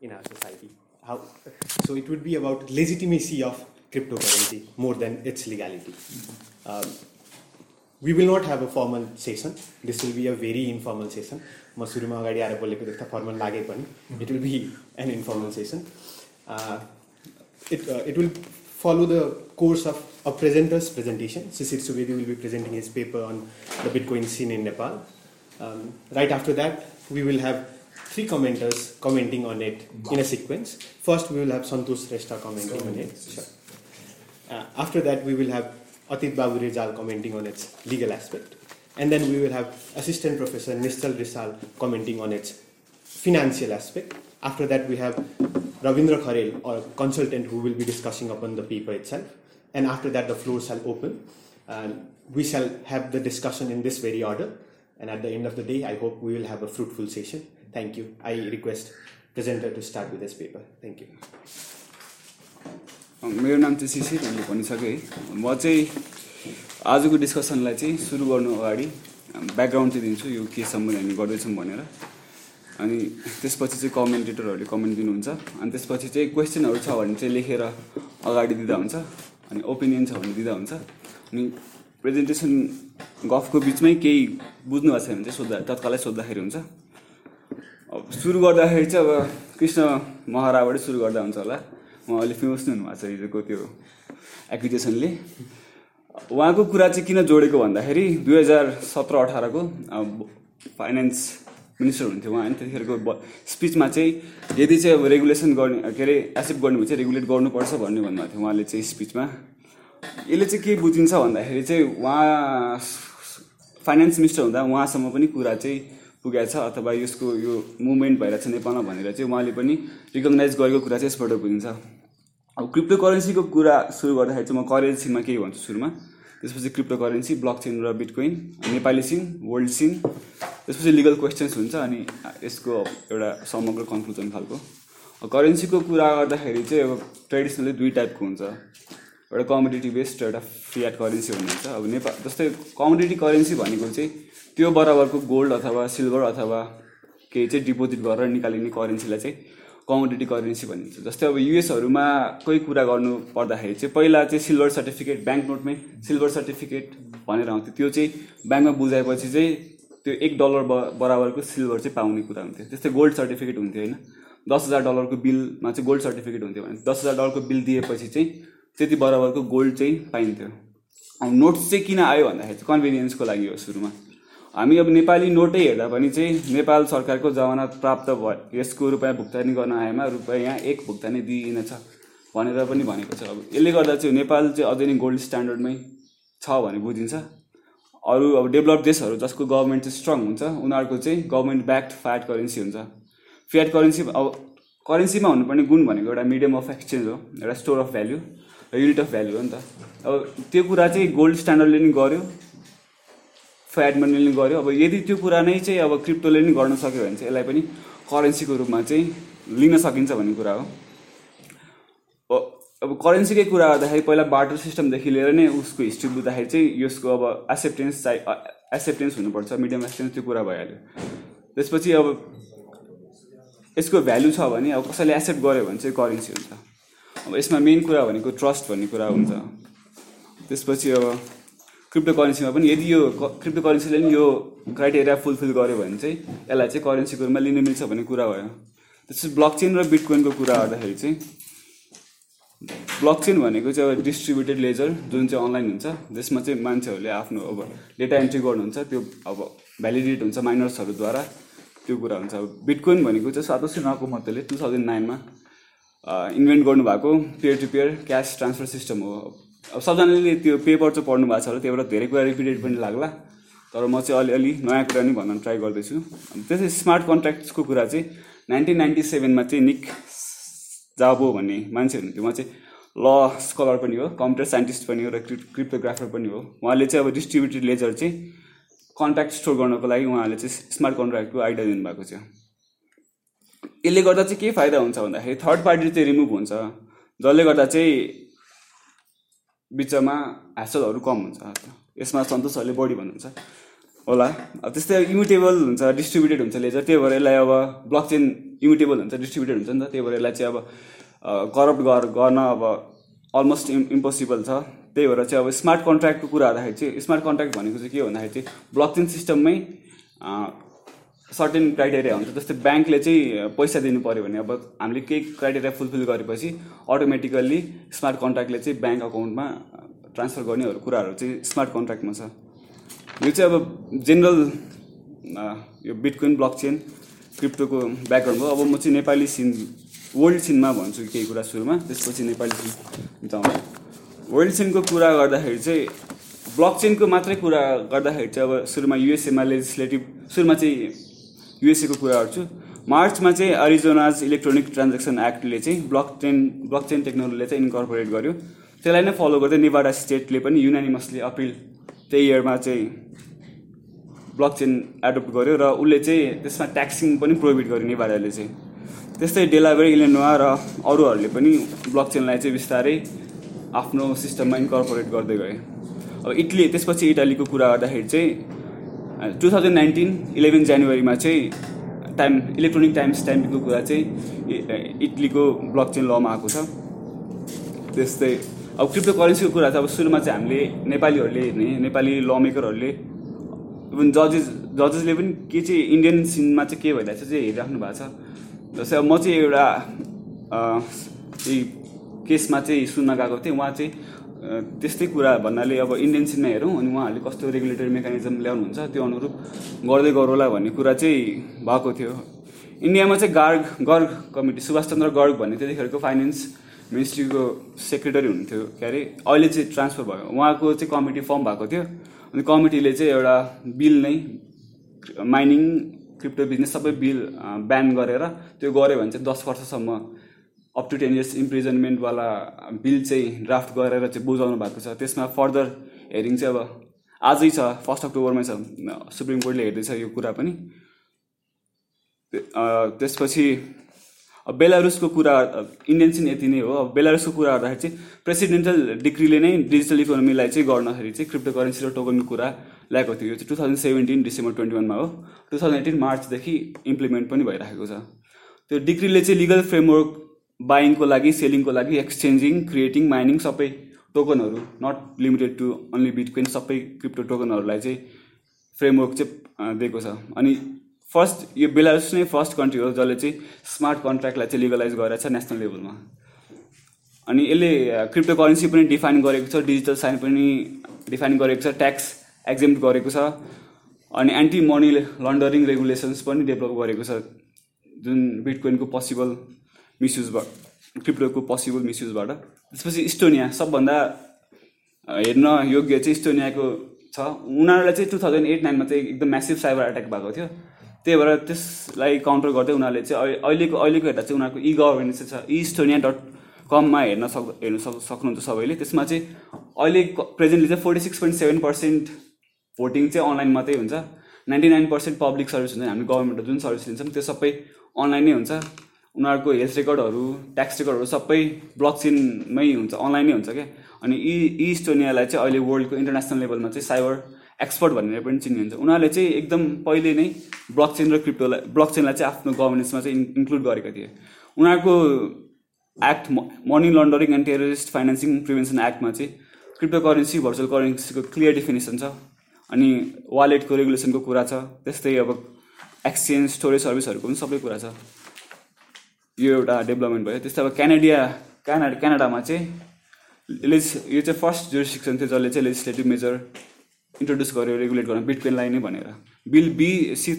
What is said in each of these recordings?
in our society. How, so it would be about legitimacy of cryptocurrency more than its legality. Um, we will not have a formal session. This will be a very informal session. म सुरुमा अगाडि आएर बोलेको देख्दा formal लागे पनि it will be an informal session it, uh, it will follow the course of a presenter's presentation. Sisir Subedi will be presenting his paper on the Bitcoin scene in Nepal. Um, right after that, we will have three commenters commenting on it in a sequence. First, we will have Santosh Reshta commenting on it. Sure. Uh, after that, we will have Atit Babu commenting on its legal aspect. And then we will have Assistant Professor Nistal Rizal commenting on its financial aspect. After that, we have Ravindra Kharel, or consultant, who will be discussing upon the paper itself. And after that, the floor shall open. we shall have the discussion in this very order. And at the end of the day, I hope we will have a fruitful session. Thank you. I request presenter to start with this paper. Thank you. मेरो नाम चाहिँ शिशिर मैले भनिसकेँ है म चाहिँ आजको डिस्कसनलाई चाहिँ सुरु गर्नु अगाडि ब्याकग्राउन्ड चाहिँ दिन्छु यो के सम्बन्ध हामी गर्दैछौँ भनेर अनि त्यसपछि चाहिँ कमेन्टेटरहरूले कमेन्ट दिनुहुन्छ अनि त्यसपछि चाहिँ क्वेसनहरू छ भने चाहिँ लेखेर अगाडि दिँदा हुन्छ अनि ओपिनियन छ भने दिँदा हुन्छ अनि प्रेजेन्टेसन गफको बिचमै केही बुझ्नु भएको छ भने चाहिँ सोद्धा तत्कालै सोद्धाखेरि हुन्छ अब सुरु गर्दाखेरि चाहिँ अब कृष्ण महाराबाटै सुरु गर्दा हुन्छ होला उहाँ अहिले फेमस नै हुनुभएको छ हिजोको त्यो एक्विजेसनले उहाँको कुरा चाहिँ किन जोडेको भन्दाखेरि दुई हजार सत्र अठारको फाइनेन्स मिनिस्टर हुनुहुन्थ्यो उहाँ होइन त्यतिखेरको स्पिचमा चाहिँ यदि चाहिँ अब रेगुलेसन गर्ने के अरे एक्सेप्ट गर्ने भने चाहिँ रेगुलेट गर्नुपर्छ भन्ने भन्नुभएको थियो उहाँले चाहिँ स्पिचमा यसले चाहिँ के बुझिन्छ भन्दाखेरि चाहिँ उहाँ फाइनेन्स मिनिस्टर हुँदा उहाँसम्म पनि कुरा चाहिँ छ अथवा यसको यो मुभमेन्ट भइरहेछ नेपालमा भनेर चाहिँ उहाँले पनि रिकगनाइज गरेको कुरा चाहिँ यसबाट बुझिन्छ अब क्रिप्टो करेन्सीको कुरा सुरु गर्दाखेरि चाहिँ म करेन्सीमा केही भन्छु सुरुमा त्यसपछि क्रिप्टो करेन्सी ब्लक चेन र bitcoin Nepali scene world scene त्यसपछि लिगल क्वेसन्स हुन्छ अनि यसको एउटा समग्र कन्क्लुजन खालको करेन्सीको कुरा गर्दाखेरि चाहिँ अब ट्रेडिसनली दुई टाइपको हुन्छ एउटा कमोडिटी बेस्ड एउटा फियाट करेन्सी हुनुहुन्छ अब नेपाल जस्तै कमोडिटी करेन्सी भनेको चाहिँ त्यो बराबरको गोल्ड अथवा सिल्भर अथवा केही चाहिँ डिपोजिट गरेर निकालिने करेन्सीलाई चाहिँ कमोडिटी करेन्सी भनिन्छ जस्तै अब युएसहरूमा कोही कुरा गर्नु पर्दाखेरि चाहिँ पहिला चाहिँ सिल्भर सर्टिफिकेट ब्याङ्क नोटमै सिल्भर सर्टिफिकेट भनेर आउँथ्यो त्यो चाहिँ ब्याङ्कमा बुझाएपछि चाहिँ त्यो एक डलर ब बराबरको सिल्भर चाहिँ पाउने कुरा हुन्थ्यो त्यस्तै गोल्ड सर्टिफिकेट हुन्थ्यो होइन दस हजार डलरको बिलमा चाहिँ गोल्ड सर्टिफिकेट हुन्थ्यो भने दस हजार डलरको बिल दिएपछि चाहिँ त्यति बराबरको गोल्ड चाहिँ पाइन्थ्यो नोट्स चाहिँ किन आयो भन्दाखेरि चाहिँ कन्भिनियन्सको लागि हो सुरुमा हामी अब नेपाली नोटै हेर्दा पनि चाहिँ नेपाल सरकारको जमानत प्राप्त भयो यसको रुपियाँ भुक्तानी गर्न आएमा रुपियाँ एक भुक्तानी दिइनेछ भनेर पनि भनेको छ अब यसले गर्दा चाहिँ नेपाल चाहिँ अझै नै गोल्ड स्ट्यान्डर्डमै छ भने बुझिन्छ अरू अब डेभलप देशहरू जसको गभर्मेन्ट चाहिँ स्ट्रङ हुन्छ उनीहरूको चाहिँ गभर्मेन्ट ब्याक्ड फ्याट करेन्सी हुन्छ फ्याट करेन्सी अब करेन्सीमा हुनुपर्ने गुण भनेको एउटा मिडियम अफ एक्सचेन्ज हो एउटा store of value unit of value हो नि त अब त्यो कुरा चाहिँ गोल्ड स्ट्यान्डर्डले नि गर्यो एडमनले पनि गर्यो अब यदि त्यो कुरा नै चाहिँ अब क्रिप्टोले नै गर्न सक्यो भने चाहिँ यसलाई पनि करेन्सीको रूपमा चाहिँ लिन सकिन्छ भन्ने कुरा हो अब करेन्सीकै कुरा गर्दाखेरि पहिला बाटर सिस्टमदेखि लिएर नै उसको हिस्ट्री बुझ्दाखेरि चाहिँ यसको अब एक्सेप्टेन्स चाहिँ एक्सेप्टेन्स हुनुपर्छ मिडियम एक्सेप्टेन्स त्यो कुरा भइहाल्यो त्यसपछि अब यसको भ्यालु छ भने अब कसैले एक्सेप्ट गर्यो भने चाहिँ करेन्सी हुन्छ अब यसमा मेन कुरा भनेको ट्रस्ट भन्ने कुरा हुन्छ त्यसपछि अब क्रिप्टो करेन्सीमा पनि यदि यो क्रिप्टो करेन्सीले पनि यो क्राइटेरिया फुलफिल गर्यो भने चाहिँ यसलाई चाहिँ करेन्सीको रूपमा लिन मिल्छ भन्ने कुरा भयो त्यसपछि ब्लकचेन र बिटकोइनको कुरा गर्दाखेरि चाहिँ ब्लकचेन भनेको चाहिँ एउटा डिस्ट्रिब्युटेड लेजर जुन चाहिँ अनलाइन हुन्छ त्यसमा चाहिँ मान्छेहरूले आफ्नो अब डेटा एन्ट्री गर्नुहुन्छ त्यो अब भ्यालिडेट हुन्छ माइनर्सहरूद्वारा त्यो कुरा हुन्छ अब बिटकोइन भनेको चाहिँ सातोसी मतले टु थाउजन्ड नाइनमा इन्भेन्ट गर्नुभएको peer to peer cash transfer system हो अब सबजनाले त्यो पेपर चाहिँ पढ्नु भएको छ होला त्यहाँबाट धेरै कुरा रिपिटेड पनि लाग्ला तर म चाहिँ अलिअलि नयाँ कुरा नि भन्न ट्राई गर्दैछु त्यसै स्मार्ट कन्ट्र्याक्ट्सको कुरा चाहिँ नाइन्टिन नाइन्टी सेभेनमा चाहिँ निक जाबो भन्ने मान्छे हुनुहुन्थ्यो उहाँ चाहिँ ल स्कलर पनि हो कम्प्युटर साइन्टिस्ट पनि हो र क्रिप्टोग्राफर पनि हो उहाँले चाहिँ अब डिस्ट्रिब्युटेड लेजर चाहिँ कन्ट्र्याक्ट स्टोर गर्नको लागि उहाँले चाहिँ स्मार्ट कन्ट्राक्टको आइडिया दिनुभएको थियो यसले गर्दा चाहिँ के फाइदा हुन्छ भन्दाखेरि थर्ड पार्टी चाहिँ रिमुभ हुन्छ जसले गर्दा चाहिँ बिचमा ह्यासलहरू कम हुन्छ यसमा सन्तोषहरूले बढी भन्नुहुन्छ होला अब त्यस्तै इमिटेबल हुन्छ डिस्ट्रिब्युटेड हुन्छ लेजर त्यही भएर यसलाई अब ब्लक चेन इमिटेबल हुन्छ डिस्ट्रिब्युटेड हुन्छ नि त त्यही भएर यसलाई चाहिँ अब करप्ट गर गर्न अब अलमोस्ट इम् इम्पोसिबल छ त्यही भएर चाहिँ अब स्मार्ट कन्ट्र्याक्टको कुरा चाहिँ स्मार्ट कन्ट्र्याक्ट भनेको चाहिँ के भन्दाखेरि चाहिँ ब्लक चेन सिस्टममै सर्टेन क्राइटेरिया हुन्छ जस्तै ब्याङ्कले चाहिँ पैसा दिनु पऱ्यो भने अब हामीले केही क्राइटेरिया फुलफिल गरेपछि अटोमेटिकल्ली स्मार्ट कन्ट्र्याक्टले चाहिँ ब्याङ्क अकाउन्टमा ट्रान्सफर गर्नेहरू कुराहरू चाहिँ स्मार्ट कन्ट्र्याक्टमा छ यो चाहिँ अब जेनरल यो बिटकोइन ब्लक चेन क्रिप्टोको ब्याकग्राउन्ड हो अब म चाहिँ नेपाली सिन वर्ल्ड सिनमा भन्छु केही कुरा सुरुमा त्यसपछि नेपाली सिन जाउँ वर्ल्ड सिनको कुरा गर्दाखेरि चाहिँ ब्लक चेनको मात्रै कुरा गर्दाखेरि चाहिँ अब सुरुमा युएसएमा लेजिस्लेटिभ सुरुमा चाहिँ युएसएको कुरा गर्छु मार्चमा चाहिँ अरिजोनाज इलेक्ट्रोनिक ट्रान्जेक्सन एक्टले चाहिँ ब्लक चेन ब्लक चेन टेक्नोलोजीले चाहिँ इन्कर्पोरेट गर्यो त्यसलाई नै फलो गर्दै नेवाडा स्टेटले पनि युनानिमसली अप्रिल त्यही इयरमा चाहिँ ब्लक चेन एडप्ट गर्यो र उसले चाहिँ त्यसमा ट्याक्सिङ पनि प्रोभिड गर्यो नेवाडाले चाहिँ त्यस्तै डेलावेरी इलेनोवा र अरूहरूले पनि ब्लक चेनलाई चाहिँ बिस्तारै आफ्नो सिस्टममा इन्कर्पोरेट गर्दै गए अब इटली त्यसपछि इटालीको कुरा गर्दाखेरि चाहिँ टु थाउजन्ड नाइन्टिन इलेभेन जनवरीमा चाहिँ टाइम इलेक्ट्रोनिक टाइम्स टाइमको कुरा चाहिँ इटलीको ब्लक चेन लमा आएको छ त्यस्तै अब क्रिप्टो करेन्सीको कुरा चाहिँ अब सुरुमा चाहिँ हामीले नेपालीहरूले हेर्ने नेपाली ल मेकरहरूले इभन जजेस जजेसले पनि के चाहिँ इन्डियन सिनमा चाहिँ के भइरहेको छ चाहिँ हेरिराख्नु भएको छ जस्तै अब म चाहिँ एउटा केसमा चाहिँ सुन्न गएको थिएँ उहाँ चाहिँ त्यस्तै कुरा भन्नाले अब इन्डियन सिनमा हेरौँ अनि उहाँहरूले कस्तो रेगुलेटरी मेकानिजम ल्याउनुहुन्छ त्यो अनुरूप गर्दै गरौँला भन्ने कुरा चाहिँ भएको थियो इन्डियामा चाहिँ गार्ग गर्ग कमिटी सुभाषचन्द्र गर्ग भन्ने त्यतिखेरको फाइनेन्स मिनिस्ट्रीको सेक्रेटरी हुनुहुन्थ्यो के अरे अहिले चाहिँ ट्रान्सफर भयो उहाँको चाहिँ कमिटी फर्म भएको थियो अनि कमिटीले चाहिँ एउटा बिल नै माइनिङ क्रिप्टो बिजनेस सबै बिल ब्यान गरेर त्यो गऱ्यो भने चाहिँ दस वर्षसम्म अप टु टेन इयर्स इम्प्रिजनमेन्टवाला बिल चाहिँ ड्राफ्ट गरेर चाहिँ बुझाउनु भएको छ त्यसमा फर्दर हेरिङ चाहिँ अब आजै छ फर्स्ट अक्टोबरमै छ सुप्रिम कोर्टले हेर्दैछ यो कुरा पनि त्यसपछि बेलारुसको कुरा इन्टेन्सन यति नै हो अब बेलारुसको कुरा गर्दाखेरि चाहिँ प्रेसिडेन्टल डिग्रीले नै डिजिटल इकोनोमीलाई चाहिँ गर्दाखेरि चाहिँ क्रिप्टो करेन्सी र टोकनको कुरा ल्याएको थियो यो चाहिँ two thousand seventeen December twenty वानमा हो टु थाउजन्ड एटिन मार्चदेखि इम्प्लिमेन्ट पनि भइरहेको छ त्यो डिग्रीले चाहिँ लिगल फ्रेमवर्क बाइङको लागि सेलिङको लागि एक्सचेन्जिङ क्रिएटिङ माइनिङ सबै टोकनहरू not limited to only bitcoin सबै क्रिप्टो टोकनहरूलाई चाहिँ फ्रेमवर्क चाहिँ दिएको छ अनि फर्स्ट यो बेलारुस नै फर्स्ट कन्ट्री हो जसले चाहिँ स्मार्ट कन्ट्र्याक्टलाई चाहिँ लिगलाइज गरेको छ नेसनल लेभलमा अनि यसले क्रिप्टो करेन्सी पनि डिफाइन गरेको छ डिजिटल साइन पनि डिफाइन गरेको छ ट्याक्स एक्जेम्ट गरेको छ अनि एन्टी मनी लन्डरिङ रेगुलेसन्स पनि डेभलप गरेको छ जुन बिटकोइनको पोसिबल मिसयुजबाट क्रिप्टोको पसिबल मिसयुजबाट त्यसपछि इस्टोनिया सबभन्दा हेर्न योग्य चाहिँ इस्टोनियाको छ उनीहरूलाई चाहिँ टु थाउजन्ड एट नाइनमा चाहिँ एकदम म्यासिभ साइबर एट्याक भएको थियो त्यही भएर त्यसलाई काउन्टर गर्दै उनीहरूले चाहिँ अहिलेको अहिलेको हेर्दा चाहिँ उनीहरूको इ गभर्नेन्स चाहिँ छ इस्टोनिया डट कममा हेर्न सक् हेर्न सक् सक्नुहुन्छ सबैले त्यसमा चाहिँ अहिले प्रेजेन्टली चाहिँ forty six point seven percent voting चाहिँ अनलाइन मात्रै हुन्छ ninety nine percent public service हुन्छ हामी गभर्मेन्टको जुन सर्भिस लिन्छौँ त्यो सबै अनलाइन नै हुन्छ उनीहरूको हेल्थ रेकर्डहरू ट्याक्स रेकर्डहरू सबै ब्लक चेनमै हुन्छ अनलाइनै हुन्छ क्या अनि यी स्टोनियालाई चाहिँ अहिले वर्ल्डको इन्टरनेसनल लेभलमा चाहिँ साइबर एक्सपर्ट भनेर पनि चिनिन्छ उनीहरूले चाहिँ एकदम पहिले नै ब्लक चेन र क्रिप्टोलाई ब्लक चेनलाई चाहिँ आफ्नो गभर्नेन्समा चाहिँ इन्क्लुड गरेको थिए उनीहरूको act money laundering and terrorist financing prevention एक्टमा चाहिँ क्रिप्टो करेन्सी भर्चुअल करेन्सीको क्लियर डेफिनेसन छ अनि वालेटको रेगुलेसनको कुरा छ त्यस्तै अब एक्सचेन्ज स्टोरेज सर्भिसहरूको पनि सबै कुरा छ यो एउटा डेभलपमेन्ट भयो त्यस्तै अब क्यानाडिया क्यानाडा क्यानाडामा चाहिँ लेजि यो चाहिँ फर्स्ट जुरिस्टिक्सन थियो जसले चाहिँ लेजिस्लेटिभ मेजर इन्ट्रोड्युस गर्यो रेगुलेट गर्न बिटकोइनलाई नै भनेर bill B C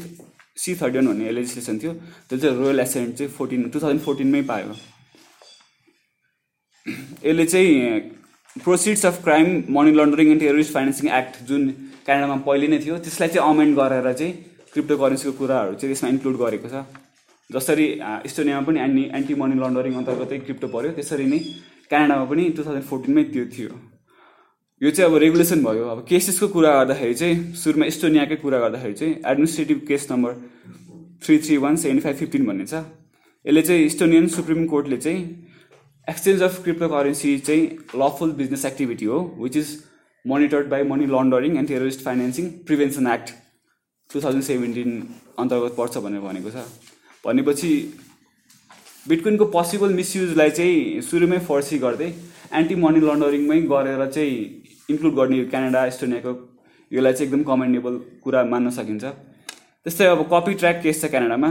C thirty भन्ने लेजिस्लेसन थियो त्यो चाहिँ रोयल एसेन्ट चाहिँ फोर्टिन टु थाउजन्ड फोर्टिनमै पायो यसले चाहिँ proceeds of crime money laundering and terrorist financing act जुन क्यानाडामा पहिले नै थियो त्यसलाई चाहिँ अमेन्ड गरेर चाहिँ क्रिप्टो करेन्सीको कुराहरू चाहिँ यसमा इन्क्लुड गरेको छ जसरी इस्टोनियामा पनि एन्टी एन्टी मनी लन्डरिङ अन्तर्गतै क्रिप्टो पऱ्यो त्यसरी नै क्यानाडामा पनि टु थाउजन्ड फोर्टिनमै त्यो थियो यो चाहिँ अब रेगुलेसन भयो अब केसेसको कुरा गर्दाखेरि चाहिँ सुरुमा इस्टोनियाकै कुरा गर्दाखेरि चाहिँ administrative case number three three one seven five fifteen भन्ने छ यसले चाहिँ इस्टोनियन सुप्रिम कोर्टले चाहिँ एक्सचेन्ज अफ क्रिप्टो करेन्सी चाहिँ लफुल बिजनेस एक्टिभिटी हो which is monitored by money laundering and terrorist financing prevention act two thousand seventeen अन्तर्गत पर्छ भनेर भनेको छ भनेपछि बिटकोइनको पोसिबल मिसयुजलाई चाहिँ सुरुमै फर्सी गर्दै एन्टी मनी लन्डरिङमै गरेर चाहिँ इन्क्लुड गर्ने क्यानाडा एस्टोनियाको योलाई चाहिँ एकदम कमेन्डेबल कुरा मान्न सकिन्छ त्यस्तै अब कपी ट्र्याक केस छ क्यानाडामा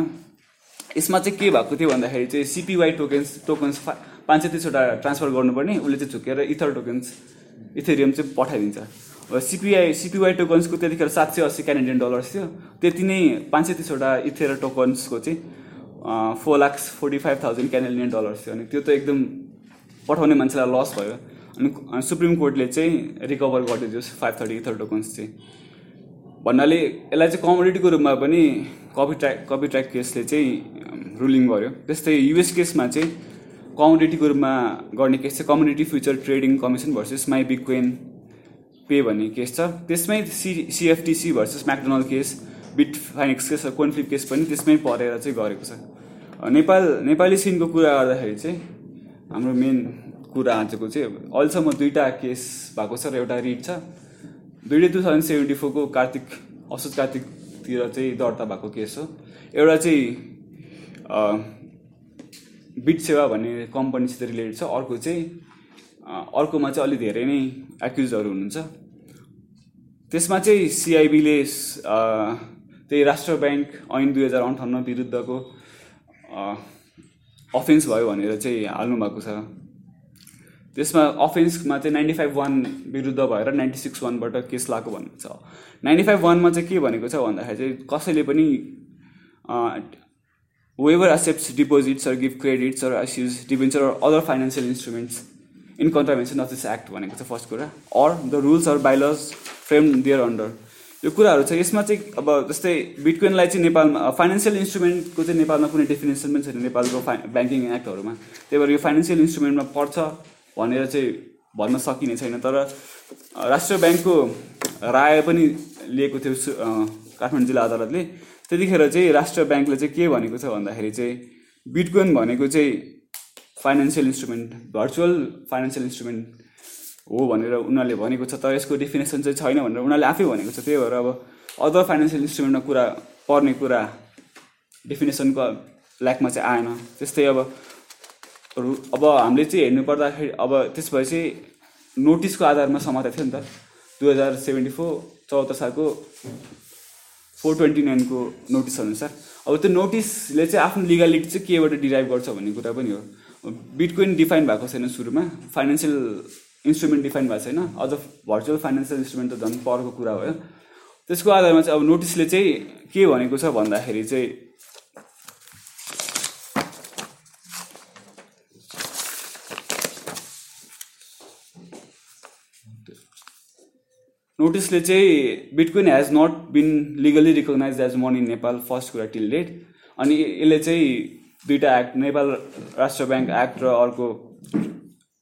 यसमा चाहिँ के भएको थियो भन्दाखेरि चाहिँ सिपिवाई टोकन्स टोकन्स पाँच सय तिसवटा ट्रान्सफर गर्नुपर्ने उसले चाहिँ झुकेर इथर टोकन्स इथेरियम चाहिँ पठाइदिन्छ सिपिआई सिपिवाई टोकन्सको त्यतिखेर सात सय अस्सी क्यानाडियन डलर्स थियो त्यति नै पाँच सय तिसवटा इथेर टोकन्सको चाहिँ four lakhs forty five thousand Canadian dollars थियो अनि त्यो त एकदम पठाउने मान्छेलाई लस भयो अनि सुप्रिम कोर्टले चाहिँ रिकभर गरिदियो फाइभ थर्टी थर्ड टोकन्स चाहिँ भन्नाले यसलाई चाहिँ कमोडिटीको रूपमा पनि कपी ट्र्याक कपी ट्र्याक केसले चाहिँ रुलिङ गर्यो त्यस्तै युएस केसमा चाहिँ कमोडिटीको रूपमा गर्ने केस चाहिँ community future trading commission versus my big coin pay भन्ने केस छ त्यसमै C CFTC versus McDonald case Bitfinex case coinflip case पनि त्यसमै परेर चाहिँ गरेको छ नेपाल नेपाली सिनको कुरा गर्दाखेरि चाहिँ हाम्रो मेन कुरा आजको चाहिँ अहिलेसम्म दुईवटा केस भएको छ र एउटा रिट छ दुइटै टु थाउजन्ड सेभेन्टी फोरको कार्तिक असोज कार्तिकतिर चाहिँ दर्ता भएको केस हो एउटा चाहिँ बिट सेवा भन्ने कम्पनीसित रिलेटेड छ अर्को चाहिँ अर्कोमा चाहिँ अलिक धेरै नै एक्युजहरू हुनुहुन्छ त्यसमा चाहिँ सिआइबीले त्यही राष्ट्र ब्याङ्क ऐन दुई हजार अन्ठाउन्न विरुद्धको अफेन्स भयो भनेर चाहिँ हाल्नु भएको छ त्यसमा अफेन्समा चाहिँ नाइन्टी फाइभ वान विरुद्ध भएर नाइन्टी सिक्स वानबाट केस लाएको भन्नु छ नाइन्टी फाइभ वानमा चाहिँ के भनेको छ भन्दाखेरि चाहिँ कसैले पनि whoever accept deposits or give credits or issues debenture or other financial instruments in contravention of this act भनेको छ फर्स्ट कुरा or the rules or bylaws framed thereunder यो कुराहरू छ यसमा चाहिँ अब जस्तै बिटकोइनलाई चाहिँ नेपालमा फाइनेन्सियल इन्स्ट्रुमेन्टको चाहिँ नेपालमा कुनै डेफिनेसन पनि छैन नेपालको फाइ ब्याङ्किङ एक्टहरूमा त्यही भएर यो फाइनेन्सियल इन्स्ट्रुमेन्टमा पर्छ भनेर चाहिँ भन्न सकिने छैन तर राष्ट्रिय ब्याङ्कको राय पनि लिएको थियो काठमाडौँ जिल्ला अदालतले त्यतिखेर चाहिँ राष्ट्रिय ब्याङ्कले चाहिँ के भनेको छ भन्दाखेरि चाहिँ बिटकोइन भनेको चाहिँ financial instrument virtual financial instrument हो भनेर उनीहरूले भनेको छ तर यसको डेफिनेसन चाहिँ छैन भनेर उनीहरूले आफै भनेको छ त्यही भएर अब अदर फाइनेन्सियल इन्स्ट्रुमेन्टमा कुरा पर्ने कुरा डेफिनेसनको ल्याकमा चाहिँ आएन त्यस्तै अब अब हामीले चाहिँ हेर्नु पर्दाखेरि अब त्यसपछि नोटिसको आधारमा समाएको थियो नि त दुई हजार सेभेन्टी फोर चौहत्तर सालको फोर ट्वेन्टी नाइनको अनुसार अब त्यो नोटिसले चाहिँ आफ्नो लिगालिटी चाहिँ केबाट डिराइभ गर्छ भन्ने कुरा पनि हो बिटकोइन डिफाइन भएको छैन सुरुमा फाइनेन्सियल इन्स्ट्रुमेन्ट डिफाइन भएको छैन अझ भर्चुअल फाइनेन्सियल इन्स्ट्रुमेन्ट त झन् परको कुरा भयो त्यसको आधारमा चाहिँ अब नोटिसले चाहिँ के भनेको छ भन्दाखेरि चाहिँ नोटिसले चाहिँ bitcoin has not been legally recognize as money Nepal first कुरा टिल डेट अनि यसले चाहिँ दुइटा act Nepal Rastra bank act र अर्को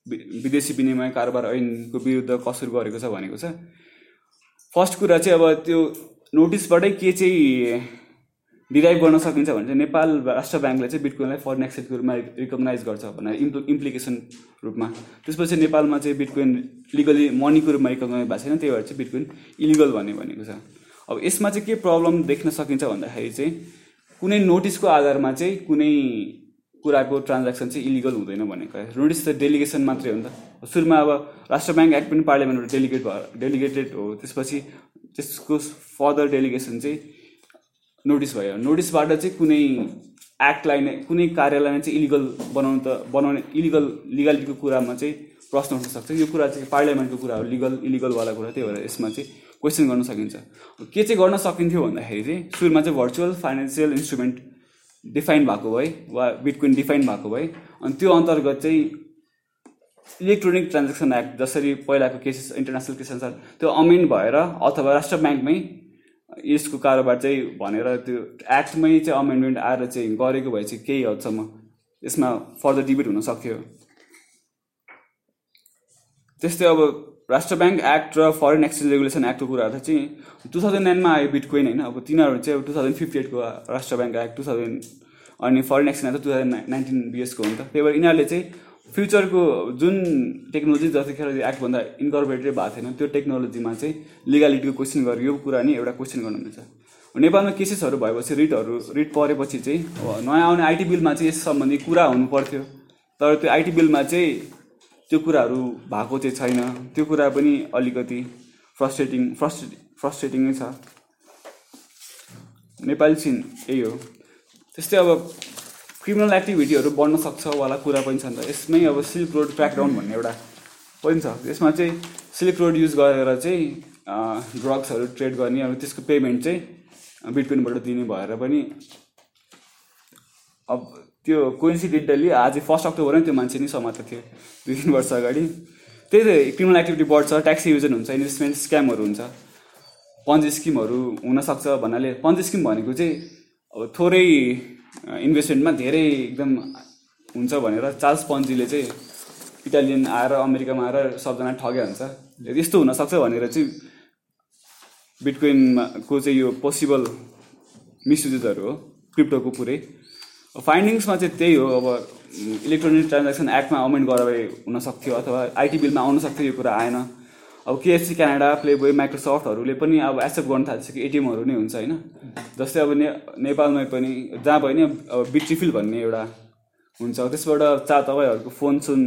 विदेशी विनिमय कारोबार ऐनको विरुद्ध कसुर गरेको छ भनेको छ फर्स्ट कुरा चाहिँ अब त्यो नोटिसबाटै के चाहिँ डिराइभ गर्न सकिन्छ भने चाहिँ नेपाल राष्ट्र ब्याङ्कले चाहिँ बिटकोइनलाई फरेन एक्सचेन्जको रूपमा रिकगनाइज गर्छ भनेर इम्प्लो इम्प्लिकेसन रूपमा त्यसपछि नेपालमा चाहिँ बिटकोइन लिगली मनीको रूपमा रिकगनाइज भएको छैन त्यही भएर चाहिँ बिटकोइन इलिगल भन्ने भनेको छ अब यसमा चाहिँ के प्रब्लम देख्न सकिन्छ भन्दाखेरि चाहिँ कुनै नोटिसको आधारमा चाहिँ कुनै कुराको ट्रान्ज्याक्सन चाहिँ इलिगल हुँदैन भनेको नोटिस त डेलिगेसन मात्रै हो नि त सुरुमा अब राष्ट्र ब्याङ्क एक्ट पनि पार्लियामेन्टबाट डेलिगेट भयो डेलिगेटेड हो त्यसपछि त्यसको फर्दर डेलिगेसन चाहिँ नोटिस भयो नोटिसबाट चाहिँ कुनै एक्टलाई नै कुनै कार्यलाई नै चाहिँ इलिगल बनाउनु त बनाउने इलिगल लिगालिटीको कुरामा चाहिँ प्रश्न उठ्न सक्छ यो कुरा चाहिँ पार्लियामेन्टको कुरा हो लिगल इलिगलवाला कुरा त्यही भएर यसमा चाहिँ क्वेसन गर्न सकिन्छ के चाहिँ गर्न सकिन्थ्यो भन्दाखेरि चाहिँ सुरुमा चाहिँ भर्चुअल फाइनेन्सियल इन्स्ट्रुमेन्ट डिफाइन भएको भए वा बिटकोइन डिफाइन भएको भए अनि त्यो अन्तर्गत चाहिँ इलेक्ट्रोनिक ट्रान्जेक्सन एक्ट जसरी पहिलाको केसेस इन्टरनेसनल केसेस अनुसार त्यो अमेन्ड भएर अथवा राष्ट्र ब्याङ्कमै यसको कारोबार चाहिँ भनेर त्यो एक्टमै चाहिँ अमेन्डमेन्ट आएर चाहिँ गरेको भए चाहिँ केही हदसम्म यसमा फर्दर डिबेट हुन सक्थ्यो त्यस्तै अब राष्ट्र ब्याङ्क एक्ट र फरेन एक्सचेन्ज रेगुलेसन एक्टको कुराहरू चाहिँ टु थाउजन्ड नाइनमा आयो बिटकोइन होइन अब तिनीहरू चाहिँ two thousand fifty एटको Rastra bank act two thousand अनि foreign exchange act two thousand nineteen बिएसको हो नि त त्यही भएर यिनीहरूले चाहिँ फ्युचरको जुन टेक्नोलोजी जतिखेर एक्टभन्दा इन्कर्पोरेटेड भएको थिएन त्यो टेक्नोलोजीमा चाहिँ लिगालिटीको क्वेसन गरेर यो कुरा नै एउटा क्वेसन गर्नुहुन्छ नेपालमा केसेसहरू भएपछि रिटहरू रिट परेपछि चाहिँ नयाँ आउने आइटी बिलमा चाहिँ यस सम्बन्धी कुरा हुनु पर्थ्यो तर त्यो आइटी बिलमा चाहिँ त्यो कुराहरू भएको चाहिँ छैन त्यो कुरा पनि अलिकति फ्रस्ट्रेटिङ फ्रस्ट्रे फ्रस्ट्रेटिङ छ नेपाली सिन यही हो त्यस्तै अब क्रिमिनल एक्टिभिटीहरू बढ्न सक्छ वाला कुरा पनि छ नि त यसमै अब सिल्क रोड क्र्याकडाउन भन्ने एउटा पनि छ यसमा चाहिँ सिल्क रोड युज गरेर चाहिँ ड्रग्सहरू ट्रेड गर्ने अब त्यसको पेमेन्ट चाहिँ बिटपिनबाट दिने भएर पनि अब त्यो कोइन्सिडेन्टली आज फर्स्ट अक्टोबर नै त्यो मान्छे नै समात थियो दुई तिन वर्ष अगाडि त्यही त क्रिमिनल एक्टिभिटी बढ्छ ट्याक्सी युजन हुन्छ इन्भेस्टमेन्ट स्क्यामहरू हुन्छ पन्जी स्किमहरू हुनसक्छ भन्नाले पन्जी स्किम भनेको चाहिँ अब थोरै इन्भेस्टमेन्टमा धेरै एकदम हुन्छ भनेर चार्ल्स पन्जीले चाहिँ इटालियन आएर अमेरिकामा आएर सबजना ठग्यो हुन्छ यस्तो हुनसक्छ भनेर चाहिँ को चाहिँ यो पोसिबल मिसयुजेसहरू हो क्रिप्टोको पुरै फाइन्डिङ्समा चाहिँ त्यही हो अब इलेक्ट्रोनिक ट्रान्जेक्सन एक्टमा अमेन्ड गरेर हुनसक्थ्यो अथवा आइटी बिलमा आउन सक्थ्यो यो कुरा आएन अब केएससी क्यानाडा प्लेबोय माइक्रोसफ्टहरूले पनि अब एक्सेप्ट गर्न थाल्छ कि एटिएमहरू नै हुन्छ होइन जस्तै अब ने नेपालमै पनि जहाँ भयो नि अब बिट्रिफिल भन्ने एउटा हुन्छ त्यसबाट चाह तपाईँहरूको फोन सुन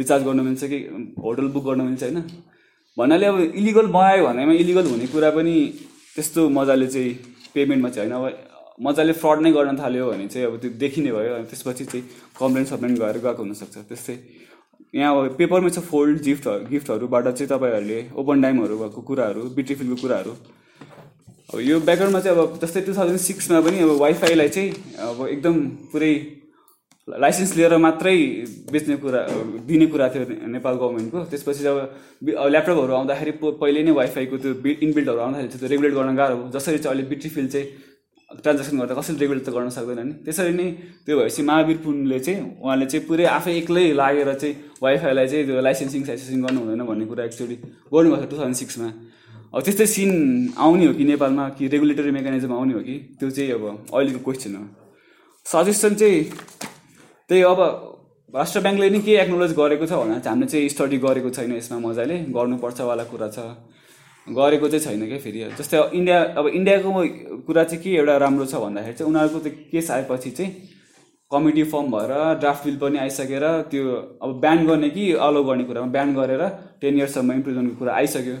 रिचार्ज गर्नु मिल्छ कि होटल बुक गर्नु मिल्छ होइन भन्नाले अब इलिगल बनायो भनेमा इलिगल हुने कुरा पनि त्यस्तो मजाले चाहिँ पेमेन्टमा चाहिँ होइन अब मजाले फ्रड नै गर्न थाल्यो भने चाहिँ अब त्यो देखिने भयो अनि त्यसपछि चाहिँ कम्प्लेन सप्लेन गरेर गएको हुनसक्छ त्यस्तै यहाँ अब पेपरमै छ फोल्ड गिफ्ट गिफ्टहरूबाट चाहिँ तपाईँहरूले ओपन डाइमहरू भएको कुराहरू बिट्रिफिलको कुराहरू अब यो ब्याकग्राउन्डमा चाहिँ अब जस्तै टु थाउजन्ड सिक्समा पनि अब वाइफाईलाई चाहिँ अब एकदम पुरै लाइसेन्स लिएर मात्रै बेच्ने कुरा दिने कुरा थियो नेपाल गभर्मेन्टको त्यसपछि जब ल्यापटपहरू आउँदाखेरि पहिले नै वाइफाईको त्यो इनबिल्डहरू आउँदाखेरि त्यो रेगुलेट गर्न गाह्रो हो जसरी चाहिँ अहिले बिट्री फिल्ड चाहिँ ट्रान्जेक्सन गर्दा कसैले रेगुलेट त गर्न सक्दैन नि त्यसरी नै त्यो भएपछि महावीर पुनले चाहिँ उहाँले चाहिँ पुरै आफै एक्लै लागेर चाहिँ वाइफाईलाई चाहिँ त्यो लाइसेन्सिङ साइसेन्सिङ गर्नु हुँदैन भन्ने कुरा एक्चुली गर्नुभएको छ टु थाउजन्ड सिक्समा अब त्यस्तै सिन आउने हो कि नेपालमा कि रेगुलेटरी मेकानिजम आउने हो कि त्यो चाहिँ अब अहिलेको क्वेसन हो सजेसन चाहिँ त्यही अब राष्ट्र ब्याङ्कले नै के एक्नोलोज गरेको छ भन्दा चाहिँ हामीले चाहिँ स्टडी गरेको छैन यसमा मजाले गर्नुपर्छ वाला कुरा छ गरेको चाहिँ छैन क्या फेरि जस्तै इन्डिया अब इन्डियाको कुरा चाहिँ के एउटा राम्रो छ भन्दाखेरि चाहिँ उनीहरूको त्यो केस आएपछि चाहिँ कमिटी फर्म भएर ड्राफ्ट बिल पनि आइसकेर त्यो अब ब्यान गर्ने कि अलो गर्ने कुरामा ब्यान गरेर टेन इयर्ससम्म इम्प्रिजनको कुरा आइसक्यो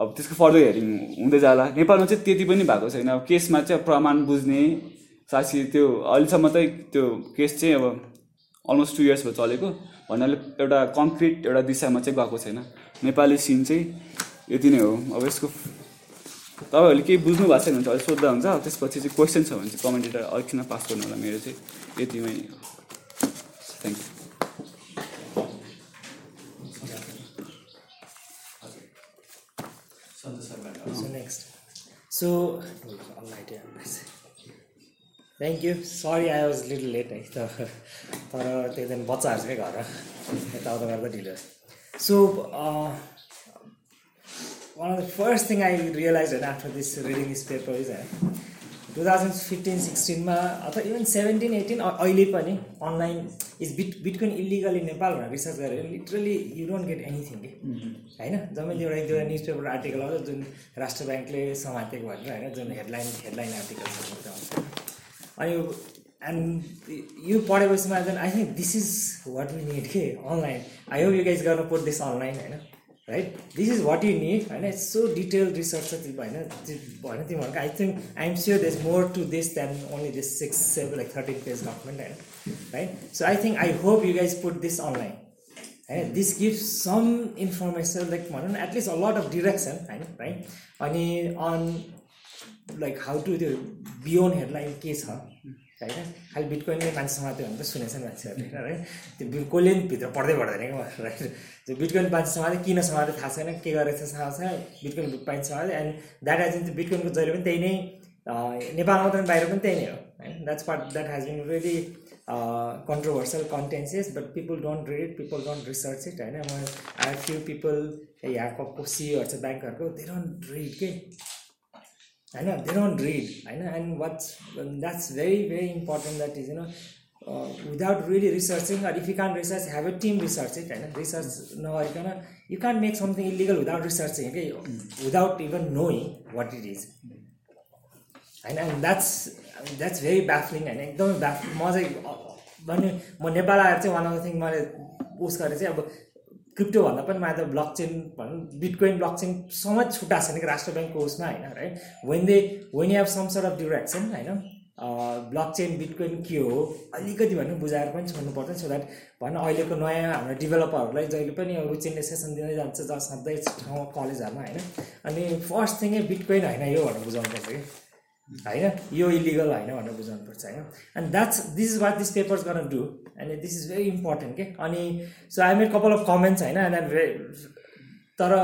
अब त्यसको फर्दर हेरिङ हुँदै जाला नेपालमा चाहिँ त्यति पनि भएको छैन अब केसमा चाहिँ प्रमाण बुझ्ने साक्षी त्यो अहिलेसम्म चाहिँ त्यो केस चाहिँ अब अलमोस्ट टु इयर्स भयो चलेको भन्नाले एउटा कङ्क्रिट एउटा दिशामा चाहिँ गएको छैन नेपाली सिन चाहिँ यति नै हो अब यसको तपाईँहरूले केही बुझ्नु भएको छैन भने चाहिँ सोद्धा हुन्छ त्यसपछि चाहिँ क्वेसन छ भने चाहिँ कमेन्टेटर अलिक पास गर्नु होला मेरो चाहिँ यतिमै thank you so thank you sorry I was little late है त तर त्यो दिन बच्चाहरू चाहिँ घर यताउता गर्दा ढिलो so one of the first thing I realize होइन after this reading this paper is होइन टु थाउजन्ड फिफ्टिन सिक्सटिनमा अथवा इभन सेभेन्टिन एटिन अहिले पनि online is bit bitcoin illegal in Nepal भनेर रिसर्च गरेर literally you don't get anything कि होइन जम्मै एउटा एक दुईवटा न्युज पेपर आर्टिकल आउँछ जुन राष्ट्र ब्याङ्कले समातेको भनेर होइन जुन हेडलाइन हेडलाइन आर्टिकल अनि एन्ड यो पढेपछि मलाई I think this is what we need के online I hope you guys गर्नु पोट दिस अनलाइन होइन right this is what you need होइन इट्स सो डिटेल रिसर्च छ त्यो होइन होइन तिमीहरूको I think I am sure there's more to this than only this six seven like thirteen page document होइन right so I think I hope you guys put this online होइन this gives some information like भनौँ न at least a lot of direction होइन right अनि on like how to त्यो beyond headline के छ होइन खालि बिटकोइनले मान्छे समात्यो भने त नि मान्छेहरूले है त्यो कसले भित्र पढ्दै पढ्दैन क्या राइट त्यो बिटकोइन मान्छे मात्रै किन मात्रै थाहा छैन के गरेको छ थाहा छैन बिटकोइन पाइन्छ समात्यो एन्ड द्याट हेज बिन त्यो बिटकोइनको जहिले पनि त्यही नै नेपालमा पनि बाहिर पनि त्यही नै हो होइन that's part that has been really controversial contents but people don't read people don't research it होइन म आई फ्यु पिपल यहाँको कोसीहरू छ ब्याङ्कहरूको दे डोन्ट रिड के होइन दे डोन्ट रिड होइन and what's that's very very important that is no without really researching or if you can research have a team research it होइन research नगरिकन you can make something illegal without researching के without even knowing what it is होइन and that's that's very baffling होइन एकदमै ब्याफ म चाहिँ uh, uh, भन्यो म नेपाल आएर चाहिँ वान अफ द थिङ मैले उस गरेर चाहिँ अब क्रिप्टो भन्दा पनि माथि ब्लक चेन भनौँ बिटकोइन ब्लक चेन समेत छुट्टा छैन कि राष्ट्र ब्याङ्कको उसमा होइन right when they when you have some sort of direction होइन ब्लक चेन बिटकोइन के हो अलिकति भन्नु बुझाएर पनि छोड्नु पर्छ सो द्याट भनौँ अहिलेको नयाँ हाम्रो डेभलपरहरूलाई जहिले पनि रुचिनले सेसन दिँदै जान्छ जहाँ सधैँ ठाउँ कलेजहरूमा होइन अनि फर्स्ट थिङ बिटकोइन होइन यो भनेर पर्छ कि होइन यो इलिगल होइन भनेर बुझाउनुपर्छ होइन and that's this is what this papers गर do and this is very important के अनि so I made couple of comments होइन एन्ड आई तर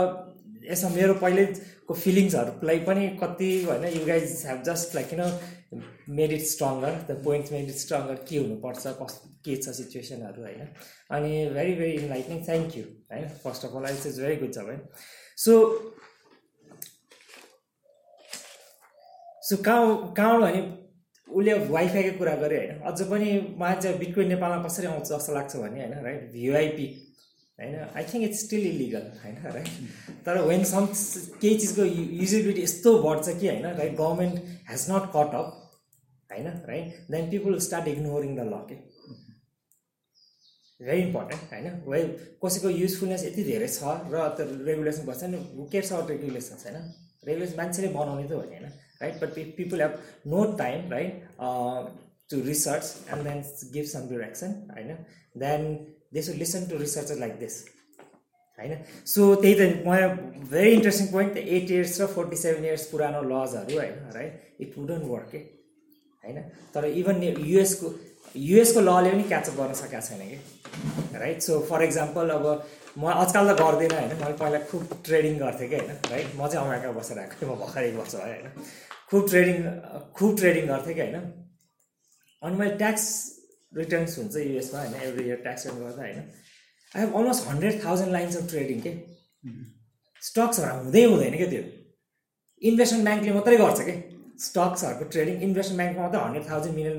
यसमा मेरो पहिल्यैको फिलिङ्सहरूलाई पनि कति होइन you guys have just like किन made it stronger the points made it stronger के हुनुपर्छ कस के छ सिचुएसनहरू होइन अनि very very enlightening thank you होइन first of all it's is very good job है सो सो गाउँ गाउँ भने उसले वाइफाईको कुरा गरे होइन अझ पनि मलाई चाहिँ बिटकोइन नेपालमा कसरी आउँछ जस्तो लाग्छ भने होइन राइट भिआइपी होइन I think it's still illegal होइन राइट तर वेन सम केही चिजको युजिबिलिटी यस्तो बढ्छ कि होइन right government has not cut up होइन right then people start ignoring the law के भेरी इम्पोर्टेन्ट होइन वे कसैको युजफुलनेस यति धेरै छ र त्यो रेगुलेसन बस्छ नि केयर्स आउट रेगुलेसन्स होइन रेगुलेसन मान्छेले बनाउने त होइन right? But people have no time, right, uh, to research and then give some direction, right? Then they should listen to researchers like this. होइन सो त्यही त मलाई very interesting point eight years र forty seven years पुरानो लजहरू होइन right it wouldn't work ए होइन तर इभन युएसको युएसको लले पनि क्याचअप गर्न सकेको छैन कि राइट सो फर इक्जाम्पल अब म आजकल त गर्दिनँ होइन मैले पहिला खुब ट्रेडिङ गर्थेँ कि होइन राइट म चाहिँ अमेरिका बसेर आएको थिएँ म भर्खर एक वर्ष भयो होइन खुब ट्रेडिङ खुब ट्रेडिङ गर्थेँ कि होइन अनि मैले ट्याक्स रिटर्न्स हुन्छ युएसमा होइन एभ्री इयर ट्याक्स रिटर्न गर्दा होइन I have almost hundred thousand lines of trading के स्टक्सहरू हुँदै हुँदैन क्या त्यो इन्भेस्टमेन्ट ब्याङ्कले मात्रै गर्छ कि स्टक्सहरूको ट्रेडिङ इन्भेस्टमेन्ट ब्याङ्कमा मात्रै hundred thousand million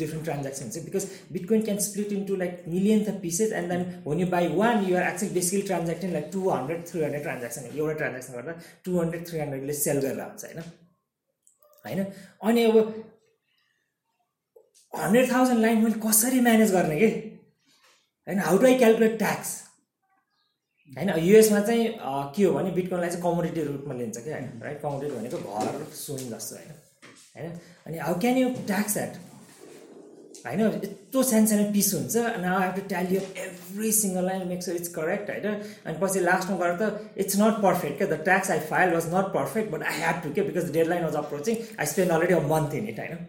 different transaction चाहिँ because bitcoin can split to like millions of pieces and then हुन you buy one you're actually basically transaction like two hundred three hundred transaction एउटा transaction गर्दा two hundred three हन्ड्रेडले sell गरेर आउँछ होइन होइन अनि अब हन्ड्रेड थाउजन्ड लाइन मैले कसरी म्यानेज गर्ने कि होइन how do I calculate tax होइन युएसमा चाहिँ के हो भने बिटकोइनलाई चाहिँ कमोडिटी रूपमा लिन्छ क्या होइन राइट कमोडिटी भनेको घर सुन जस्तो होइन होइन अनि how can you tax at होइन यस्तो सानो सानो पिस हुन्छ अनि I have to tell you every single line makes it's correct होइन अनि पछि लास्टमा गएर त इट्स नट पर्फेक्ट क्या the tax I file was not perfect but I have to के because deadline was approaching I spend already a month in it होइन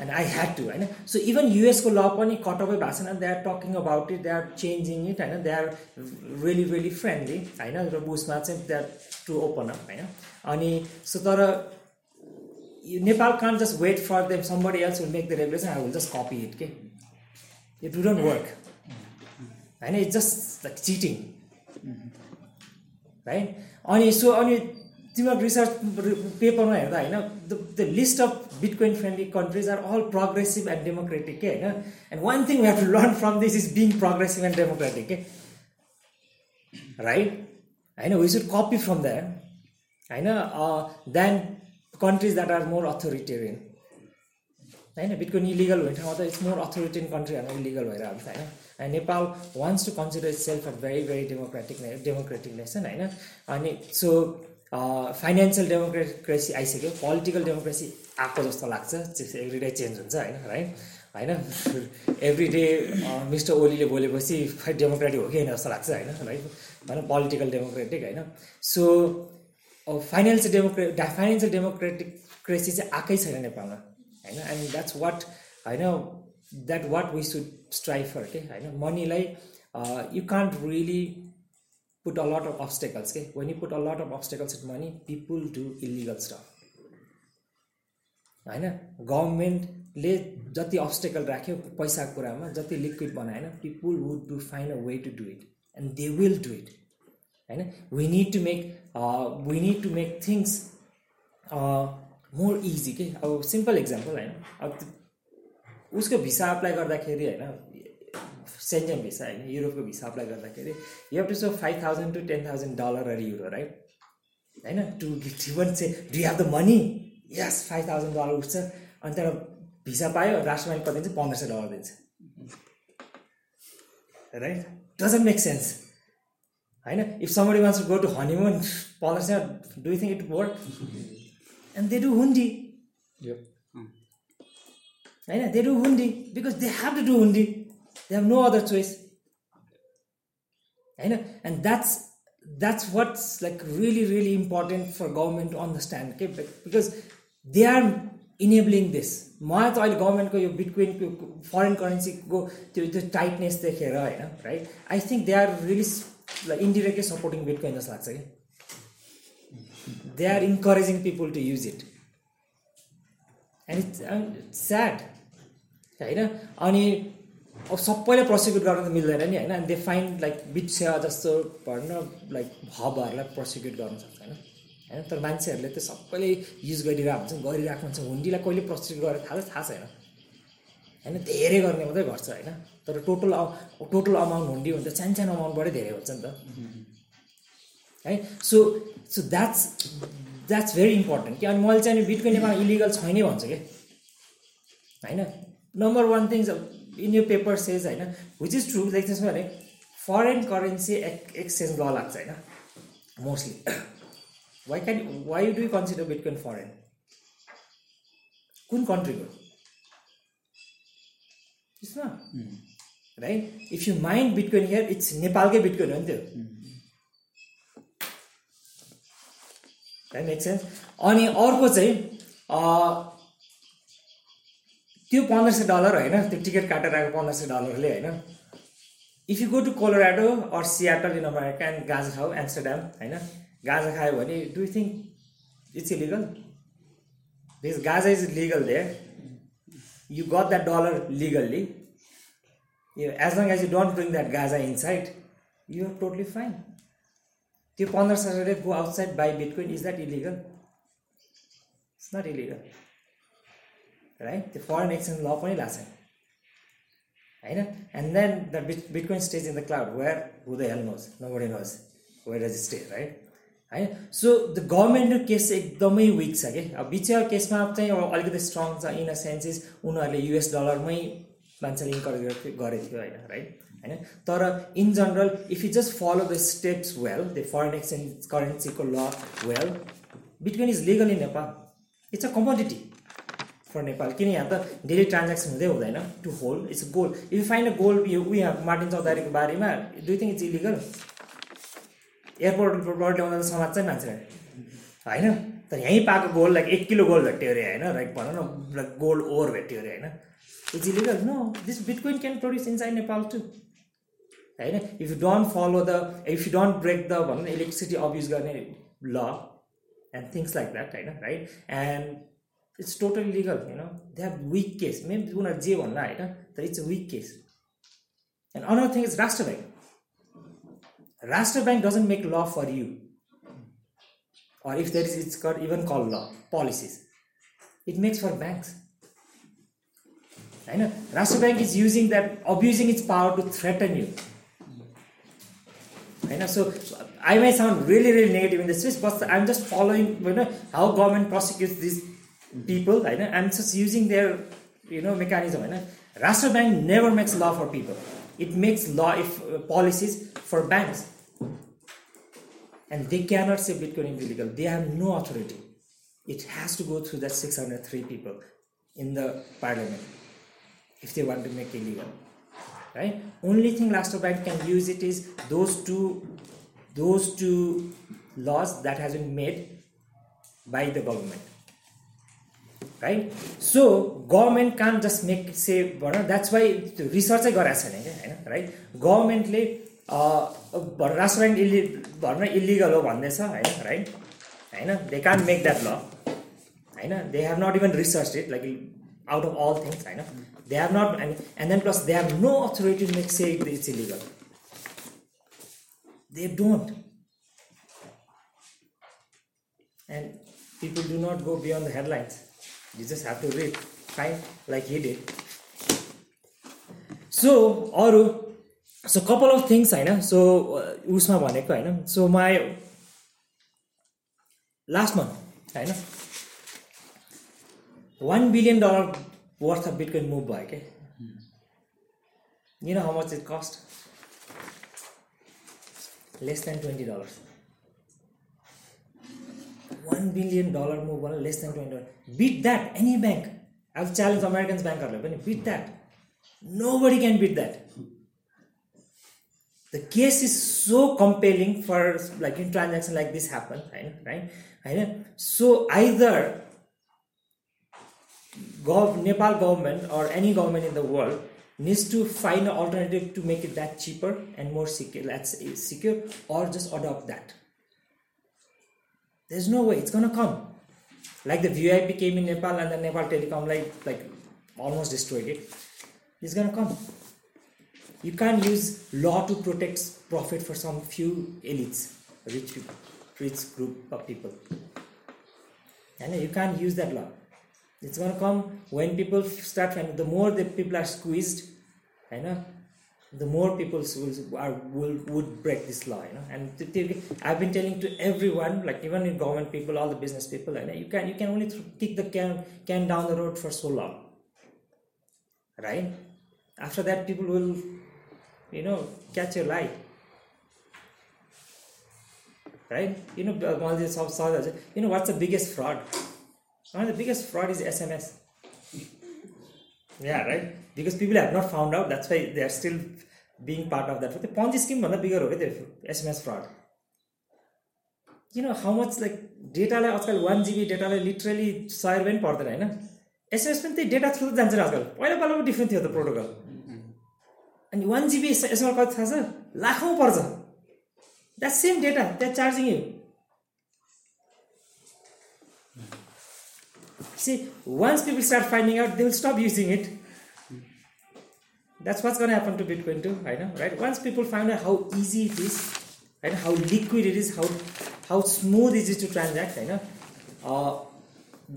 and I had to होइन सो इभन युएसको ल पनि कटअफै भएको छैन they are talking about it they are changing it होइन they are really really friendly होइन र उसमा चाहिँ they are to open up होइन अनि सो तर Nepal can just wait for them somebody else will make the regulation I will just copy it के it do don't work होइन it's just like cheating है अनि so अनि तिम्रो research पेपरमा हेर्दा होइन the list of Bitcoin friendly countries are all progressive and democratic के होइन and one thing have to learn from this is being progressive and democratic के राइट होइन we should copy from that होइन then countries that are more authoritarian होइन bitcoin illegal हुने ठाउँमा त it's more authoritarian कन्ट्रीहरूमा इलिगल भएर आउँछ होइन and Nepal wants to consider self a very very democratic democratic nation होइन अनि सो फाइनेन्सियल डेमोक्रेसी आइसक्यो पोलिटिकल डेमोक्रेसी आएको जस्तो लाग्छ एभ्री डे चेन्ज हुन्छ होइन राइट होइन एभ्री डे मिस्टर ओलीले बोलेपछि खै डेमोक्रेटिक हो कि होइन जस्तो लाग्छ होइन राइट होइन पोलिटिकल डेमोक्रेटिक होइन सो फाइनेन्सियल डेमोक्रे फाइनेन्सियल डेमोक्रेटिक क्रेसी चाहिँ आएकै छैन नेपालमा होइन एन्ड द्याट्स वाट होइन that what we should strive के होइन मनीलाई you can't really put a lot of obstacles. Okay, when you put a lot of obstacles in money, people do illegal stuff. होइन गभर्मेन्टले जति अब्सटेकल राख्यो पैसाको कुरामा जति लिक्विड बनाएन people would do find a way to do it and they will do it होइन we need to make we need to make things more easy के अब सिम्पल इक्जाम्पल होइन अब उसको भिसा अप्लाई गर्दाखेरि होइन सेन्जन भिसा होइन युरोपको भिसा अप्लाई गर्दाखेरि you have to show five thousand to ten thousand dollar or euro right होइन to one say do have the money yes five thousand dollar उठ्छ अनि तर भिसा पायो ब्याङ्क कति पन्ध्र सय डलर दिन्छ राइट डजन्ट मेक सेन्स होइन if somebody wants go to honeymoon पन्ध्र सय do think it word and they do hundi होइन they do hundi because they have to do hundi They have no other choice. You know, and that's that's what's like really really important for government to understand okay because they are enabling this मलाई त अहिले गभर्मेन्टको यो बिटक्विनको foreign करेन्सीको त्यो त्यो tightness देखेर होइन right I think they are release like indirectly supporting Bitcoin जस्तो लाग्छ कि they are encouraging people to use it and it's sad होइन अनि अब सबैलाई प्रोसिक्युट गर्न त मिल्दैन नि होइन दे फाइन लाइक बिच जस्तो भनौँ न लाइक हबहरूलाई प्रोसिक्युट गर्न सक्छ होइन होइन तर मान्छेहरूले त सबैले युज गरिरहेको हुन्छ गरिरहेको हुन्छ हुन्डीलाई कहिले प्रोसिक्युट गरेर थाहा थाहा छैन होइन धेरै गर्ने मात्रै गर्छ होइन तर टोटल टोटल अमाउन्ट हुन्डी हुन्छ सानो सानो अमाउन्टबाटै धेरै हुन्छ नि त है so so that's that's very important कि अनि मैले चाहिँ बिटको नेपाल इलिगल छैन भन्छु कि होइन नम्बर वान थिङ्स इन यो पेपर सेज होइन विच इज ट्रु त्यसमा भने फरेन करेन्सी एक् एक्सचेन्ज ल लाग्छ होइन mostly why can why do consider consider can foreign कुन कन्ट्रीको त्यसमा right if you mind Bitcoin here it's नेपालकै बिटकोइन हो नि त्यो मेक सेन्स अनि अर्को चाहिँ त्यो पन्ध्र सय डलर होइन त्यो टिकट काटेर आएको पन्ध्र सय डलरले होइन if you go to Colorado or Seattle in America and ganja खाऊ एम्स्टरड्याम होइन गाजा खायो भने do you think it's illegal because ganja is legal they you got that dollar legally you as long as you don't bring that ganja inside you are totally fine त्यो पन्ध्र सयले go outside buy Bitcoin is that illegal it's not illegal right त्यो foreign exchange law पनि लाग्छ होइन and then the bit Bitcoin stage in the cloud where who the help knows nobody knows where does stay right होइन so the गभर्मेन्टको case चाहिँ एकदमै week छ कि अब बिचको केसमा चाहिँ अब अलिकति स्ट्रङ छ इन अ सेन्सेस उनीहरूले युएस डलरमै मान्छेले इन्करेज गरेको थियो होइन राइट होइन तर in general if you just follow the steps well the foreign exchange करेन्सीको law well Bitcoin is legal in Nepal it's a commodity for Nepal किन यहाँ त डेली ट्रान्ज्याक्सन हुँदै हुँदैन to hold it's gold if you find a gold यो उयो Martin चौधरीको बारेमा दुई थिङ इट्स इलिगल एयरपोर्टबाट ल्याउँदा त समाज चाहिँ मान्छे होइन तर यहीँ पाएको गोल लाइक एक किलो गोल भेट्यो अरे होइन लाइक भनौँ न लाइक गोल्ड ओभर भेट्यो अरे होइन it's illegal no this bitcoin can produce inside Nepal to होइन if you don't follow the if you don't break the भनौँ न इलेक्ट्रिसिटी युज गर्ने law and things like that होइन right and it's totally legal होइन they have weak case maybe उनीहरू जे भन्ला होइन तर it's a weak case and another thing is Rastra bank Rastra bank doesn't make law for you or if there is it's called even called law policies it makes for banks होइन Rastra bank is using that abusing its power to threaten you होइन so I my sound really really negative in this but I am just following होइन how government प्रोसिक्युट्स this people होइन I'm just using there you know mechanism होइन Rastra Bank never makes law for people it makes law if policies for banks and they cannot say bitcoin is illegal they have no authority it has to go through that six hundred three people in the parliament if they want to make illegal right? Only thing Raster Bank can use it is those two, those two laws that has been made by the government. Right so government can just make say भन that's why रिसर्चै गराएको छैन क्या होइन right गभर्मेन्टले restaurant इलि भन illegal हो भन्दैछ होइन राइट होइन they can make that law होइन they have not even research it like out of all things होइन they have not and then plus they have no authority make say it's illegal they don't and people do not go beyond the headlines you just have to read fine like he did so अरू so couple of things होइन so उसमा भनेको होइन so my last month होइन one billion dollar worth of Bitcoin move भयो क्या you know how much it cost less than twenty dollars one billion dollar move गर्नु less than twenty one beat that any bank अब challenge Americans ब्याङ्कहरूले पनि beat that nobody can beat that the case is so compelling for like in transaction like this happen होइन right होइन so either गभ Nepal government or any government in the world needs to find an alternative to make it that cheaper and more secure, let's say secure, or just adopt that. There's no way it's gonna come. Like the VIP came in Nepal and the Nepal Telecom like like almost destroyed it. It's gonna come. You can't use law to protect profit for some few elites, rich people, rich group of people. And you can't use that law. It's gonna come when people start. The more the people are squeezed, I know the more people will, will would break this law you know and i've been telling to everyone like even in government people all the business people and you can you can only kick the can can down the road for so long right after that people will you know catch your lie right you know you know what's the biggest fraud one of the biggest fraud is sms yeah right because people have not found out that's why they are still being part of that fraud त्यो Ponzi स्किमभन्दा bigger हो क्या त्यो SMS fraud किन how much like डेटालाई आजकल one GB डेटालाई literally सय रुपियाँ पनि पर्दैन होइन एसएमएस पनि त्यही डेटा थ्रु जान्छ आजकल पहिला पहिला पनि डिफ्रेन्ट थियो त प्रोटोकल अनि वान जिबी एसएमएस कति थाहा छ लाखौँ पर्छ द्याट सेम डेटा त्यहाँ charging see once people start finding out they will stop using it that's what's गर्न एपन टु बिट क्वेन टु होइन right once people find how easy it is होइन how liquid it is how how smooth is is to transact होइन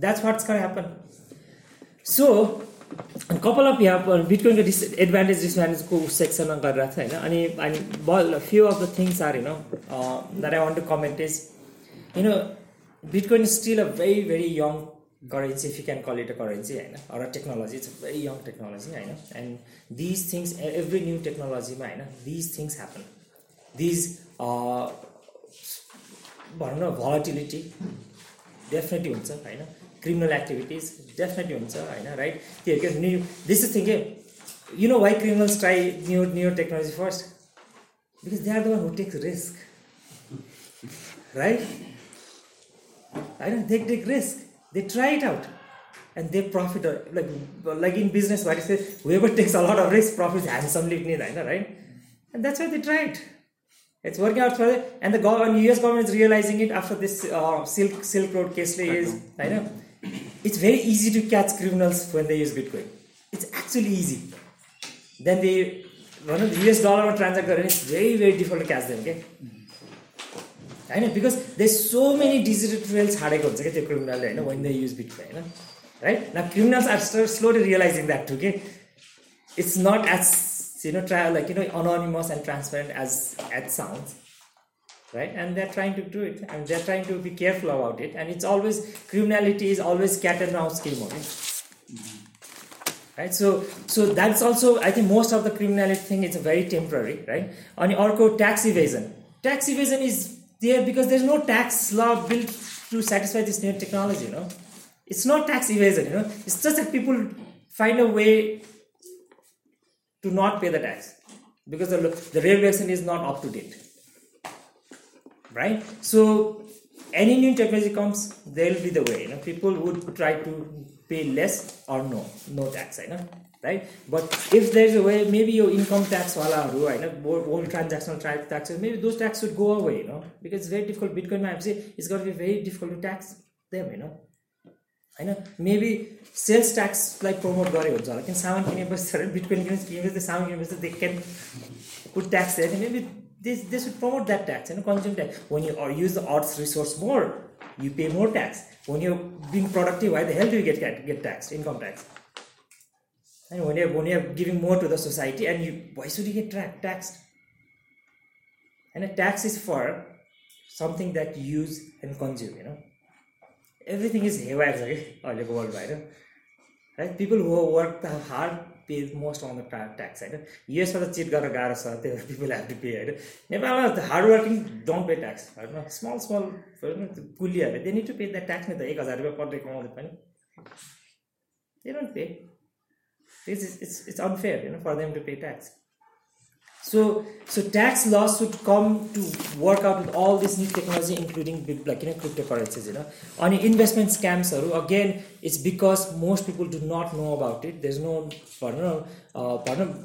that's what's gonna happen so couple of यहाँ बिटकोइनको advantage डिसएडभान्टेजको सेक्सनमा गरिरहेको छ होइन अनि अनि बल few of the things are युन that I want to comment is युन Bitcoin still a very very young currency if you can call it a currency होइन or technology it's a very young technology होइन and these things every new टेक्नोलोजीमा होइन these things happen these भनौँ न volatility definitely हुन्छ होइन criminal activities definitely हुन्छ होइन राइट त्यो के new this is थिङ्के you know why criminals try new new technology first because they are the one who takes risk right होइन they take risk They try it out and they profit uh, like uh, like in business where you say whoever takes a lot of risk profits handsomely right? And that's why they try it. It's working out for them. And the government, US government is realizing it after this uh, Silk, Silk Road case. Is, I know. It's very easy to catch criminals when they use Bitcoin. It's actually easy. Then they, one of the US dollar transact, it's very, very difficult to catch them. Okay? होइन because they so many digital trails छाडेको हुन्छ क्या त्यो क्रिमिनलले होइन when they use beet होइन right न criminals are start slowly realizing that to के it's not as you know ट्रा like you know anonymous and transparent as as sounds right and they're trying to do it and they're trying to be careful about it and it's always criminality is always cat and mouse game okay right so so that's also i think most of the criminality thing is very temporary right and orco tax evasion tax evasion is there because there's no tax law built to satisfy this new technology you know it's not tax evasion you know it's just that people find a way to not pay the tax because the, the regulation is not up to date right so any new technology comes there will be the way you know people would try to pay less or no no tax you know right? But if there's a way, maybe your income tax wala ru, I know all own transactional taxes, maybe those taxes would go away, you know, because it's very difficult. Bitcoin might say it's gonna be very difficult to tax them, you know. I know maybe sales tax like promote gari hunch hola kin saman kine basera bitcoin kine kine basera saman kine basera they can put tax there maybe this this would promote that tax you know consume tax when you uh, use the arts resource more you pay more tax when you're being productive why the hell do you get get, get taxed income tax And when you're, when giving more to the society, and you, why should you get taxed? And a tax is for something that you use and consume, you know. Everything is haywire, अहिलेको वर्ल्डमा होइन right people who work the hard pay most on the the होइन युएसमा त cheat गर्न गाह्रो छ त्यो पिपल हेभ टु पे होइन नेपालमा hard working don't pay tax होइन small small कुलीहरूले they need to pay the tax नै त एक हजार रुपियाँ पर डे कमाउँदै पनि they don't pay It's, it's, it's unfair you know, for them to pay tax. So, so tax laws should come to work out with all this new technology, including big, like you know, cryptocurrencies. You know, on investment scams, again, it's because most people do not know about it. There's no, pardon, uh,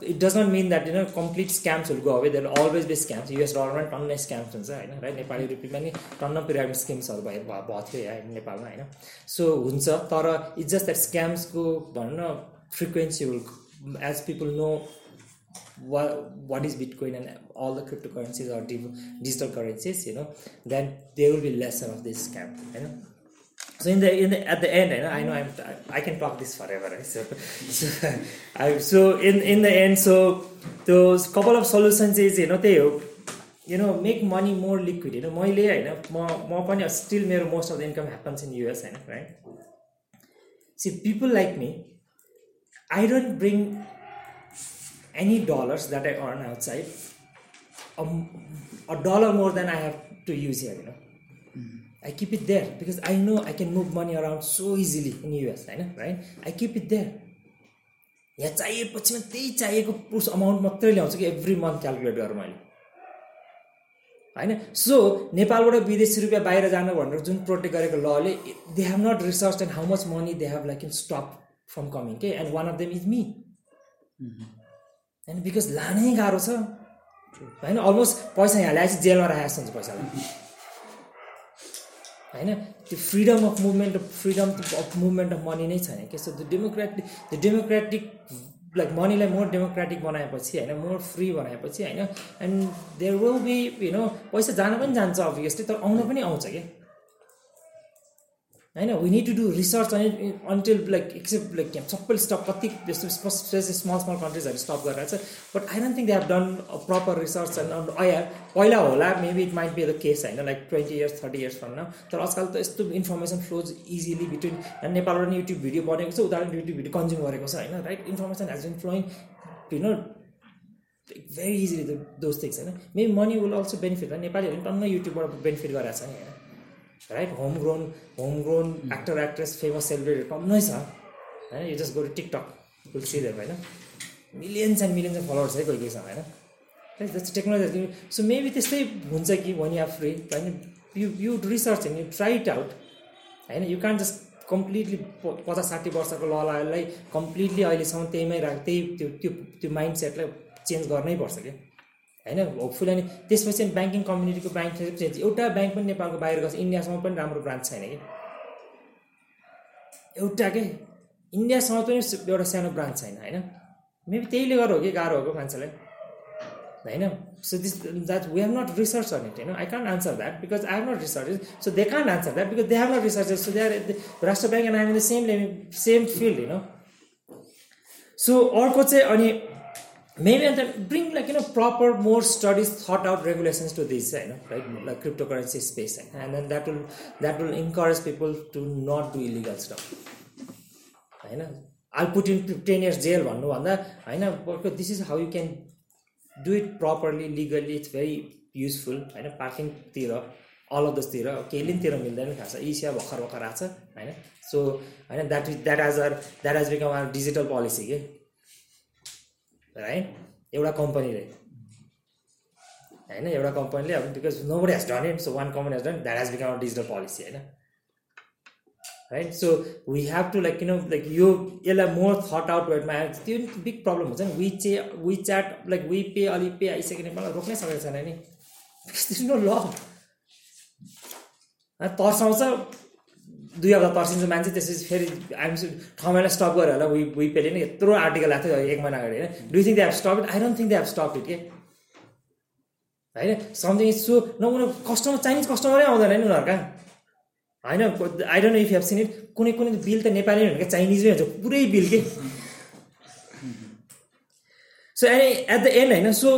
it does not mean that you know complete scams will go away. There will always be scams. us government टन्नै scams scams Right? र नेपाली रुपियाँमा नि टन्न pyramid स्किम्सहरू भयो भएको थियो नेपालमा होइन so हुन्छ तर Frequency will as people know what what is bitcoin and all the cryptocurrencies or digital currencies you know then there will be lesser of this scam you know so in the in the at the end you know, i know i'm i can talk this forever right? so so, I, so in in the end so those couple of solutions is you know they you know make money more liquid you know मैले होइन म म पनि still मेरो most of the income happens in US होइन right see people like me I don't bring any dollars that I earn outside a dollar more than I have to use here, you know. I keep it I because I know I can move money around so US होइन right I keep it there यहाँ चाहिएपछि म त्यही चाहिएको पुस amount मात्रै ल्याउँछु कि every month calculate गरेर मैले होइन सो नेपालबाट विदेशी रुपियाँ बाहिर जानु भनेर जुन प्रोटेक्ट गरेको लले they have not research and how much money they have like in stop from coming के and one of them is me होइन बिकज लानै गाह्रो छ होइन अलमोस्ट पैसा यहाँ ल्याएपछि जेलमा राखेको जस्तो हुन्छ पैसालाई होइन त्यो freedom of movement of freedom of movement of money नै छैन के so the democratic the democratic like मनीलाई more democratic बनाएपछि होइन मोर फ्री बनाएपछि होइन and there will be you know पैसा जान पनि जान्छ अभियसली तर आउन पनि आउँछ क्या होइन we need to do research अनि अन्टिल लाइक एक्सेप्ट लाइक सबैले स्टप कति यस्तो स्मल स्मल कन्ट्रिजहरू स्टप गरेर छ but I don't think they have done proper research and अया पहिला होला maybe it might be the case होइन like twenty years thirty years भन्न न तर आजकल त यस्तो इन्फर्मेसन फ्लोज इजिली बिट्विन नेपालबाट पनि युट्युब भिडियो बनेको छ उदाहरण युट्युब भिडियो कन्ज्युम गरेको छ होइन right information has in flowing you know very easily those होइन maybe money will also benefit नेपालीहरू पनि टन्न युट्युबबाट बेनिफिट गराएको छ नि होइन right home grown home grown actor actress famous सेलिब्रेटीहरू नै छ होइन यो जस्ट गएर टिकटक विल होइन millions and millions of followers है कोही कोहीसँग होइन जस्तो टेक्नोलोजी सो मेबी त्यस्तै हुन्छ कि वान या फ्री होइन you you research and you try it out होइन यु कान जस्ट कम्प्लिटली पचास साठी वर्षको ललालाई कम्प्लिटली अहिलेसम्म त्यहीमै राख त्यही त्यो त्यो त्यो माइन्ड सेटलाई चेन्ज गर्नै पर्छ क्या होइन होपफुल अनि त्यसपछि ब्याङ्किङ कम्युनिटीको ब्याङ्क एउटा ब्याङ्क पनि नेपालको बाहिर गएको छ इन्डियासम्म पनि राम्रो ब्रान्च छैन कि एउटा के इन्डियासम्म पनि एउटा सानो ब्रान्च छैन होइन मेबी त्यहीले गर्दा हो कि गाह्रो हो कि मान्छेलाई होइन so this that we have not research on it होइन I can't answer that because I have not research so they can't answer that because they have not research so they are राष्ट्र bank and I the same same field होइन so अर्को चाहिँ अनि maybe and bring like you know proper more studies thought out regulations to this you know right like cryptocurrency space and then that will that will encourage people to not do illegal stuff होइन I'll put in 10 years jail भन्नुभन्दा होइन this is how you can do it properly legally it's very useful होइन पार्किङतिर अलगसतिर केलिनतिर मिल्दैन थाहा छ इसिया भर्खर भर्खर आएको छ होइन सो होइन that is that has are that has become our digital policy के राइट एउटा कम्पनीले होइन एउटा कम्पनीले अब because nobody has done it so one company has done that has become a digital policy होइन right so we have to like किन like यो यसलाई मोर थट आउट वेटमा आयो त्यो बिग प्रब्लम हुन्छ नि वी चे we chat like we pay अलि पे आइसक्यो मलाई रोक्नै सकेको छैन नि ल तर्साउँछ दुई हप्ता तर्सिन्छ मान्छे त्यसपछि फेरि हामी ठाउँमा स्टप गरेर होला वी पेले नै यत्रो आर्टिकल आएको थियो एक महिना अगाडि होइन do think they have stop it I don't think they have stop it के होइन समथिङ इज सो न उनीहरू कस्टमर चाइनिज कस्टमरै आउँदैन नि उनीहरूका होइन I don't know if have seen it कुनै कुनै बिल त नेपाली हुन्छ क्या चाइनिजमै हुन्छ पुरै बिल के so any at the end होइन सो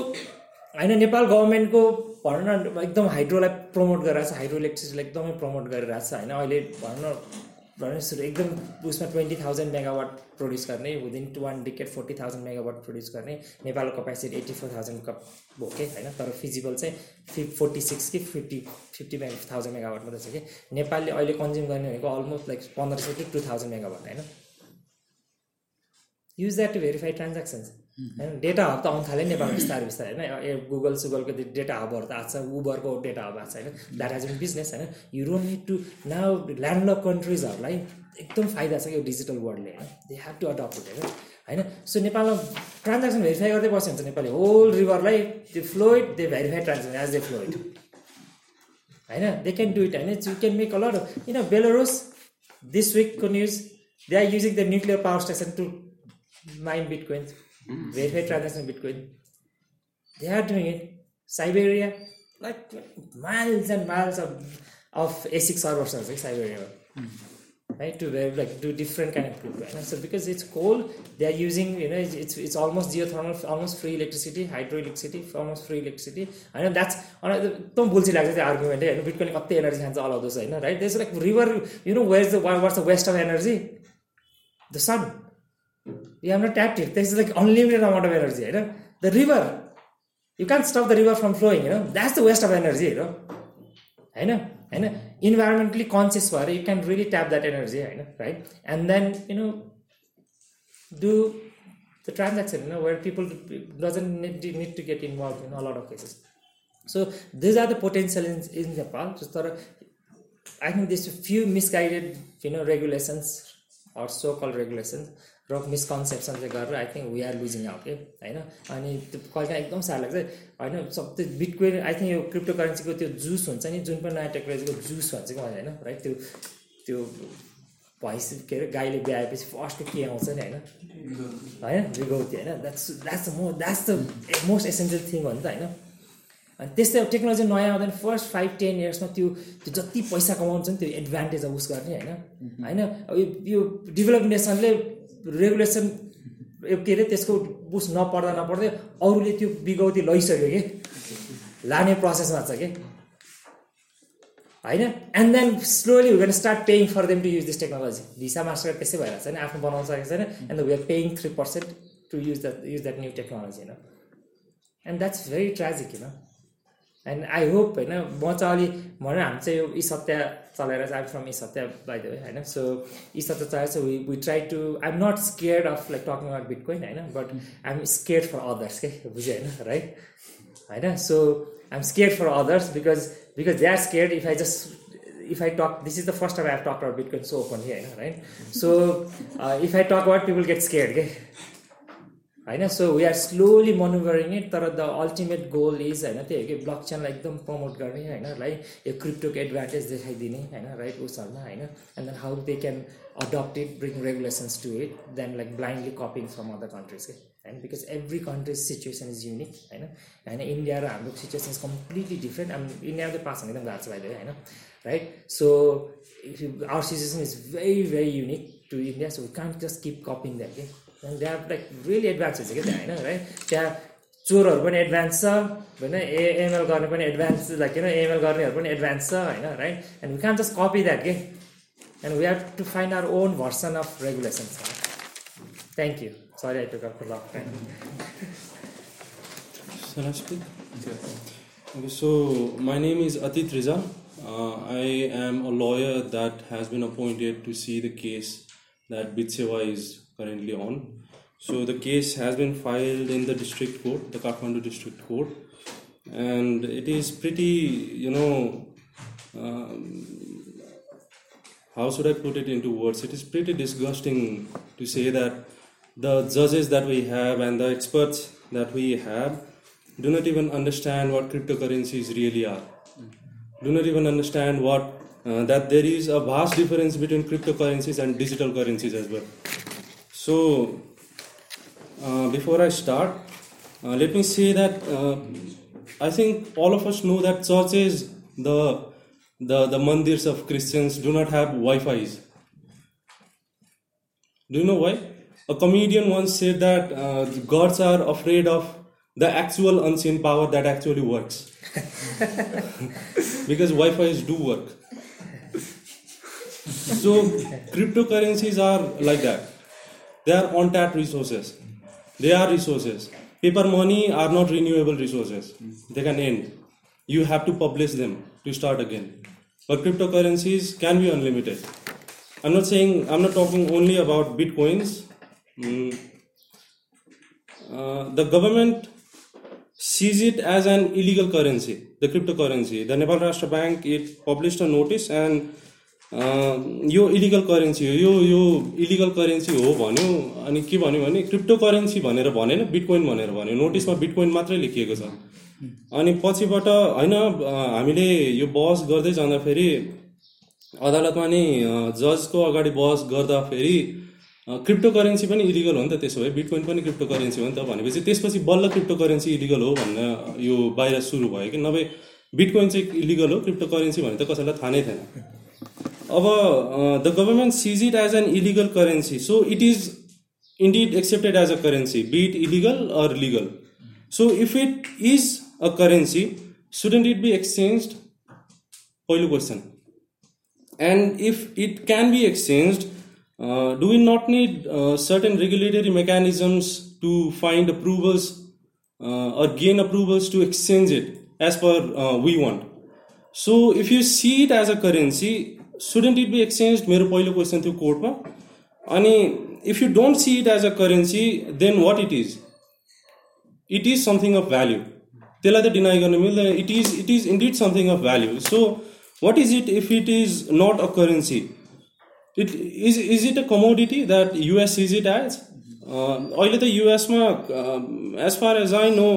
होइन नेपाल गभर्मेन्टको भनौँ न एकदम हाइड्रोलाई प्रमोट गरिरहेको छ हाइड्रो इलेक्ट्रिसिटीलाई एकदमै प्रमोट गरिरहेको छ होइन अहिले भनौँ न भनौँ एकदम उसमा ट्वेन्टी थाउजन्ड मेगावाट प्रड्युस गर्ने within one decade forty thousand megawatt produce गर्ने नेपालको क्यापेसिटी एट्टी फोर थाउजन्डको कप होइन तर फिजिबल चाहिँ फोर्टी सिक्स कि fifty fifty mega thousand megawatt मात्रै छ कि नेपालले अहिले कन्ज्युम गर्ने भनेको अलमोस्ट लाइक पन्ध्र सय कि टू थाउजन्ड मेगावाट होइन use that to verify transactions होइन डेटा हब त आउनु थाल्यो नेपाल बिस्तारै बिस्तारै होइन ए गुगल सुगलको डेटा हबहरू त आएको छ उबरको डेटा हब आएको छ होइन द्याट एज बिन बिजनेस होइन यु रोन निड टु नाउ ल्यान्ड कन्ट्रिजहरूलाई एकदम फाइदा छ कि डिजिटल वर्ल्डले होइन दे हेभ टु अडप्ट हुँदैन होइन होइन सो नेपालमा ट्रान्जेक्सन भेरिफाई गर्दै बस्यो हुन्छ नेपाली होल रिभरलाई they flowed they verify transaction as they flowed होइन दे क्यान डु इट होइन यु क्यान मेक अ किन बेलोरोस दिस विकको news they are using the nuclear power station to mine beet coins बिटकोइन्स verify transaction Bitcoin. They are doing it. Siberia, like miles and miles of, of ASIC servers are like Siberia. Right to ver- like do different kind of crypto. And so because it's cold, they are using you know it's it's, it's almost geothermal, almost free electricity, hydroelectricity, almost free electricity. I know that's एकदम बुल्सी लाग्छ त्यो आर्गुमेन्टै होइन बिटकोइनले कति energy खान्छ अलाउँदो छ होइन right there's like river you know where the what's the waste of energy the sun You have not tapped it. There is like unlimited amount of energy. You know? The river, you can't stop the river from flowing. You know, that's the waste of energy. You know, I know. I know. Environmentally conscious, you can really tap that energy. You know, right? And then you know, do the transaction. You know, where people doesn't need, need to get involved in a lot of cases. So these are the potential in, in Nepal. Just there of, I think there's a few misguided, you know, regulations or so-called regulations र misconception चाहिँ गरेर I think we are losing out के होइन अनि त्यो कहिले एकदम साह्रो लाग्छ होइन सब त्यो बिटकोइन आई थिङ्क यो क्रिप्टो करेन्सीको त्यो जुस हुन्छ नि जुन पनि नयाँ टेक्नोलोजीको जुस भन्छ कि होइन राइट त्यो त्यो भैँस के अरे गाईले ब्याएपछि फर्स्ट के आउँछ नि होइन होइन रिगौती होइन द्याट्स द्याट्स म that's the most essential thing हो नि त होइन अनि त्यस्तै अब टेक्नोलोजी नयाँ आउँदा फर्स्ट फाइभ टेन इयर्समा त्यो त्यो जति पैसा कमाउँछ नि त्यो एडभान्टेज अब उस गर्ने होइन होइन अब यो डेभलप नेसनले रेगुलेसन के अरे त्यसको बुस नपर्दा नपर्दै अरूले त्यो बिगौती लैसक्यो कि लाने प्रोसेसमा छ कि होइन and then slowly we can start paying for them to use this technology Visa Master त्यसै भइरहेको छ नि आफ्नो बनाउन सकेको छैन and we are paying three percent to use the use that new technology होइन एन्ड द्याट्स भेरी ट्राजिक होइन एन्ड आई होप होइन म चाहिँ अलि भनौँ हामी चाहिँ यो यी सत्य tolerance. I'm from East by the way. I know. So East Satya, so we, we try to. I'm not scared of like talking about Bitcoin. I know, but hmm. I'm scared for others. Okay, right? I know. So I'm scared for others because because they are scared. If I just if I talk, this is the first time I've talked about Bitcoin so openly, right? So uh, if I talk about, people get scared. Okay? होइन so we are slowly monitoring it तर the ultimate goal is होइन त्यही हो कि block चेनलाई एकदम promote गर्ने होइन like यो क्रिप्टोको एडभान्टेज देखाइदिने होइन राइट उसहरूमा होइन and then how they can adapt it bring regulations to it then like blindly copying from other countries के होइन because every countries situation is unique होइन होइन इन्डिया र हाम्रो situation is completely different India चाहिँ pass हुने एकदम गाह्रो छ भाइले होइन right so our situation is very very unique to India so we can't just keep copying that के अनि they are like really advance हुन्छ कि त्यहाँ होइन है त्यहाँ चोरहरू पनि एडभान्स छ होइन ए एमएल गर्ने पनि एडभान्स लाइक किन एमएल गर्नेहरू पनि एडभान्स छ होइन right and we can just copy that के and we have to find our own version of regulations thank you sorry I took up full of Okay, so my name is Atit Riza. Uh, I am a lawyer that has been appointed to see the case that Bitsewa is currently on. So the case has been filed in the district court, the Kathmandu district court, and it is pretty, you know, um, how should I put it into words? It is pretty disgusting to say that the judges that we have and the experts that we have do not even understand what cryptocurrencies really are. Do not even understand what uh, that there is a vast difference between cryptocurrencies and digital currencies as well. So, uh, before I start, uh, let me say that uh, I think all of us know that churches, the the the mandirs of Christians, do not have Wi-Fi's. Do you know why? A comedian once said that uh, gods are afraid of the actual unseen power that actually works, because Wi-Fi's do work. So cryptocurrencies are like that they are on tap resources. They are resources. Paper money are not renewable resources. They can end. You have to publish them to start again. But cryptocurrencies can be unlimited. I'm not saying I'm not talking only about bitcoins. Mm. Uh, the government sees it as an illegal currency, the cryptocurrency. The Nepal Rashtra Bank it published a notice and यो illegal currency हो यो यो illegal currency हो भन्यो अनि के भन्यो भने क्रिप्टो करेन्सी भनेर भनेन बिटकोइन भनेर भन्यो नोटिसमा बिटकोइन मात्रै लेखिएको छ अनि पछिबाट होइन हामीले यो बहस गर्दै जाँदाखेरि अदालतमा नि जजको अगाडि बहस गर्दाखेरि क्रिप्टो करेन्सी पनि इलिगल हो नि त त्यसो भए बिटकोइन पनि क्रिप्टो करेन्सी हो नि त भनेपछि त्यसपछि बल्ल क्रिप्टो करेन्सी इलिगल हो भन्ने यो बाहिर सुरु भयो कि नभए बिटकोइन चाहिँ इलिगल हो क्रिप्टो करेन्सी भने त कसैलाई थाहा नै थिएन Uh, the government sees it as an illegal currency, so it is indeed accepted as a currency, be it illegal or legal. So if it is a currency, shouldn't it be exchanged? Pahilo question. And if it can be exchanged, uh, do we not need uh, certain regulatory mechanisms to find approvals or gain approvals to exchange it as per we want? So if you see it as a currency, shouldn't it be exchange मेरो पहिलो question थियो कोर्टमा अनि if you don't see it as a currency then what it is it is something of value त्यसलाई त deny गर्न मिल्दैन it is it is indeed something of value so what is it if it is not a currency it is is it a commodity that US is it as अहिले त युएसमा as far as I know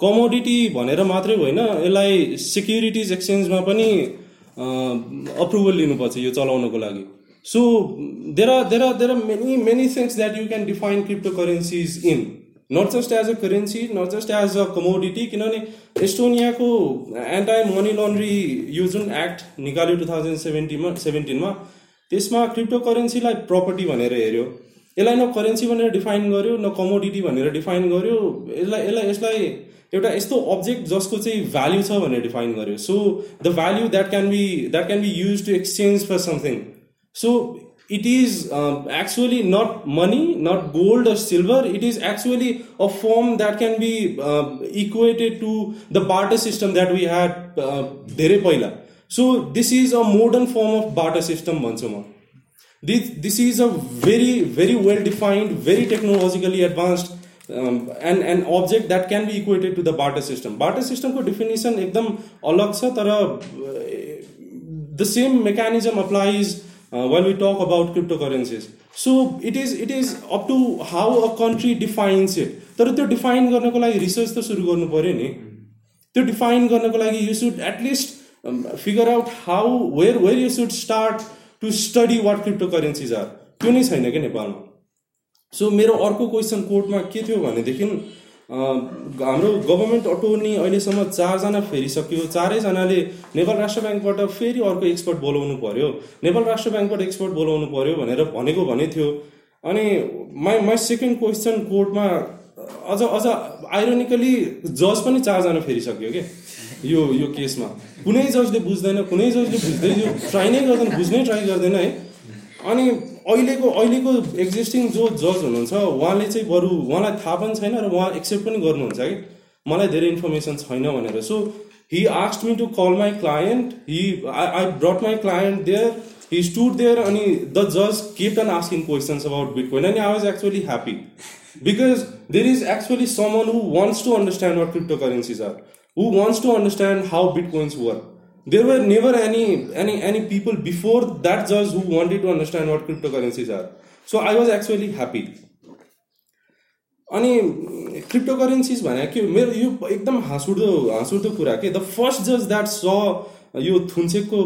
commodity भनेर मात्रै होइन यसलाई सिक्युरिटिज एक्सचेन्जमा पनि approval लिनुपर्छ यो चलाउनको लागि so there are there are there are many many things that you can define cryptocurrencies in not just as a currency not just as a commodity किनभने एस्टोनियाको एन्टाइ मनी लन्ड्री यो जुन एक्ट निकाल्यो two thousand सेभेन्टिनमा सेभेन्टिनमा त्यसमा crypto करेन्सीलाई property भनेर हेऱ्यो यसलाई न करेन्सी भनेर डिफाइन गर्यो न कमोडिटी भनेर डिफाइन गर्यो यसलाई यसलाई यसलाई एउटा यस्तो अब्जेक्ट जसको चाहिँ भ्याल्यु छ भनेर डिफाइन गर्यो so the value that can be that can be use to exchange for something so it is actually not money not gold or silver it is actually a form that can be equated to the barter system that we had धेरै पहिला so this is a modern form of barter system भन्छु म this this is a very very well defined very technologically advanced and and object that can be equated to the barter system barter सिस्टमको definition एकदम अलग छ तर the same mechanism applies when we talk about cryptocurrencies so it is it is up to how a country defines it तर त्यो define गर्नको लागि research त सुरु गर्नु पऱ्यो नि त्यो डिफाइन गर्नको लागि you should at least figure out how where where you should start to study what crypto currencies are त्यो नै छैन क्या नेपालमा सो मेरो अर्को क्वेसन कोर्टमा के थियो भनेदेखि हाम्रो गभर्मेन्ट अटोर्नी अहिलेसम्म चारजना फेरिसक्यो चारैजनाले नेपाल राष्ट्र ब्याङ्कबाट फेरि अर्को एक्सपर्ट बोलाउनु पर्यो नेपाल राष्ट्र ब्याङ्कबाट एक्सपर्ट बोलाउनु पर्यो भनेर भनेको भने थियो अनि माई माई सेकेन्ड क्वेसन कोर्टमा अझ अझ आइरोनिकली जज पनि चारजना फेरिसक्यो क्या यो यो केसमा कुनै जजले बुझ्दैन कुनै जजले बुझ्दैन यो ट्राई नै गर्दैन बुझ्नै ट्राई गर्दैन है अनि अहिलेको अहिलेको एक्जिस्टिङ जो जज हुनुहुन्छ उहाँले चाहिँ बरु उहाँलाई थाहा पनि छैन र उहाँ एक्सेप्ट पनि गर्नुहुन्छ कि मलाई धेरै इन्फर्मेसन छैन भनेर so he asked me to call my client he I I brought my client there he stood there अनि द जज kept on asking questions about bitcoin अनि I was actually happy because there is actually someone who wants to understand what cryptocurrencies are who wants to understand how bitcoins work there were never any any any people before that just who wanted to understand what cryptocurrencies are so i was actually happy अनि crypto currencies भने के मेरो यो एकदम हाँसुर्दो हाँसुर्दो कुरा के द फर्स्ट जज द्याट स यो थुन्सेको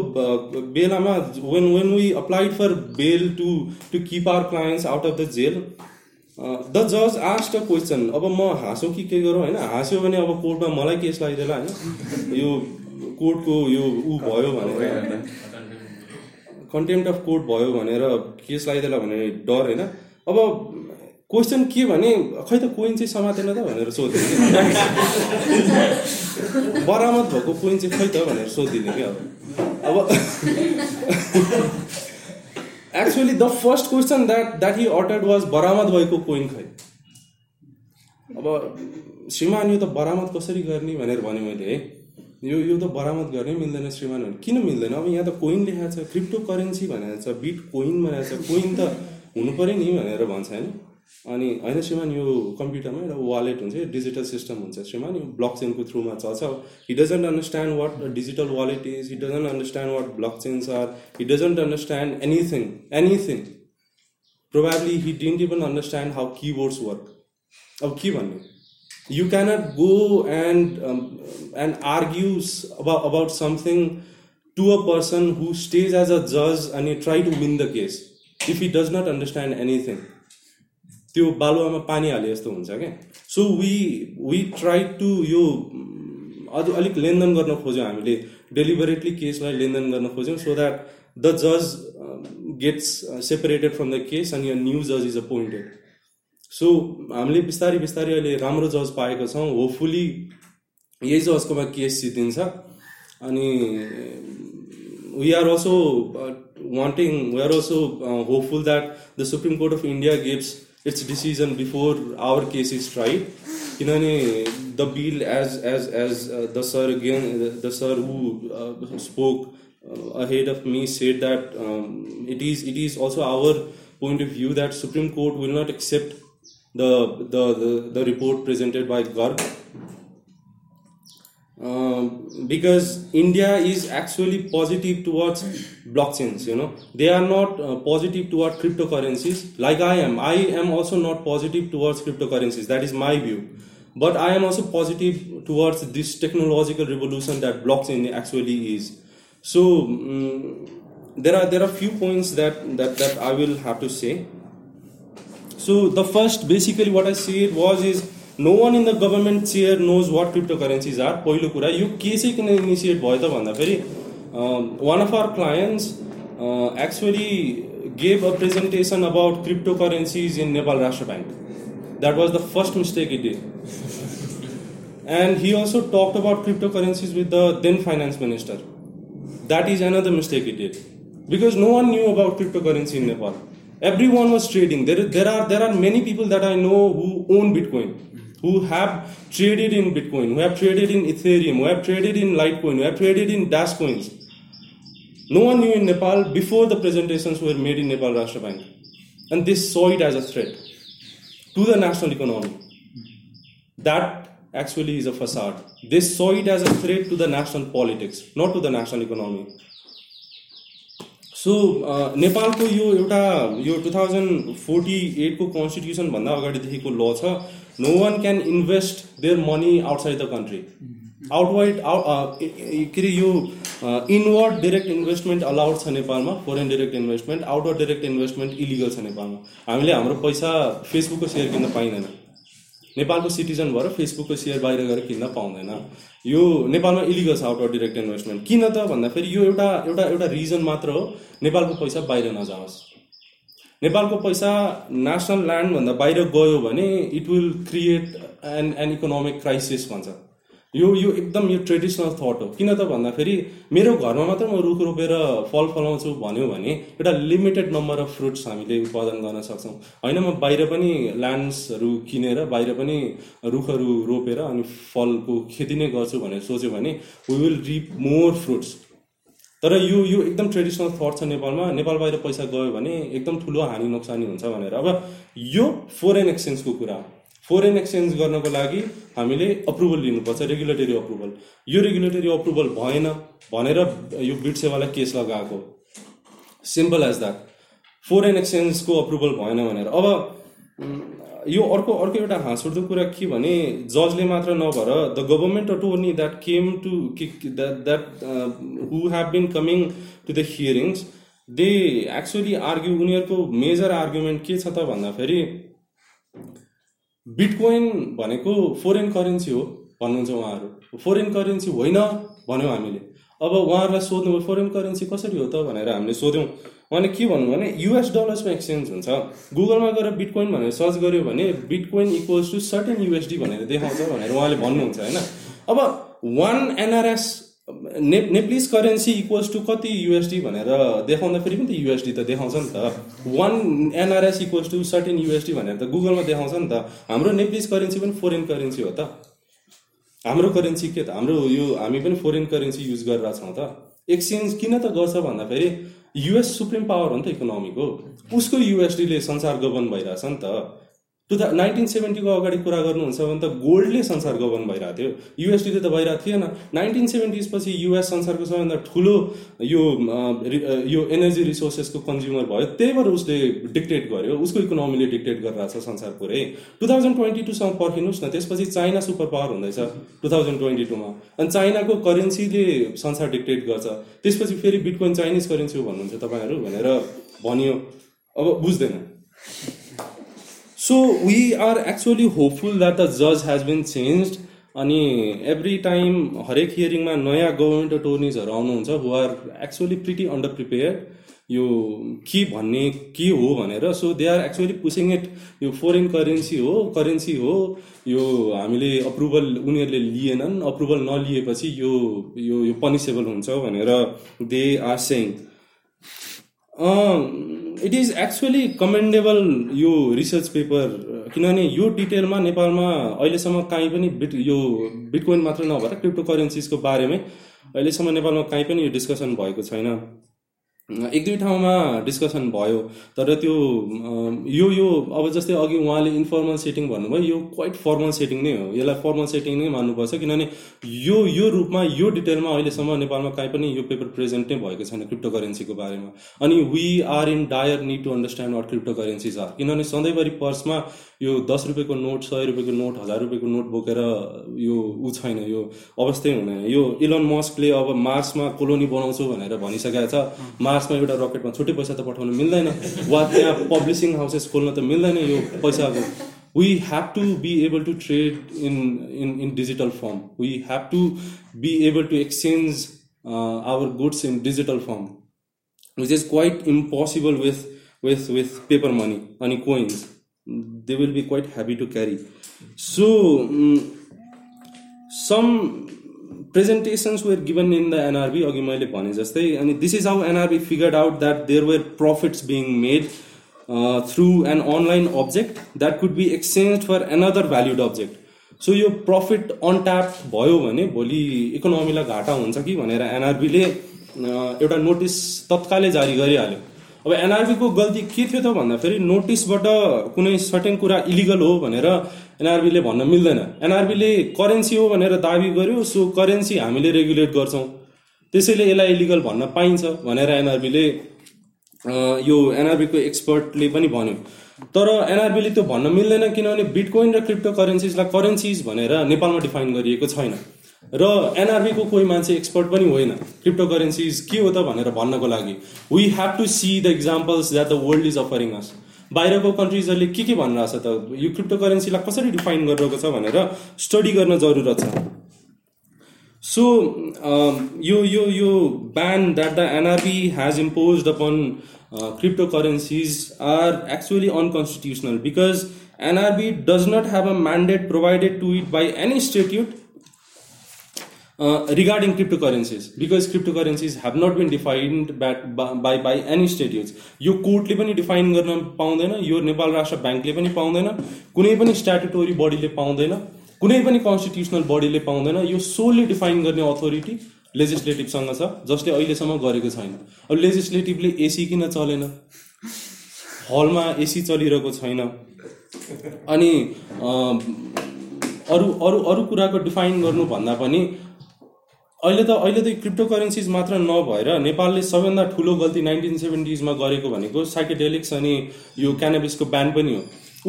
बेलामा when when we applied for bail to to keep our clients out of the jail the जज आस्ट अ क्वेसन अब म हाँसौँ कि के गरौँ होइन हाँस्यो भने अब कोर्टमा मलाई केस लगाइदिएला होइन यो कोर्टको यो ऊ भयो भनेर कन्टेम्प्ट अफ कोर्ट भयो भनेर केस लगाइदिएला भने डर होइन अब क्वेसन के भने खै त कोइन चाहिँ समातेन त भनेर सोधिदिने बरामद भएको कोइन चाहिँ खै त भनेर सोधिदिने क्या अब अब actually the first question that that he uttered was बरामद भएको कोइन खै अब श्रीमान यो त बरामद कसरी गर्ने भनेर भने मैले है यो यो त बरामद गर्नै मिल्दैन श्रीमानहरू किन मिल्दैन अब यहाँ त कोइन लेखाएको छ क्रिप्टो करेन्सी भनेर छ बिट कोइन भनेर छ कोइन त हुनु पऱ्यो नि भनेर भन्छ होइन अनि होइन श्रीमान यो कम्प्युटरमा एउटा वालेट हुन्छ डिजिटल सिस्टम हुन्छ श्रीमान यो ब्लक चेनको थ्रुमा चल्छ he doesn't understand what digital wallet is he doesn't understand what blockchains are he doesn't understand anything anything probably he doesn't even understand how keyboards work अब के भन्ने you cannot go and um, and argue about, about something to a person who stays as a judge and you try to win the case if he does not understand anything so we पानी हाले जस्तो हुन्छ क्या so we we try to यो अझ अलिक लेनदेन गर्न खोज्यौँ हामीले डेलिभरेटली केसलाई लेनदेन गर्न खोज्यौँ सो द्याट द जज gets separated from the case and your new जज इज अपोइन्टेड सो हामीले बिस्तारै बिस्तारै अहिले राम्रो जज पाएको छौँ होपफुली यही जजकोमा केस जितिन्छ अनि we are also wanting we are also hopeful that the supreme court of India gives its decision before our case is tried किनभने the bill as as as the sir again the sir who spoke ahead of me said that it is it is also our point of view that supreme court will not accept the, the, the, report presented by Garg. Um, because India is actually positive towards blockchains, you know, they are not uh, positive towards cryptocurrencies like I am. I am also not positive towards cryptocurrencies, that is my view. But I am also positive towards this technological revolution that blockchain actually is. So, um, there are there are few points that, that, that I will have to say. So the first, basically, what I see it was is no one in the government chair knows what crypto currencies are पहिलो कुरा यो के चाहिँ किन initiate भयो त भन्दाखेरि one of our clients actually gave a presentation about crypto currencies in Nepal Rastra Bank that was the first mistake it did and he also talked about crypto currencies with the then finance minister that is another mistake it did because no one knew about crypto currency in Nepal everyone was trading there there are there are many people that i know who own bitcoin who have traded in bitcoin who have traded in ethereum who have traded in litecoin who have traded in dash coins no one knew in nepal before the presentations were made in nepal rashtra bank and they saw it as a threat to the national economy that actually is a facade they saw it as a threat to the national politics not to the national economy so uh, नेपालको यो एउटा यो two thousand forty एटको कन्स्टिट्युसनभन्दा अगाडिदेखिको law छ no one can invest their money outside the country आउटवाइड out के अरे यो इनवर्ड डिरेक्ट इन्भेस्टमेन्ट अलाउड छ नेपालमा foreign direct investment outward direct investment illegal छ नेपालमा हामीले हाम्रो पैसा फेसबुकको सेयर किन्न पाइँदैन नेपालको सिटिजन भएर फेसबुकको सेयर बाहिर गएर किन्न पाउँदैन यो नेपालमा इलिगल छ आउट अफ डिरेक्ट इन्भेस्टमेन्ट किन त भन्दाखेरि यो एउटा एउटा एउटा रिजन मात्र हो नेपालको पैसा बाहिर नजाओस् नेपालको पैसा नेसनल ल्यान्डभन्दा बाहिर गयो भने it will create an an economic crisis भन्छ यो यो एकदम यो ट्रेडिसनल थट हो किन त भन्दाखेरि मेरो घरमा मात्र म रुख रोपेर फल फलाउँछु भन्यो भने एउटा लिमिटेड नम्बर अफ फ्रुट्स हामीले उत्पादन गर्न सक्छौँ होइन म बाहिर पनि ल्यान्ड्सहरू किनेर बाहिर पनि रुखहरू रोपेर अनि फलको खेती नै गर्छु भनेर सोच्यो भने we will reap more fruits तर यो यो एकदम ट्रेडिसनल थट छ नेपालमा नेपाल बाहिर पैसा गयो भने एकदम ठुलो हानि नोक्सानी हुन्छ भनेर अब यो फोरेन एक्सचेन्जको कुरा हो फोरेन एक्सचेन्ज गर्नको लागि हामीले अप्रुभल लिनुपर्छ रेगुलेटरी अप्रुभल यो रेगुलेटरी अप्रुभल भएन भनेर यो बिड सेवालाई केस लगाएको सिम्पल एज द्याट फोरेन एक्सचेन्जको अप्रुभल भएन भनेर अब यो अर्को अर्को एउटा उठ्दो कुरा के भने जजले मात्र नभएर the government attorney that came to that that who have been coming to the hearings they actually argue उनीहरूको मेजर आर्ग्युमेन्ट के छ त भन्दाखेरि बिटकोइन भनेको फोरेन करेन्सी हो भन्नुहुन्छ उहाँहरू फोरेन करेन्सी होइन भन्यो हामीले अब उहाँहरूलाई सोध्नुभयो फोरेन करेन्सी कसरी हो त भनेर हामीले सोध्यौँ उहाँले के भन्नु भने युएस डलर्समा एक्सचेन्ज हुन्छ गुगलमा गएर बिटकोइन भनेर सर्च गऱ्यो भने bitcoin equals to certain USD भनेर देखाउँछ भनेर उहाँले भन्नुहुन्छ होइन अब वान एनआरएस ने नेप्लिस करेन्सी इक्वल्स टु कति युएसडी भनेर देखाउँदाखेरि पनि त युएसडी त देखाउँछ नि त one NRS equals to certain USD भनेर त गुगलमा देखाउँछ नि त हाम्रो नेप्लिस करेन्सी पनि फोरेन करेन्सी हो त हाम्रो करेन्सी के त हाम्रो यो हामी पनि फोरेन करेन्सी युज गरिरहेछौँ त एक्सचेन्ज किन त गर्छ भन्दाखेरि युएस सुप्रिम पावर हो नि त इकोनोमीको उसको युएसडीले संसार गगन भइरहेछ नि त टु थाउजन्ड नाइन्टिन सेभेन्टीको अगाडि कुरा गर्नुहुन्छ भने त गोल्डले संसार गभर्न भइरहेको थियो युएसडीले त भइरहेको थिएन नाइन्टिन सेभेन्टिज पछि युएस संसारको सबैभन्दा ठुलो यो यो एनर्जी रिसोर्सेसको कन्ज्युमर भयो त्यही भएर उसले डिक्टेट गर्यो उसको इकोनोमीले डिक्टेट गरिरहेको छ संसार पुरै टु थाउजन्ड ट्वेन्टी टूसम्म पर्खिनुहोस् न त्यसपछि चाइना सुपर पावर हुँदैछ टु थाउजन्ड ट्वेन्टी टूमा अनि चाइनाको करेन्सीले संसार डिक्टेट गर्छ त्यसपछि फेरि बिटकोइन चाइनिज करेन्सी हो भन्नुहुन्छ तपाईँहरू भनेर भनियो अब बुझ्दैन so we are actually hopeful that the जज हेज बिन चेन्ज अनि एभ्री टाइम हरेक हियरिङमा नयाँ गभर्मेन्ट अटोर्निजहरू आउनुहुन्छ who are actually pretty under prepare यो के भन्ने के हो भनेर so they are actually pushing it यो फोरेन करेन्सी हो करेन्सी हो यो हामीले अप्रुभल उनीहरूले लिएनन् अप्रुभल नलिएपछि यो यो यो पनिसेबल हुन्छ भनेर they are saying it is actually commendable यो रिसर्च पेपर uh, किनभने यो डिटेलमा नेपालमा अहिलेसम्म काहीँ पनि बिट यो बिटकोइन मात्र नभएर क्रिप्टो करेन्सिजको बारेमै अहिलेसम्म नेपालमा काहीँ पनि यो डिस्कसन भएको छैन एक दुई ठाउँमा डिस्कसन भयो तर त्यो यो यो अब जस्तै अघि उहाँले इन्फर्मल सेटिङ भन्नुभयो यो क्वाइट फर्मल सेटिङ नै हो यसलाई फर्मल सेटिङ नै मान्नुपर्छ किनभने यो यो रूपमा यो डिटेलमा अहिलेसम्म नेपालमा काहीँ पनि यो पेपर प्रेजेन्ट नै भएको छैन क्रिप्टो करेन्सीको बारेमा अनि we are in dire need to understand what crypto currencies are किनभने सधैँभरि पर्समा यो दस रुपियाँको नोट सय रुपियाँको नोट हजार रुपियाँको नोट बोकेर यो ऊ छैन यो अवस्थै हुँदैन यो इलोन मस्कले अब मार्समा कोलोनी बनाउँछु भनेर भनिसकेको छ मार्समा एउटा रकेटमा छुट्टै पैसा त पठाउनु मिल्दैन वा त्यहाँ पब्लिसिङ हाउसेस खोल्न त मिल्दैन यो पैसाको we have to be able to trade in in in digital form we have to be able to exchange our goods in digital form which is quite impossible with with with paper money अनि coins they will be quite happy to carry so some presentations were given in the NRB अघि मैले भने जस्तै अनि this is how NRB figured out that there were profits being made through an online object that could be exchange for another valued object so यो profit अन्ट्याप भयो भने भोलि इकोनोमीलाई घाटा हुन्छ कि भनेर एनआरबीले uh, एउटा नोटिस तत्कालै जारी गरिहाल्यो अब एनआरबीको गल्ती के थियो त भन्दाखेरि नोटिसबाट कुनै सर्टेन कुरा इलिगल हो भनेर एनआरबीले भन्न मिल्दैन एनआरबीले करेन्सी हो भनेर दावी गर्यो सो करेन्सी हामीले रेगुलेट गर्छौँ त्यसैले यसलाई इलिगल भन्न पाइन्छ भनेर एनआरबीले यो एनआरबीको एक्सपर्टले पनि भन्यो तर एनआरबीले त्यो भन्न मिल्दैन किनभने बिटकोइन र क्रिप्टो करेन्सिजलाई करेन्सिज भनेर नेपालमा डिफाइन गरिएको छैन र एनआरबीको कोही मान्छे एक्सपर्ट पनि होइन क्रिप्टो करेन्सिज के हो त भनेर भन्नको लागि we have to see the examples that the world is offering us बाहिरको कन्ट्रिजहरूले के के भनिरहेको छ त यो क्रिप्टो करेन्सीलाई कसरी डिफाइन गरिरहेको छ भनेर स्टडी गर्न जरुरत छ सो यो यो यो ban that the NRB has impose upon crypto currencies are actually unconstitutional because NRB does not have a mandate provided to it by any institute crypto currencies because crypto currencies have not been defined by, by any any statutes यो कोर्टले पनि define गर्न पाउँदैन यो नेपाल राष्ट्र ब्याङ्कले पनि पाउँदैन कुनै पनि स्ट्याटुटोरी बडीले पाउँदैन कुनै पनि कन्स्टिट्युसनल बडीले पाउँदैन यो सोली डिफाइन गर्ने अथोरिटी लेजिस्लेटिभसँग छ जसले अहिलेसम्म गरेको छैन अब लेजिस्लेटिभले एसी किन चलेन हलमा एसी चलिरहेको छैन अनि अरू अरू अरू कुराको डिफाइन गर्नुभन्दा पनि अहिले त अहिले त क्रिप्टो करेन्सिज मात्र नभएर नेपालले सबैभन्दा ठुलो गल्ती नाइन्टिन सेभेन्टिजमा गरेको भनेको साइकेडेलिक्स अनि यो क्यानाबिसको ब्यान पनि हो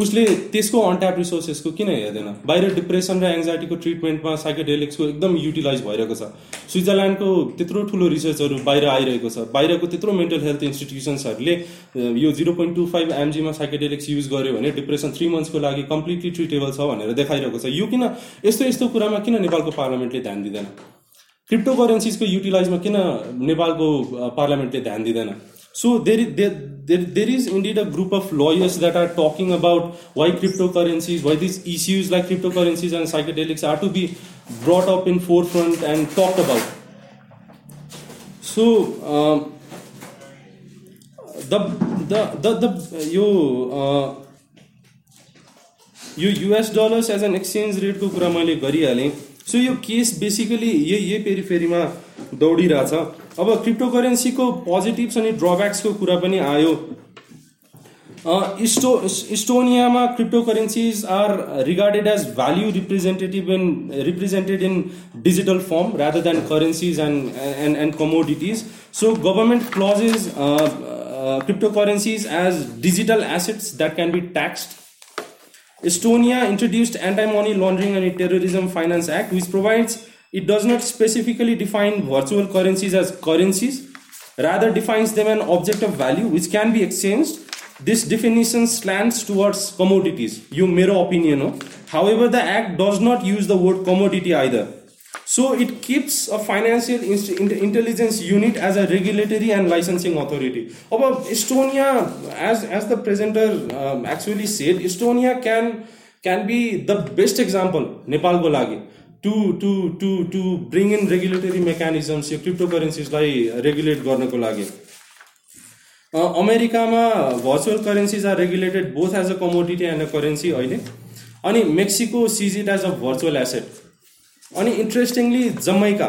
उसले त्यसको अन्ट्याप रिसोर्सेसको किन हेर्दैन बाहिर डिप्रेसन र एङ्जाइटीको ट्रिटमेन्टमा साइकेडेलिक्सको एकदम युटिलाइज भइरहेको छ स्विजरल्यान्डको त्यत्रो ठुलो रिसर्चहरू बाहिर आइरहेको छ बाहिरको त्यत्रो मेन्टल हेल्थ इन्स्टिट्युसन्सहरूले यो जिरो पोइन्ट टू फाइभ एमजीमा साइकेडेलिक्स युज गर्यो भने डिप्रेसन थ्री मन्थ्सको लागि कम्प्लिटली ट्रिटेबल छ भनेर देखाइरहेको छ यो किन यस्तो यस्तो कुरामा किन नेपालको पार्लियामेन्टले ध्यान दिँदैन क्रिप्टो को करेन्सिजको युटिलाइजमा किन नेपालको पार्लियामेन्टले ध्यान दिँदैन so there there there is indeed a group of lawyers that are talking about why crypto currencies why these issues like crypto currencies and psychedelics are to be brought up in forefront and talk about so the the यो यो US as an exchange rate को मैले गरिहालेँ so यो case basically यही यही पेरिफेरीमा दौडिरहेछ अब crypto करेन्सीको positives अनि ड्रब्याक्सको कुरा पनि आयो इस्टो इस्टोनियामा crypto currencies are regarded as value representative in represented in digital form rather than currencies and and and commodities so government classes crypto currencies as digital assets that can be taxed Estonia introduced Anti-Money Laundering and Terrorism Finance Act, which provides it does not specifically define virtual currencies as currencies, rather defines them an object of value which can be exchanged. This definition slants towards commodities. You mirror opinion. No? However, the act does not use the word commodity either. So it keeps a financial intelligence unit as a regulatory and licensing authority. About Estonia, as, as the presenter um, actually said, Estonia can, can be the best example, Nepal go lagi. to bring in regulatory mechanisms, cryptocurrencies like regulate regulate crypto go lagi. America ma अमेरिकामा virtual currencies are regulated both as a commodity and a currency अहिले अनि Mexico it as a virtual asset अनि interestingly Jamaica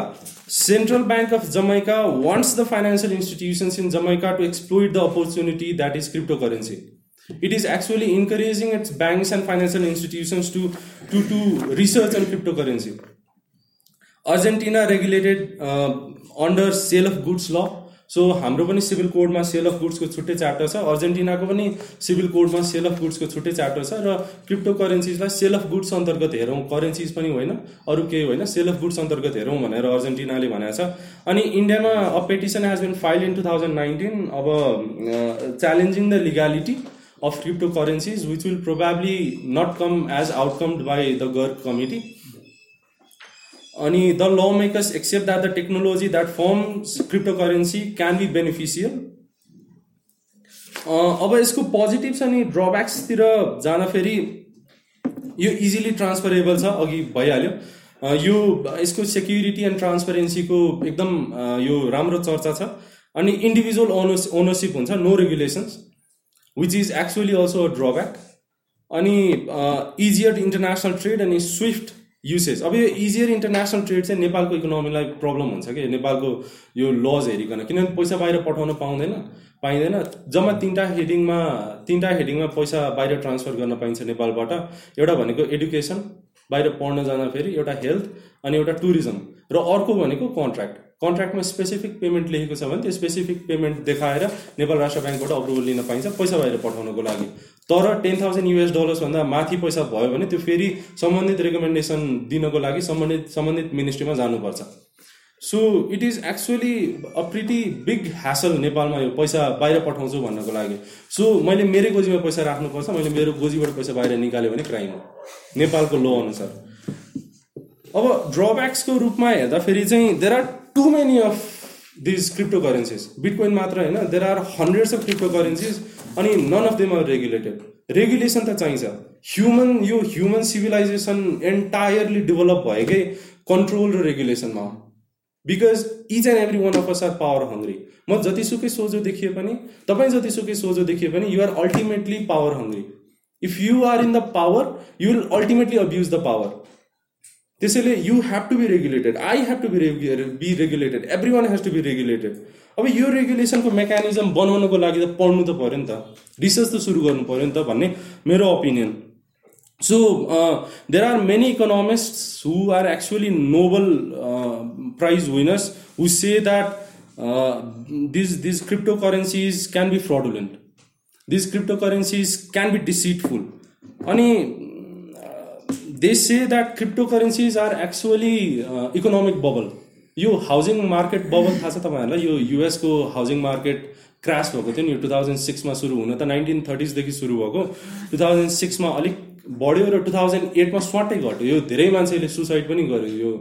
central bank of Jamaica wants the financial institutions in Jamaica to exploit the opportunity that is crypto currency it is actually encouraging its banks and financial institutions to to to research and crypto currency Argentina regulated under sale of goods ल so हाम्रो पनि civil कोडमा sale of गुड्सको छुट्टै chapter छ अर्जेन्टिनाको पनि civil कोडमा सेल अफ गुड्सको छुट्टै च्याप्टर छ र क्रिप्टो करेन्सिजलाई सेल अफ गुड्स अन्तर्गत हेरौँ करेन्सिज पनि होइन अरू केही होइन सेल अफ गुड्स अन्तर्गत हेरौँ भनेर अर्जेन्टिनाले भनेको छ अनि इन्डियामा a petition has been file in two thousand nineteen अब challenging the legality of crypto currencies which will probably not come as outcome by the गर्क कमिटी अनि the law makers accept that the technology that form crypto currency can be beneficial अब यसको positives अनि ड्रब्याक्सतिर फेरि यो easily transferable छ अघि भइहाल्यो यो यसको सेक्युरिटी एन्ड ट्रान्सपेरेन्सीको एकदम यो राम्रो चर्चा छ अनि इन्डिभिजुअल ओनर्स ओनरसिप हुन्छ no regulations which is actually also a drawback अनि इजियर इन्टरनेसनल ट्रेड अनि स्विफ्ट युसेज अब यो इजियर इन्टरनेसनल ट्रेड चाहिँ नेपालको इकोनोमीलाई प्रब्लम हुन्छ कि नेपालको यो लज हेरिकन किनभने पैसा बाहिर पठाउन पाउँदैन पाइँदैन जम्मा तिनवटा हेडिङमा तिनवटा हेडिङमा पैसा बाहिर ट्रान्सफर गर्न पाइन्छ नेपालबाट एउटा भनेको एडुकेसन बाहिर पढ्न जाँदाखेरि एउटा हेल्थ अनि एउटा टुरिज्म र अर्को भनेको कन्ट्र्याक्ट कन्ट्र्याक्टमा स्पेसिफिक पेमेन्ट लेखेको छ भने त्यो स्पेसिफिक पेमेन्ट देखाएर नेपाल राष्ट्र ब्याङ्कबाट अप्रुभल लिन पाइन्छ पैसा बाहिर पठाउनको लागि तर टेन थाउजन्ड युएस डलर्सभन्दा माथि पैसा भयो भने त्यो फेरि सम्बन्धित रेकमेन्डेसन दिनको लागि सम्बन्धित सम्बन्धित मिनिस्ट्रीमा जानुपर्छ so it is actually a pretty big hassle नेपालमा यो पैसा बाहिर पठाउँछु भन्नको लागि सो मैले मेरै गोजीमा पैसा राख्नुपर्छ मैले मेरो गोजीबाट पैसा बाहिर निकाल्यो भने क्राइम हो नेपालको लो अनुसार अब ड्रब्याक्सको रूपमा हेर्दाखेरि चाहिँ there are too many of these crypto currencies bitcoin मात्र होइन there are hundreds of crypto currencies अनि none of them are regulated regulation त चाहिन्छ ह्युमन यो ह्युमन सिभिलाइजेसन एन्टायरली डेभलप भएकै कन्ट्रोल र रेगुलेसनमा हो because each and every one of us are power hungry म जतिसुकै सोझो देखिए पनि तपाईँ जतिसुकै सोझो देखिए पनि you're ultimately power hungry if you are in the power you will ultimately abuse the power त्यसैले you have to be regulated I have to be रेगु be regulated every one has to be regulated अब यो रेगुलेसनको mechanism बनाउनको लागि त पढ्नु त पऱ्यो नि त रिसर्च त सुरु गर्नु पऱ्यो नि त भन्ने मेरो opinion so there are many economist who are actually Nobel prize winners who say that these these cryptocurrencies can be fraudulent these cryptocurrencies can be deceitful अनि they say that cryptocurrencies are actually economic bubble यो housing market bubble थाहा छ तपाईँहरूलाई यो युएसको housing market crash भएको थियो नि यो टु थाउजन्ड सिक्समा सुरु हुन त नाइन्टिन थर्टिजदेखि सुरु भएको टु थाउजन्ड सिक्समा अलिक बढ्यो र टु थाउजन्ड एटमा स्वाटै घट्यो यो धेरै मान्छेले सुसाइड पनि गर्यो यो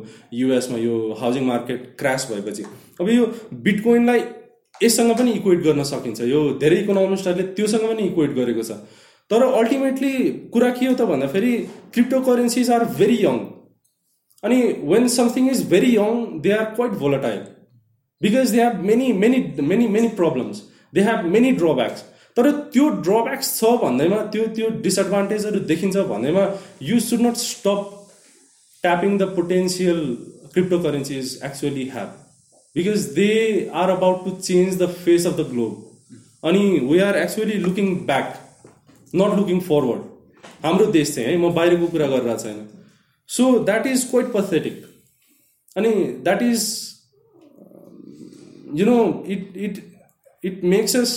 युएसमा यो हाउसिङ मार्केट क्रास भएपछि अब यो बिटकोइनलाई यससँग पनि इक्वेट गर्न सकिन्छ यो धेरै इकोनोमिस्टहरूले त्योसँग पनि इक्वेट गरेको छ तर अल्टिमेटली कुरा के हो त भन्दाखेरि crypto currencies are very young अनि when something is very young they are quite volatile because they have many many many many problems they have many drawbacks तर त्यो ड्रब्याक्स छ भन्दैमा त्यो त्यो डिसएडभान्टेजहरू देखिन्छ भन्दैमा you should not stop tapping the potential crypto currency is actually have because they are about to change the face of the globe अनि we are actually looking back not looking forward हाम्रो देश चाहिँ है म बाहिरको कुरा गरेर छैन so that is quite pathetic अनि that is you know it it it makes us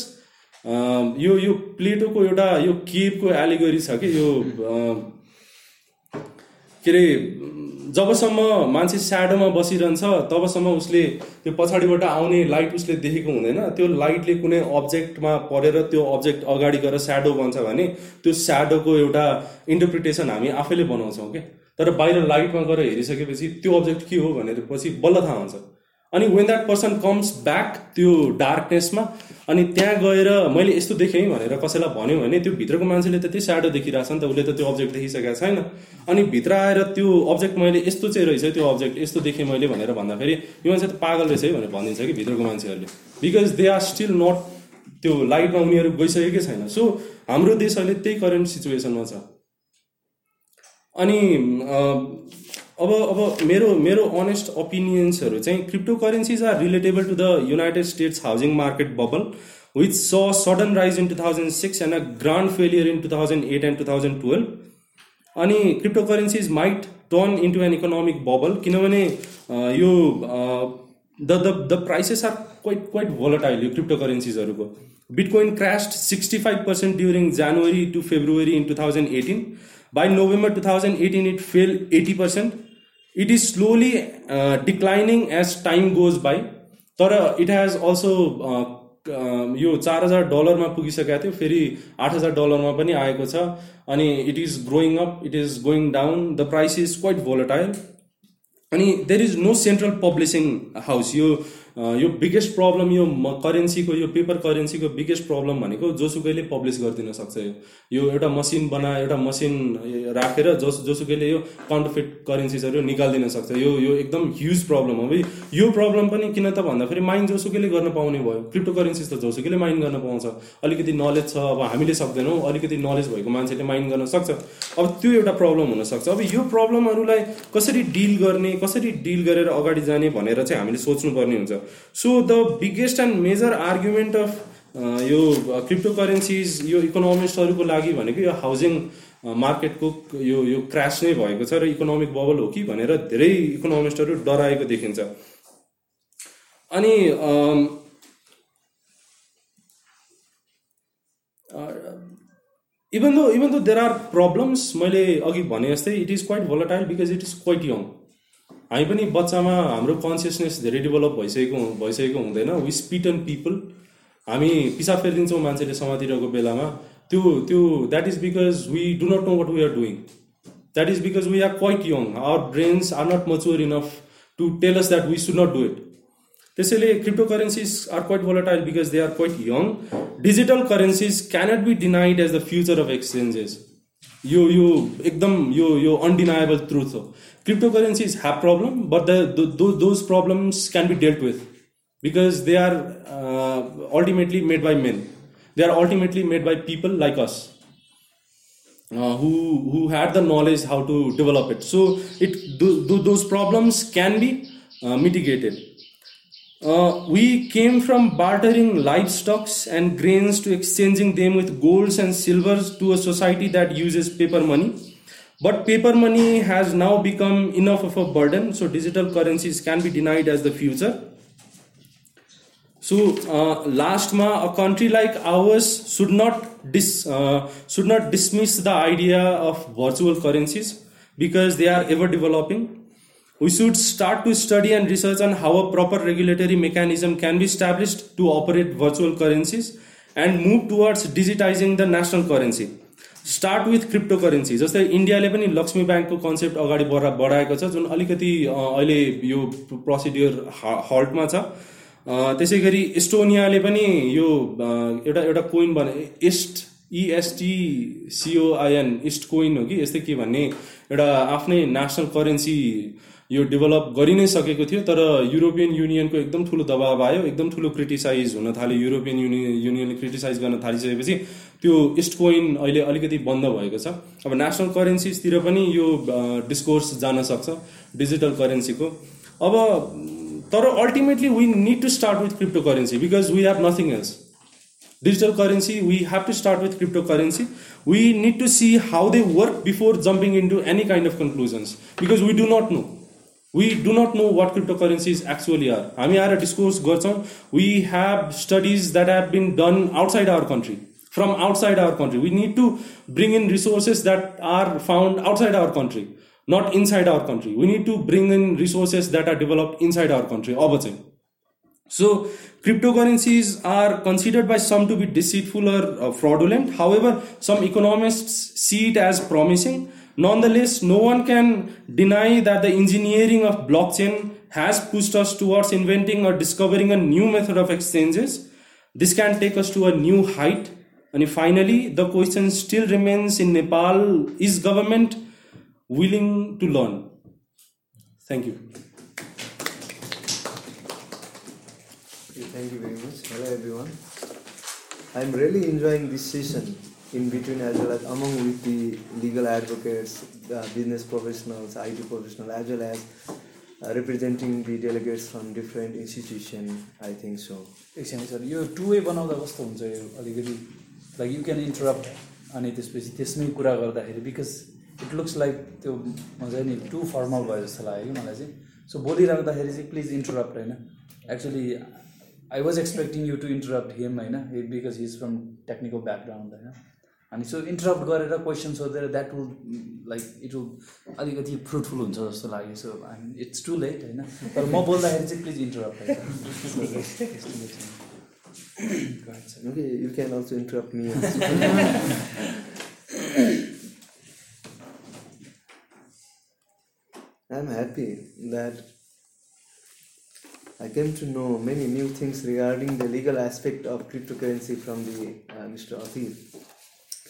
यो यो प्लेटोको एउटा यो केबको एलिगोरी छ कि यो uh, के अरे जबसम्म मान्छे स्याडोमा बसिरहन्छ तबसम्म उसले त्यो पछाडिबाट आउने लाइट उसले देखेको हुँदैन त्यो लाइटले कुनै अब्जेक्टमा परेर त्यो अब्जेक्ट अगाडि गएर स्याडो बन्छ भने त्यो स्याडोको एउटा इन्टरप्रिटेसन हामी आफैले बनाउँछौँ क्या तर बाहिर लाइटमा गएर हेरिसकेपछि त्यो अब्जेक्ट के हो भनेर पछि बल्ल थाहा हुन्छ अनि when that person comes back त्यो डार्कनेसमा अनि त्यहाँ गएर मैले यस्तो देखेँ भनेर कसैलाई भन्यो भने त्यो भित्रको मान्छेले त्यति स्याडो देखिरहेको छ नि त उसले त त्यो अब्जेक्ट देखिसकेको छैन अनि भित्र आएर त्यो अब्जेक्ट मैले यस्तो चाहिँ रहेछ त्यो अब्जेक्ट यस्तो देखेँ मैले भनेर भन्दाखेरि यो मान्छे त पागल रहेछ है भनेर भनिदिन्छ कि भित्रको मान्छेहरूले because they are still not त्यो लाइटमा उनीहरू गइसकेकै छैन सो हाम्रो देश अहिले त्यही करेन्ट सिचुएसनमा छ अनि अब अब मेरो मेरो अनेस्ट ओपिनियन्सहरू चाहिँ crypto currencies are relatable to the United States housing market bubble with स sudden rise in two thousand six and a grand failure in two thousand eight and two thousand twelve अनि crypto currencies might turn into an economic bubble किनभने यो the the the prices are quite quite volatile यो crypto करेन्सिजहरूको bitcoin crashed sixty five percent during January to February in two thousand eighteen by November two thousand eighteen it fell eighty percent it is slowly declining as time goes by तर it has also यो चार हजार डलरमा पुगिसकेको थियो फेरि आठ हजार डलरमा पनि आएको छ अनि it is growing up it is going down the price is quite volatile अनि there is no central publishing house यो यो बिगेस्ट प्रब्लम यो करेन्सीको यो पेपर करेन्सीको बिगेस्ट प्रब्लम भनेको जोसुकैले पब्लिस गरिदिन सक्छ यो यो एउटा मसिन बना एउटा मसिन राखेर जस जोसुकैले यो काउन्टरफिट करेन्सिजहरू निकालिदिन सक्छ यो यो एकदम ह्युज प्रब्लम हो यो प्रब्लम पनि किन त भन्दाखेरि माइन जोसुकैले गर्न पाउने भयो क्रिप्टो करेन्सिज त जोसुकैले माइन गर्न पाउँछ अलिकति नलेज छ अब हामीले सक्दैनौँ अलिकति नलेज भएको मान्छेले माइन गर्न सक्छ अब त्यो एउटा प्रब्लम हुनसक्छ अब यो प्रब्लमहरूलाई कसरी डिल गर्ने कसरी डिल गरेर अगाडि जाने भनेर चाहिँ हामीले सोच्नुपर्ने हुन्छ so the biggest and major argument of यो क्रिप्टो uh, करेन्सिज यो इकोनोमिस्टहरूको लागि भनेको यो हाउसिङ मार्केटको uh, यो यो क्रास नै भएको छ र इकोनोमिक बबल हो कि भनेर धेरै इकोनोमिस्टहरू डराएको देखिन्छ अनि even though even though there are problems मैले अघि भने जस्तै it is quite volatile because it is quite young हामी पनि बच्चामा हाम्रो कन्सियसनेस धेरै डेभलप भइसकेको भइसकेको हुँदैन वि स्पिट एन्ड पिपल हामी पिसाब फेरिदिन्छौँ मान्छेले समातिरहेको बेलामा त्यो त्यो that is because we do not know what we are doing that is because we are quite young our brains are not mature enough to tell us that we should not do it त्यसैले cryptocurrencies are quite volatile because they are quite young digital currencies cannot be denied as the future of exchanges यो यो एकदम यो यो undeniable truth हो cryptocurrency is have problem but the those problems can be dealt with because they are ultimately made by men they are ultimately made by people like us who who had the knowledge how to develop it so it those problems can be mitigated uh, we came from bartering livestocks and grains to exchanging them with golds and silvers to a society that uses paper money. But paper money has now become enough of a burden, so digital currencies can be denied as the future. So, uh, lastma, a country like ours should not dis, uh, should not dismiss the idea of virtual currencies because they are ever developing We should start to study and research on how a proper regulatory mechanism can be established to operate virtual currencies and move towards digitizing the national currency. start start with cryptocurrency जस्तै इन्डियाले पनि लक्ष्मी ब्याङ्कको concept अगाडि बढा बढाएको छ जुन अलिकति अहिले यो प्रोसिड्योर हल्टमा छ त्यसै गरी इस्टोनियाले पनि यो एउटा एउटा कोइन बना इस्ट इएसटिसिओआइएन इस्ट कोइन हो कि यस्तै के भन्ने एउटा आफ्नै नेसनल करेन्सी यो डेभलप गरि नै सकेको थियो तर युरोपियन युनियनको एकदम ठुलो दबाब आयो एकदम ठुलो क्रिटिसाइज हुन थाल्यो युरोपियन युनियन युनियनले क्रिटिसाइज गर्न थालिसकेपछि त्यो इस्ट कोइन अहिले अलिकति बन्द भएको छ अब नेसनल करेन्सिजतिर पनि यो डिस्कोर्स जान सक्छ डिजिटल करेन्सीको अब तर ultimately we need to start with cryptocurrency because we have nothing else digital currency we have to start with cryptocurrency we need to see how they work before jumping into any kind of conclusions because we do not know we do not know what cryptocurrencies actually are हामी आएर discourse गर्छौँ we have studies that have been done outside our country from outside our country we need to bring in resources that are found outside our country not inside our country we need to bring in resources that are develop inside our country अब चाहिँ so cryptocurrencies are considered by some to be deceitful or fraudulent. However, some economists see it as promising. Nonetheless, no one can deny that the engineering of blockchain has pushed us towards inventing or discovering a new method of exchanges. This can take us to a new height. And finally, the question still remains in Nepal is government willing to learn? Thank you. Thank you very much. Hello, everyone. I'm really enjoying this session. In between as well as among with the legal advocates business professionals IT professional as well as representing the delegates from delegates institution I think so एकछिन sir यो two way बनाउँदा कस्तो हुन्छ यो अलिकति like you can interrupt अनि त्यसपछि त्यसमै कुरा गर्दाखेरि बिकज इट लुक्स लाइक त्यो मजा नि टु फर्मल भयो जस्तो लाग्यो कि मलाई चाहिँ सो बोलिराख्दाखेरि चाहिँ प्लिज इन्टरप्ट होइन actually I was expecting you to interrupt him होइन because his from technical background होइन अनि सो इन्टरप्ट गरेर क्वेसन सोधेर that will like it will अलिकति फ्रुटफुल हुन्छ जस्तो लाग्यो so I it's too late होइन तर म बोल्दाखेरि चाहिँ please interrupt Okay, you can also interrupt me. I'm happy that I came to know many new things regarding the legal aspect of cryptocurrency from the uh, Mr. Atir.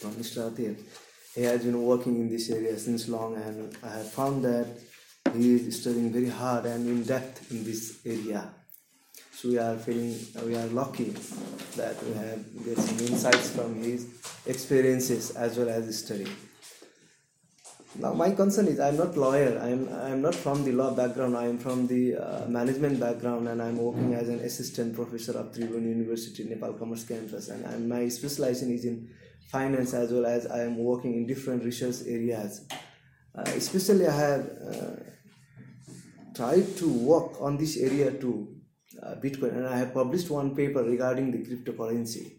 Mr. Atir. He has been working in this area since long and I have found that he is studying very hard and in depth in this area. So we are feeling we are lucky that we have get some insights from his experiences as well as his study. Now my concern is I'm not lawyer. I'm I'm not from the law background. I am from the uh, management background, and I'm working as an assistant professor of Tribhuvan University Nepal Commerce Campus. And, and my specialization is in finance as well as I am working in different research areas. Uh, especially, I have uh, tried to work on this area too, uh, Bitcoin, and I have published one paper regarding the cryptocurrency.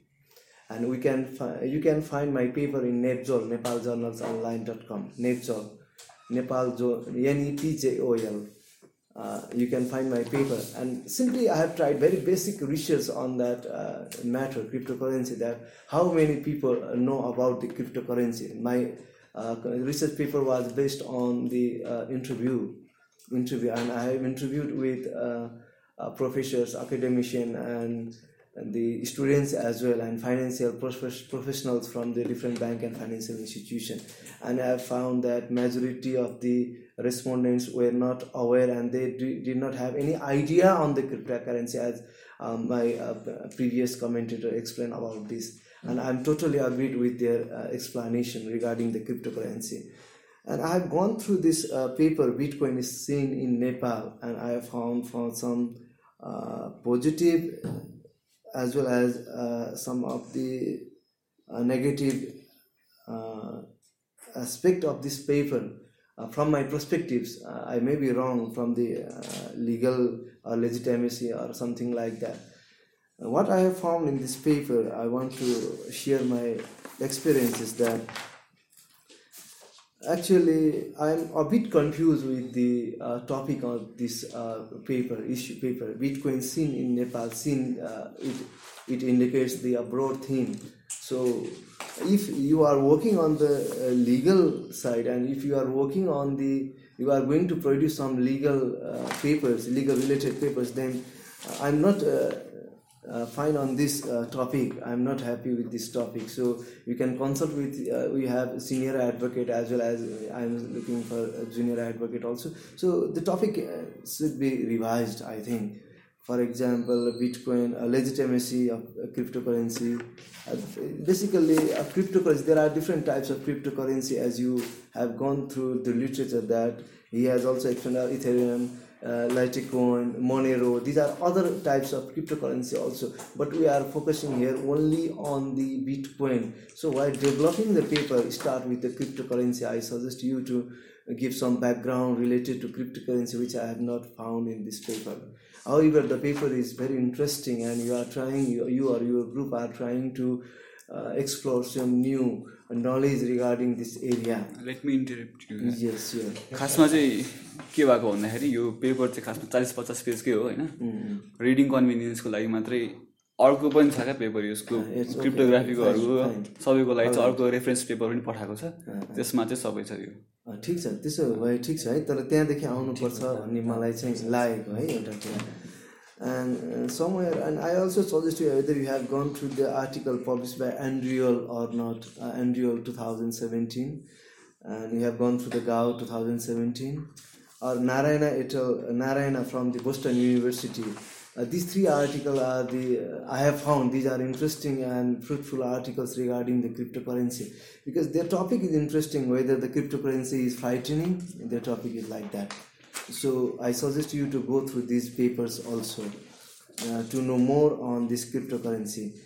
And we can fi- you can find my paper in Nepjol, nepaljournalsonline.com, Nepjol, Nepal, N-E-P-J-O-L uh, you can find my paper. And simply, I have tried very basic research on that uh, matter, cryptocurrency. That how many people know about the cryptocurrency. My uh, research paper was based on the uh, interview, interview, and I have interviewed with uh, uh, professors, academicians, and, the students as well, and financial professionals from the different bank and financial institution. And I have found that majority of the respondents were not aware and they did not have any idea on the cryptocurrency as um, my uh, previous commentator explained about this and i'm totally agreed with their uh, explanation regarding the cryptocurrency and i have gone through this uh, paper bitcoin is seen in nepal and i have found found some uh, positive as well as uh, some of the negative aspect of this paper uh, from my perspectives, uh, I may be wrong from the uh, legal or legitimacy or something like that. What I have found in this paper, I want to share my experiences that actually i'm a bit confused with the uh, topic of this uh, paper issue paper bitcoin scene in nepal scene uh, it, it indicates the broad theme so if you are working on the uh, legal side and if you are working on the you are going to produce some legal uh, papers legal related papers then uh, i'm not uh, uh, fine on this uh, topic i'm not happy with this topic so you can consult with we have senior advocate as well as i'm looking for junior advocate also so the topic should be revised i think for example bitcoin a legitimacy of a cryptocurrency uh, basically a cryptocurrency there are different types of cryptocurrency as you have gone through the literature that he has also explained uh, ethereum uh, Litecoin, Monero, these are other types of cryptocurrency also. But we are focusing here only on the Bitcoin. So while developing the paper, start with the cryptocurrency. I suggest you to give some background related to cryptocurrency, which I have not found in this paper. However, the paper is very interesting, and you are trying, you or your group are trying to uh, explore some new knowledge regarding this area. Let me interrupt you. Yes, yeah. खासमा चाहिँ के भएको भन्दाखेरि यो paper चाहिँ खासमा चालिस पचास पेजकै हो होइन रिडिङ कन्भिनियन्सको लागि मात्रै अर्को पनि छ क्या यसको क्रिप्टोग्राफीकोहरू सबैको लागि चाहिँ अर्को रेफरेन्स पेपर पनि पठाएको छ त्यसमा चाहिँ सबै छ यो ठिक छ त्यसो भए ठिक छ है तर त्यहाँदेखि आउनुपर्छ भन्ने मलाई चाहिँ लागेको है एउटा कुरा एन्ड समय and I also suggest you the you have gone through the article publish by Andriel not Andriel two thousand seventeen and you have gone through the Gao two thousand seventeen or Narayana et al Narayan from the Boston University Uh, these three articles are the uh, I have found these are interesting and fruitful articles regarding the cryptocurrency because their topic is interesting whether the cryptocurrency is frightening their topic is like that so I suggest you to go through these papers also uh, to know more on this cryptocurrency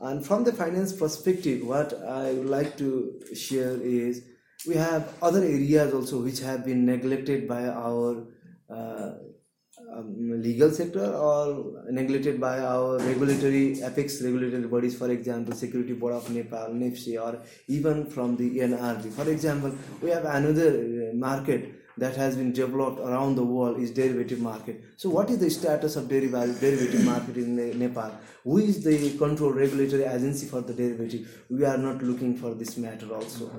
and from the finance perspective what I would like to share is we have other areas also which have been neglected by our uh, um, legal sector or neglected by our regulatory apex regulatory bodies for example security board of nepal nefsi or even from the NRD. for example we have another uh, market that has been developed around the world is derivative market. So what is the status of derivative, derivative market in Nepal? Who is the control regulatory agency for the derivative? We are not looking for this matter also.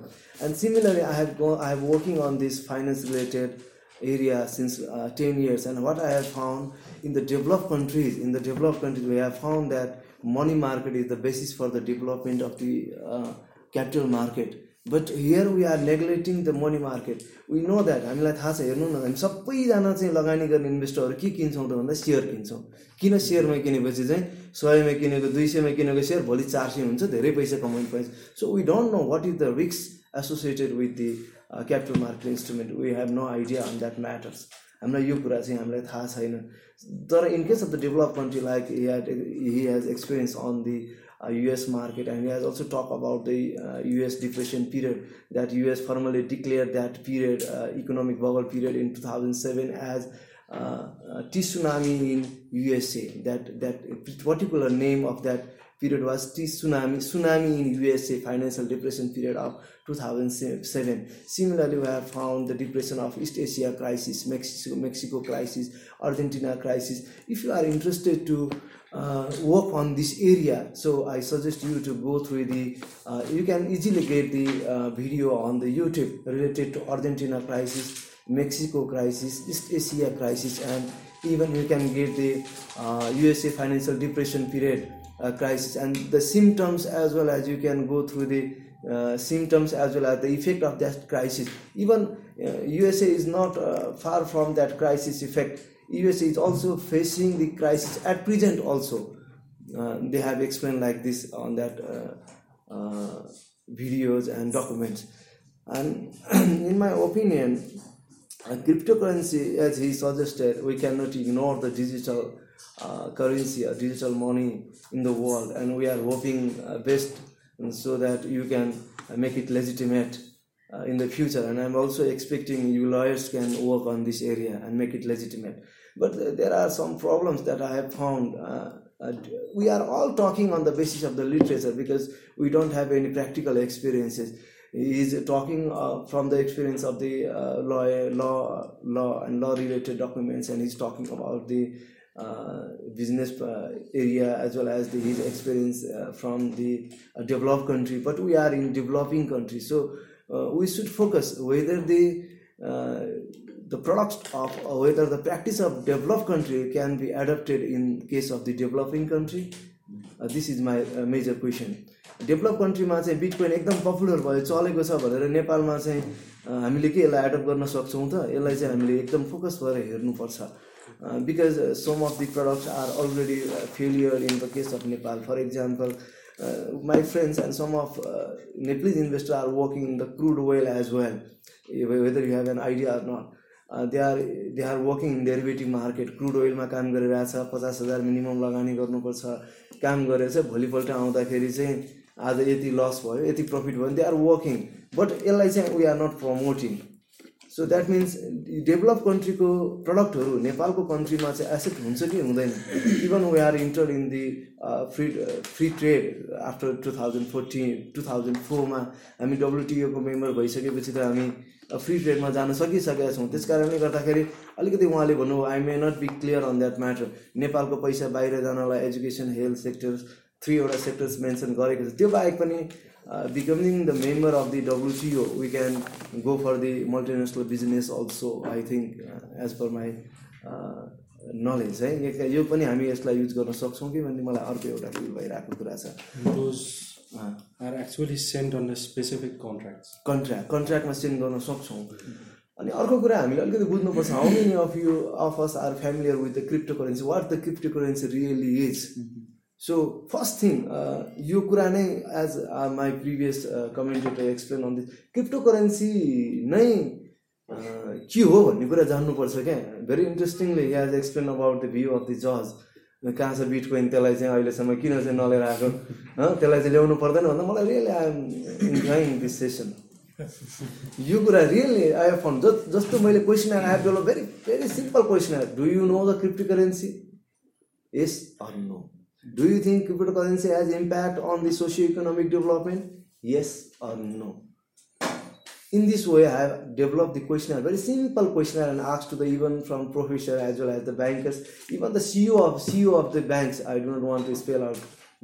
And similarly, I have go, I have working on this finance related area since uh, 10 years and what i have found in the developed countries in the developed countries we have found that money market is the basis for the development of the uh, capital market but here we are neglecting the money market we know that हामीलाई थाहा छ हेर्नु न हामी सबैजना चाहिँ लगानी गर्ने इन्भेस्टरहरू के किन्छौँ त भन्दा सेयर किन्छौँ किन सेयरमा किनेपछि चाहिँ सयमा किनेको दुई सयमा किनेको सेयर भोलि चार सय हुन्छ धेरै पैसा कमाउनु पाइन्छ so we don't know what is the रिक्स associated with the capital market instrument we have no idea on that matters हामीलाई यो कुरा चाहिँ हामीलाई थाहा छैन तर in case of the develop country like he he has experience on the US market and has also talk about the US depression period that US formally declare that period economic bubble period in two thousand seven as tsunami in USA that that particular name of that period was the tsunami tsunami in USA financial depression period of 2007. Similarly, we have found the depression of East Asia crisis, Mexico, Mexico crisis, Argentina crisis. If you are interested to uh, work on this area, so I suggest you to go through the. Uh, you can easily get the uh, video on the YouTube related to Argentina crisis, Mexico crisis, East Asia crisis, and even you can get the USA uh, financial depression period uh, crisis and the symptoms as well as you can go through the uh, symptoms as well as the effect of that crisis. Even uh, USA is not uh, far from that crisis effect. USA is also facing the crisis at present also. Uh, they have explained like this on that uh, videos and documents. And in my opinion, and cryptocurrency, as he suggested, we cannot ignore the digital uh, currency, uh, digital money in the world, and we are hoping uh, best so that you can uh, make it legitimate uh, in the future. And I'm also expecting you lawyers can work on this area and make it legitimate. But there are some problems that I have found. we are all talking on the basis of the literature because we don't have any practical experiences he's talking uh, from the experience of the uh, law, law, uh, law and law-related documents, and he's talking about the uh, business uh, area as well as the, his experience uh, from the developed country. But we are in developing country, so we should focus whether the the products of whether the practice of developed country can be adopted in case of the developing country this is my major question develop कन्ट्रीमा चाहिँ bitcoin एकदम popular भयो चलेको छ भनेर नेपालमा चाहिँ uh, हामीले के यसलाई एडप्ट गर्न सक्छौँ त यसलाई चाहिँ हामीले एकदम फोकस भएर हेर्नुपर्छ because some of the products are already failure in the case of Nepal for example my friends and some of Nepalese investor are working in the crude well as well whether you have an idea or not they are they are working in derivative market crude ओइलमा काम गरिरहेछ पचास हजार minimum लगानी गर्नुपर्छ काम गरेर चाहिँ भोलिपल्ट आउँदाखेरि चाहिँ आज यति लस भयो यति प्रफिट भयो दे आर वर्किङ बट यसलाई चाहिँ we are not promoting so that means develop कन्ट्रीको प्रडक्टहरू नेपालको कन्ट्रीमा चाहिँ एसेप्ट हुन्छ कि हुँदैन even we are inter in the free free trade after two thousand fourteen two thousand फोरमा हामी डब्लुटिओको मेम्बर भइसकेपछि त हामी फ्री ट्रेडमा जान सकिसकेका छौँ त्यस कारणले गर्दाखेरि अलिकति उहाँले भन्नुभयो I may not be clear on that matter नेपालको पैसा बाहिर जानलाई एजुकेसन हेल्थ सेक्टर थ्रीवटा सेक्टर्स मेन्सन गरेको छ त्यो बाहेक पनि becoming the member of the WCO we can go for the multinational business also I think as per my knowledge है यो पनि हामी यसलाई युज गर्न सक्छौँ कि भन्ने मलाई अर्को एउटा फिल भइरहेको कुरा छ are actually send on specific contract contract कन्ट्राक्टमा send गर्न सक्छौँ अनि अर्को कुरा हामीले अलिकति बुझ्नुपर्छ how many of you of us are familiar with the cryptocurrency what the cryptocurrency really is so first thing यो कुरा नै as my previous commentator explain on this cryptocurrency नै uh, के हो भन्ने कुरा जान्नुपर्छ क्या very interestingly as explain about the view of the जज कहाँ छ बिटकोइन त्यसलाई चाहिँ अहिलेसम्म किन चाहिँ नलिएर आएको त्यसलाई चाहिँ ल्याउनु पर्दैन भन्दा मलाई really I am enjoying this session यो कुरा रियली आई फन्ड ज जस्तो मैले क्वेसन आएर I've very very simple question आएर do you know the cryptocurrency yes or no do you think cryptocurrency has impact on the socio economic development yes or no in this way, I have developed the questionnaire, very simple questionnaire, and asked to the even from professor as well as the bankers, even the CEO of CEO of the banks. I do not want to spell out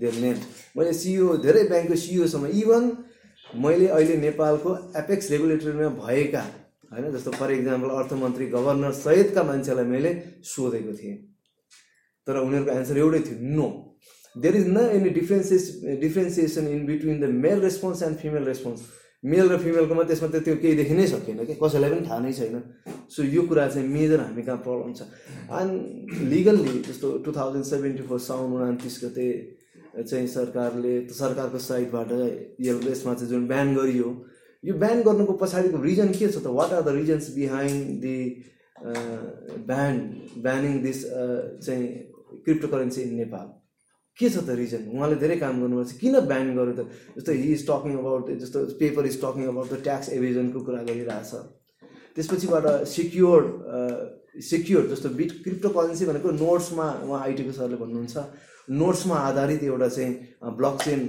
their name. मैले CEO धेरै ceo सिइओसम्म even मैले अहिले नेपालको apex रेगुलेटरीमा भएका होइन जस्तो फर इक्जाम्पल अर्थमन्त्री गभर्नर सहितका मान्छेलाई मैले सोधेको थिएँ तर उनीहरूको एन्सर एउटै थियो no there is no any differences differentiation in between the male response and female response male र फिमेलकोमा त्यसमा त त्यो केही देखिनै सकिएन सकेन कि कसैलाई पनि थाहा नै छैन सो यो कुरा चाहिँ मेजर हामी कहाँ प्रब्लम छ एन्ड लिगल्ली जस्तो टु थाउजन्ड सेभेन्टी फोर साउन उनातिस गते चाहिँ सरकारले सरकारको साइडबाट यसमा चाहिँ जुन ब्यान गरियो यो ब्यान गर्नुको पछाडिको रिजन के छ त what are the reasons behind the ban banning this चाहिँ क्रिप्टो करेन्सी इन नेपाल के छ त रिजन उहाँले धेरै काम गर्नुपर्छ किन ब्यान गर्यो त जस्तो हि इज टकिङ अबाउट जस्तो paper is talking about the tax एभिजनको कुरा गरिरहेछ त्यसपछिबाट सिक्योर सिक्योर जस्तो बिट क्रिप्टो करेन्सी भनेको नोट्समा उहाँ आइटीको सरले भन्नुहुन्छ नोट्समा आधारित एउटा चाहिँ ब्लक चेन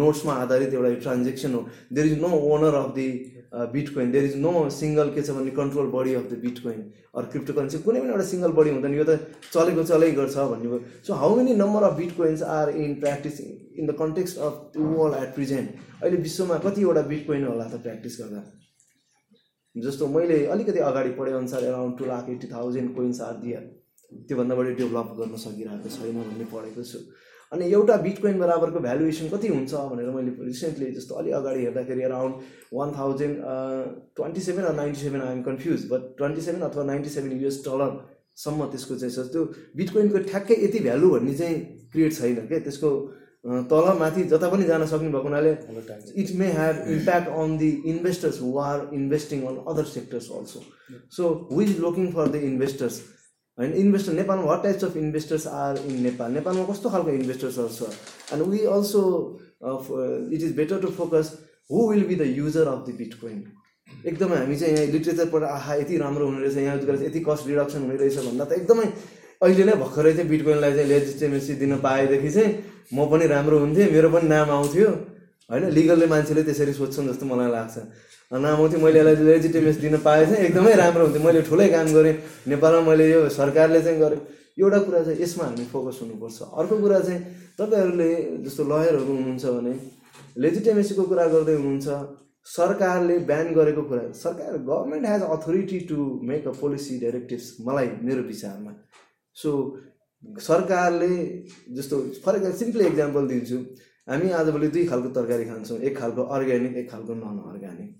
नोट्समा आधारित एउटा ट्रान्जेक्सन हो there is no owner of the bitcoin there is no single के छ भने control body of the bitcoin or cryptocurrency कुनै पनि एउटा सिङ्गल बडी हुँदैन यो त चलेको चलै गर्छ भयो so how many number of bitcoins are in practice in the context of the world at present अहिले विश्वमा कतिवटा बिट कोइन होला त प्र्याक्टिस गर्दा जस्तो मैले अलिकति अगाडि पढेअनुसार around two lakh eighty thousand coins are दिएर त्योभन्दा बढी डेभलप गर्न सकिरहेको छैन भन्ने पढेको छु अनि एउटा बिटकोइन बराबरको भ्यालुएसन कति हुन्छ भनेर मैले रिसेन्टली जस्तो अलिक अगाडि हेर्दाखेरि around one thousand twenty seven or ninety seven I'm confuse but twenty seven अथवा नाइन्टी सेभेन युएस डलरसम्म त्यसको चाहिँ त्यो बिटकोइनको ठ्याक्कै यति भ्यालु भन्ने चाहिँ क्रिएट छैन क्या त्यसको तल माथि जता पनि जान सक्ने भएको हुनाले it may have impact on the investors who are investing on other sectors also so is looking for the investors होइन इन्भेस्टर नेपालमा what types of investors are in Nepal नेपालमा कस्तो खालको इन्भेस्टर्सहरू छ and we also it is better to focus who will be the user of the bitcoin एकदमै हामी चाहिँ यहाँ लिटरेचरबाट आहा यति राम्रो हुने रहेछ यहाँ गरेर यति कस्ट रिडक्सन हुने रहेछ भन्दा त एकदमै अहिले नै भर्खरै चाहिँ बिटकोइनलाई चाहिँ लेजिस्टेमेसी दिन पाएदेखि चाहिँ म पनि राम्रो हुन्थेँ मेरो पनि नाम आउँथ्यो होइन लिगलले मान्छेले त्यसरी सोध्छन् जस्तो मलाई लाग्छ चाहिँ मैले यसलाई लेजिटिमेस दिन पाएँ चाहिँ एकदमै राम्रो हुन्थ्यो मैले ठुलै काम गरेँ नेपालमा मैले यो सरकारले चाहिँ गरेँ एउटा कुरा चाहिँ यसमा हामी फोकस हुनुपर्छ अर्को कुरा चाहिँ तपाईँहरूले जस्तो लयरहरू हुनुहुन्छ भने लेजिटिमेसीको कुरा गर्दै हुनुहुन्छ सरकारले ब्यान गरेको कुरा सरकार government has authority to make a policy directives मलाई मेरो विचारमा सो सरकारले जस्तो फर एक्जाम्पल सिम्पली इक्जाम्पल दिन्छु हामी आजभोलि दुई खालको तरकारी खान्छौँ एक खालको अर्ग्यानिक एक खालको non organic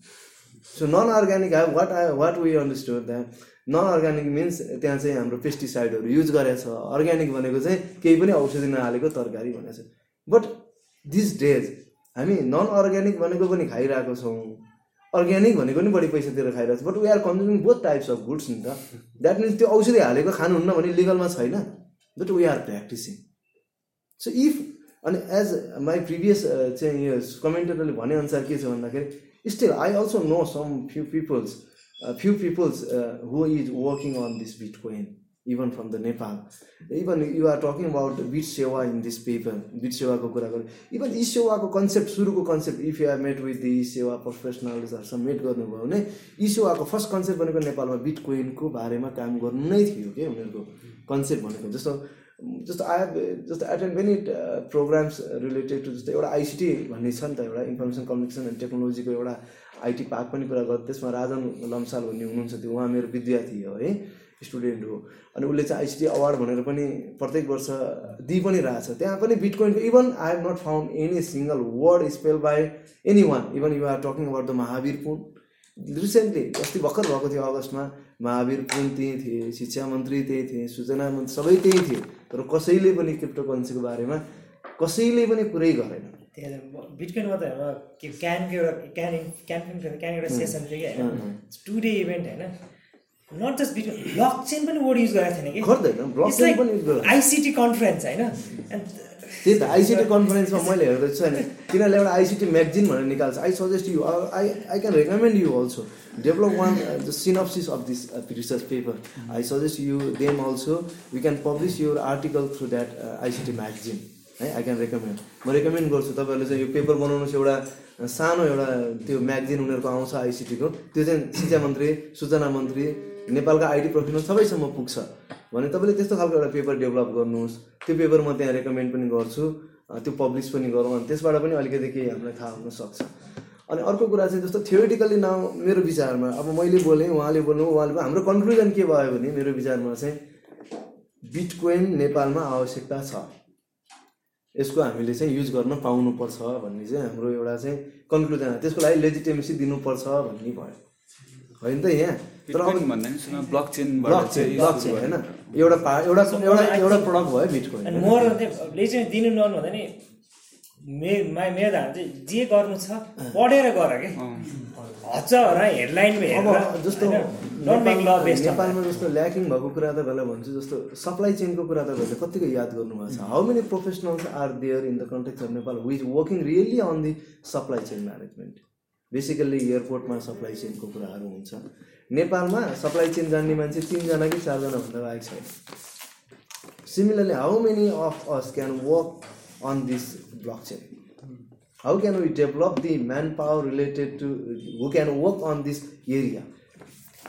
so non organic I what I what we understood that non organic means त्यहाँ चाहिँ हाम्रो पेस्टिसाइडहरू युज गरेको छ अर्ग्यानिक भनेको चाहिँ केही पनि औषधि नहालेको तरकारी भनेको छ बट दिस डेज हामी नन अर्ग्यानिक भनेको पनि खाइरहेको छौँ अर्ग्यानिक भनेको पनि बढी पैसा दिएर खाइरहेको छ but we are consuming both types of goods नि त द्याट मिन्स त्यो औषधि हालेको खानुहुन्न भने लिगलमा छैन but we are practicing so if अनि एज माई प्रिभियस चाहिँ यो कमेन्टरले भनेअनुसार के छ भन्दाखेरि still I also know some few peoples few peoples who is working on this bitcoin even from the Nepal even you are talking about bit Sewa in this paper bit सेवाको कुरा गरौँ इभन इ सेवाको concept सुरुको concept if you are met with the Sewa प्रोफेसनलहरूसँग मेट गर्नुभयो भने इ सेवाको first concept भनेको नेपालमा बिट कोइनको बारेमा काम गर्नु नै थियो क्या उनीहरूको कन्सेप्ट भनेको जस्तो जस्तो आयो जस्तो attend many programs related to जस्तो एउटा आइसिटी भन्ने छ नि त एउटा इन्फर्मेसन कम्युनिकेसन एन्ड टेक्नोलोजीको एउटा आइटी पार्क पनि कुरा गर्छ त्यसमा राजन लम्साल भन्ने हुनुहुन्छ त्यो उहाँ मेरो विद्यार्थी हो है स्टुडेन्ट हो अनि उसले चाहिँ आइसिटी अवार्ड भनेर पनि प्रत्येक वर्ष दिइ पनि रहेछ त्यहाँ पनि बिटकोइनको even I have not found any single word spell by any one even you're talking about the Mahabir Pun recently अस्ति भर्खर भएको थियो अगस्तमा महावीर पनि त्यहीँ थिए शिक्षा मन्त्री त्यहीँ थिए सूचना मन्त्री सबै त्यहीँ थिए तर कसैले पनि क्रिप्टो करेन्सीको बारेमा कसैले पनि कुरै गरेन बिटकोइनमा त क्यानको एउटा क्यान क्यान क्यान एउटा सेसन थियो कि होइन टु डे इभेन्ट होइन not just bitcoin block chain पनि वर्ड युज गरेको थिएन कि आइसिटी कन्फरेन्स होइन एन्ड त्यही त आइसिटी कन्फरेन्समा मैले हेर्दैछु होइन तिनीहरूले एउटा आइसिटी म्यागजिन भनेर निकाल्छ I suggest you I I can recommend you also develop one the synopsis of this research paper I suggest you them also you can publish your article through that ICT magazine है I can recommend म recommend गर्छु तपाईँहरूले चाहिँ यो paper बनाउनुहोस् एउटा uh, सानो एउटा त्यो म्यागजिन उनीहरूको आउँछ आइसिटीको त्यो चाहिँ शिक्षा मन्त्री सूचना मन्त्री नेपालका आइटी प्रोफेसनल सबैसम्म पुग्छ भने तपाईँले त्यस्तो खालको एउटा पेपर डेभलप गर्नुहोस् त्यो पेपर म त्यहाँ रेकमेन्ड पनि गर्छु त्यो पब्लिस पनि गरौँ अनि त्यसबाट पनि अलिकति केही हामीलाई थाहा हुनसक्छ अनि अर्को कुरा चाहिँ जस्तो थियोरिटिकल्ली नाउ मेरो विचारमा अब मैले बोलेँ उहाँले बोल्नु उहाँले हाम्रो कन्क्लुजन के भयो भने मेरो विचारमा चाहिँ बिटकोइन नेपालमा आवश्यकता छ यसको हामीले चाहिँ युज गर्न पाउनुपर्छ भन्ने चाहिँ हाम्रो एउटा चाहिँ कन्क्लुजन त्यसको लागि लेजिटेमेसी दिनुपर्छ भन्ने भयो होइन त यहाँ तर अब block chain block chain block chain होइन एउटा पा एउटा एउटा एउटा प्रडक्ट भयो बिटकोइन मोर चाहिँ दिनु नहुनु भन्दा नि मे मेरो धारणा चाहिँ जे गर्नु छ पढेर गर के हच र हेडलाइनमा हेरेर जस्तो नेपालमा जस्तो ल्याकिङ भएको कुरा त पहिला भन्छु जस्तो सप्लाई चेनको कुरा त तपाईँहरूले कतिको याद गर्नुभएको छ how many professionals are there in the context of Nepal which working really on the supply chain management basically एयरपोर्टमा supply चेनको कुराहरू हुन्छ नेपालमा सप्लाई चेन जान्ने मान्छे तिनजना कि चारजना भन्दा आएको छैन similarly how many of us can work on this blockchain how can we develop the man power related to who can work on this area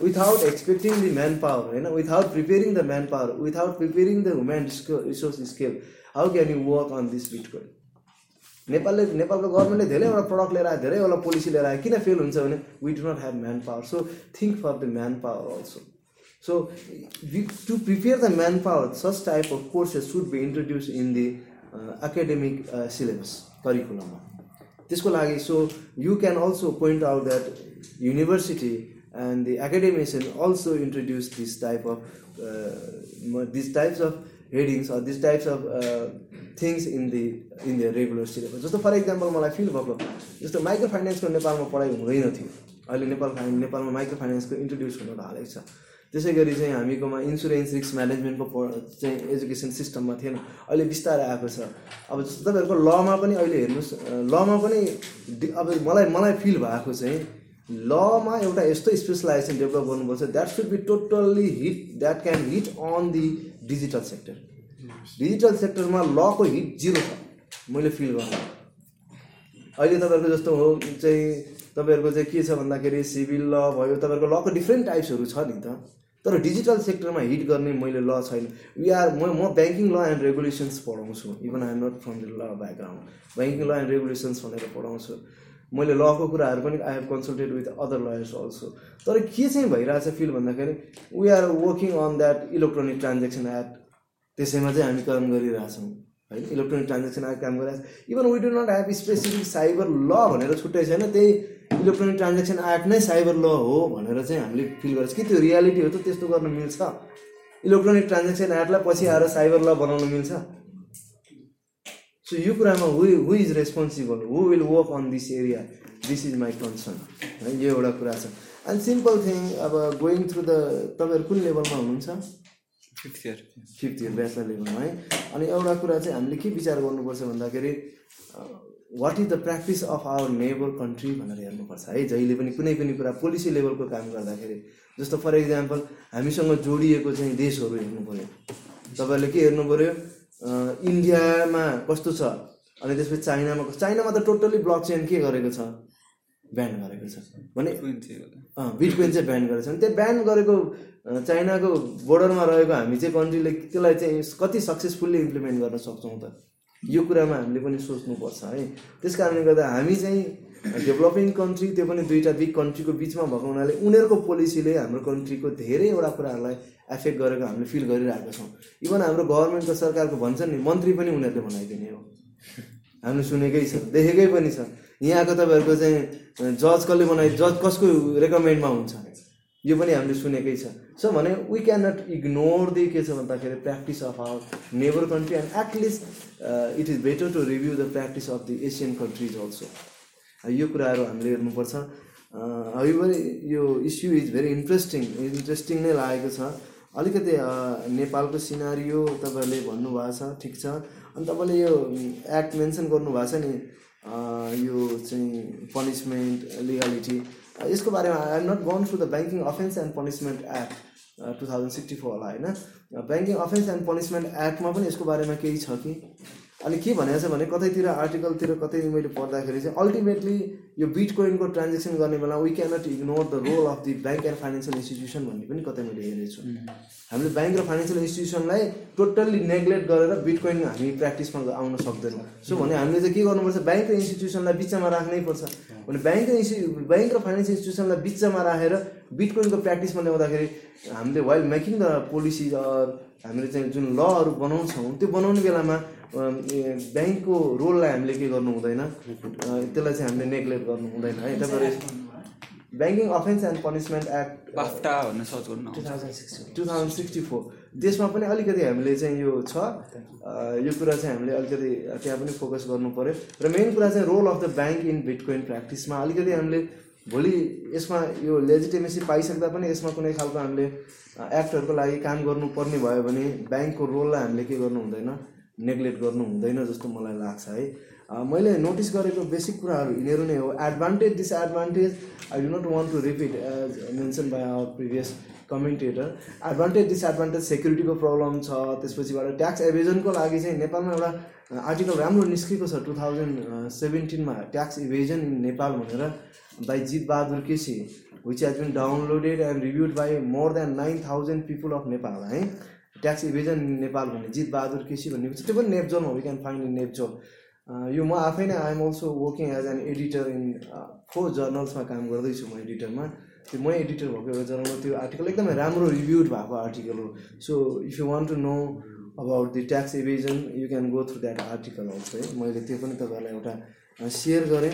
without expecting the man power होइन without preparing the man power without preparing the human resource scale how can you work on this bitcoin नेपालले नेपालको गभर्मेन्टले धेरैवटा product लिएर आयो धेरैवटा policy लिएर आयो किन फेल हुन्छ भने we do not have man power so think for the man power also so to prepare the man power such type of courses should be introduce in the academic syllabus करिकुलममा त्यसको लागि so you can also point out that university and the academician also introduce this type of this types of headings or this types of things in the in the regular syllabus जस्तो for example मलाई feel भएको जस्तो micro फाइनेन्सको नेपालमा पढाइ हुँदैन थियो अहिले नेपाल फाइन नेपालमा माइक्रो फाइनेन्सको इन्ट्रोड्युस हुन थालेको छ त्यसै गरी चाहिँ हामीकोमा इन्सुरेन्स रिस्क म्यानेजमेन्टको प चाहिँ एजुकेसन सिस्टममा थिएन अहिले बिस्तारै आएको छ अब जस्तो तपाईँहरूको लमा पनि अहिले हेर्नुहोस् लमा पनि अब मलाई मलाई फिल भएको चाहिँ लमा एउटा यस्तो स्पेसलाइजेसन डेभलप गर्नुपर्छ that should be totally hit that can hit on the digital sector digital सेक्टरमा लको हिट जिरो छ मैले फिल गर्नु अहिले तपाईँहरूको जस्तो हो चाहिँ तपाईँहरूको चाहिँ के छ भन्दाखेरि सिभिल ल भयो तपाईँहरूको लको डिफ्रेन्ट टाइप्सहरू छ नि त तर डिजिटल सेक्टरमा हिट गर्ने मैले ल छैन वी आर म म ब्याङ्किङ ल एन्ड रेगुलेसन्स पढाउँछु even I am not from the law background banking law and regulations भनेर पढाउँछु मैले लको कुराहरू पनि I have consulted with other lawyers also तर के चाहिँ छ फिल भन्दाखेरि we are working on that electronic transaction act त्यसैमा चाहिँ हामी काम गरिरहेछौँ होइन इलेक्ट्रोनिक ट्रान्जेक्सन एक्ट काम गरिरहेको छ even we do not have specific cyber law भनेर छुट्टै छैन त्यही इलेक्ट्रोनिक ट्रान्जेक्सन एक्ट नै साइबर ल हो भनेर चाहिँ हामीले फिल गरेको छ कि त्यो रियालिटी हो त त्यस्तो गर्न मिल्छ इलेक्ट्रोनिक ट्रान्जेक्सन एक्टलाई पछि आएर साइबर ल बनाउन मिल्छ सो यो कुरामा who who is responsible who will work on this area this is my concern है यो एउटा कुरा छ एन्ड सिम्पल थिङ अब गोइङ थ्रु द तपाईँहरू कुन लेभलमा हुनुहुन्छ fifth year fifth year bachelor लेभलमा है अनि एउटा कुरा चाहिँ हामीले के विचार गर्नुपर्छ भन्दाखेरि what is the practice of our neighbour country भनेर हेर्नुपर्छ है जहिले पनि कुनै पनि कुरा पोलिसी लेभलको काम गर्दाखेरि जस्तो फर इक्जाम्पल हामीसँग जोडिएको चाहिँ देशहरू हेर्नु पऱ्यो तपाईँहरूले के हेर्नु पऱ्यो इन्डियामा कस्तो छ अनि त्यसपछि चाइनामा चाइनामा त टोटल्ली ब्लक चेन के गरेको छ ब्यान गरेको छ भने बिटकोइन चाहिँ ब्यान गरेको छ अनि त्यो ब्यान गरेको चाइनाको बोर्डरमा रहेको हामी चाहिँ कन्ट्रीले त्यसलाई चाहिँ कति सक्सेसफुल्ली इम्प्लिमेन्ट गर्न सक्छौँ त यो कुरामा हामीले पनि सोच्नुपर्छ है त्यस कारणले गर्दा हामी चाहिँ डेभलपिङ कन्ट्री त्यो पनि दुईवटा बिग कन्ट्रीको बिचमा भएको हुनाले उनीहरूको पोलिसीले हाम्रो कन्ट्रीको धेरैवटा कुराहरूलाई एफेक्ट गरेको हामीले फिल गरिरहेको छौँ इभन हाम्रो गभर्मेन्टको सरकारको भन्छन् नि मन्त्री पनि उनीहरूले बनाइदिने हो हामीले सुनेकै छ देखेकै पनि छ यहाँको तपाईँहरूको चाहिँ जज कसले बनाइ जज कसको रेकमेन्डमा हुन्छ यो पनि हामीले सुनेकै छ सो भने we can not ignore the के छ भन्दाखेरि practice of our neighbour country and at least it is better to review the practice of the Asian countries also यो कुराहरू हामीले हेर्नुपर्छ पनि यो issue is very interesting interesting नै लागेको छ अलिकति नेपालको सिनारियो तपाईँहरूले भन्नुभएको छ ठिक छ अनि तपाईँले यो एक्ट मेन्सन गर्नुभएको छ नि यो चाहिँ पनिसमेन्ट लिगालिटी यसको बारेमा I am not gone through the banking offence and punishment act two thousand sixty four होला होइन ब्याङ्किङ अफेन्स एन्ड पनिसमेन्ट एक्टमा पनि यसको बारेमा केही छ कि अनि के भनेको छ भने कतैतिर आर्टिकलतिर कतै मैले पढ्दाखेरि चाहिँ अल्टिमेटली यो बिट कोइनको ट्रान्जेक्सन गर्ने बेला we cannot ignore the role of the bank and financial institution भन्ने पनि कतै मैले हेरेको छु हामीले ब्याङ्क र फाइनेन्सियल इन्स्टिट्युसनलाई टोटल्ली नेग्लेक्ट गरेर बिट कोइन हामी प्र्याक्टिसमा आउन सक्दैनौँ सो भने हामीले चाहिँ के गर्नुपर्छ ब्याङ्क र इन्स्टिट्युसनलाई बिचमा राख्नै पर्छ भने ब्याङ्क र इन्स्टि ब्याङ्क र फाइनेन्सियल इन्स्टिट्युसनलाई बिचमा राखेर बिटकोइनको प्र्याक्टिसमा ल्याउँदाखेरि हामीले while making the policies or हामीले चाहिँ जुन लहरू बनाउँछौँ त्यो बनाउने बेलामा ब्याङ्कको रोललाई हामीले के गर्नु हुँदैन त्यसलाई चाहिँ हामीले नेग्लेक्ट गर्नु हुँदैन है तपाईँहरू banking offence and punishment act BAFTA two thousand sixty two thousand sixty four त्यसमा पनि अलिकति हामीले चाहिँ यो छ यो कुरा चाहिँ हामीले अलिकति त्यहाँ पनि फोकस गर्नु पऱ्यो र मेन कुरा चाहिँ role of the bank in bitcoin प्र्याक्टिसमा अलिकति हामीले भोलि यसमा यो लेजिटिमेसी पाइसक्दा पनि यसमा कुनै खालको हामीले एक्टहरूको लागि काम गर्नुपर्ने भयो भने ब्याङ्कको रोललाई हामीले के गर्नु हुँदैन नेग्लेक्ट गर्नु हुँदैन जस्तो मलाई लाग्छ है मैले नोटिस गरेको बेसिक कुराहरू यिनीहरू नै हो advantage disadvantage I do not want to repeat as mention by our previous commentator advantage disadvantage सेक्युरिटीको problem छ त्यसपछिबाट ट्याक्स एभिजनको लागि चाहिँ नेपालमा एउटा आर्टिकल राम्रो निस्केको छ टु थाउजन्ड सेभेन्टिनमा ट्याक्स इभेजन इन नेपाल भनेर by Jit Bahadur Kishi, which has been downloaded and reviewed by more than 9,000 people of Nepal. है ट्याक्स इभिजन नेपाल भन्ने जित बहादुर केसी भन्ने uh, uh, त्यो पनि नेपजोन हो we can find in NepJOL यो म आफै नै I'm also working as an editor in four जर्नल्समा काम गर्दैछु म एडिटरमा त्यो म एडिटर भएको एउटा जर्नलमा त्यो आर्टिकल एकदमै राम्रो रिभ्युड भएको आर्टिकल हो so if you want to know about the tax evasion you can go through that article also है मैले त्यो पनि तपाईँलाई एउटा सेयर गरेँ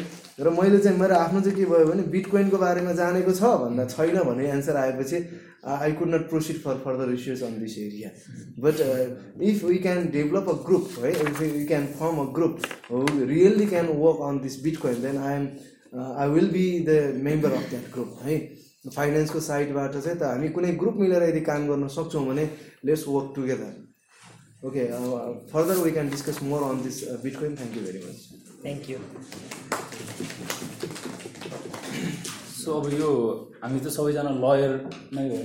र मैले चाहिँ मेरो आफ्नो चाहिँ के भयो भने बिटकोइनको बारेमा जानेको छ भन्दा छैन भन्ने एन्सर आएपछि I could not proceed for further research on this area but if we can develop a group है if you can form a group really can work on this bitcoin then I am I will be the member of that group है फाइनेन्सको साइडबाट चाहिँ त हामी कुनै group मिलेर यदि काम गर्न सक्छौँ भने let's work together okay further we can discuss more on this bitcoin thank you very much thank you so अब यो हामी त सबैजना लयर नै हो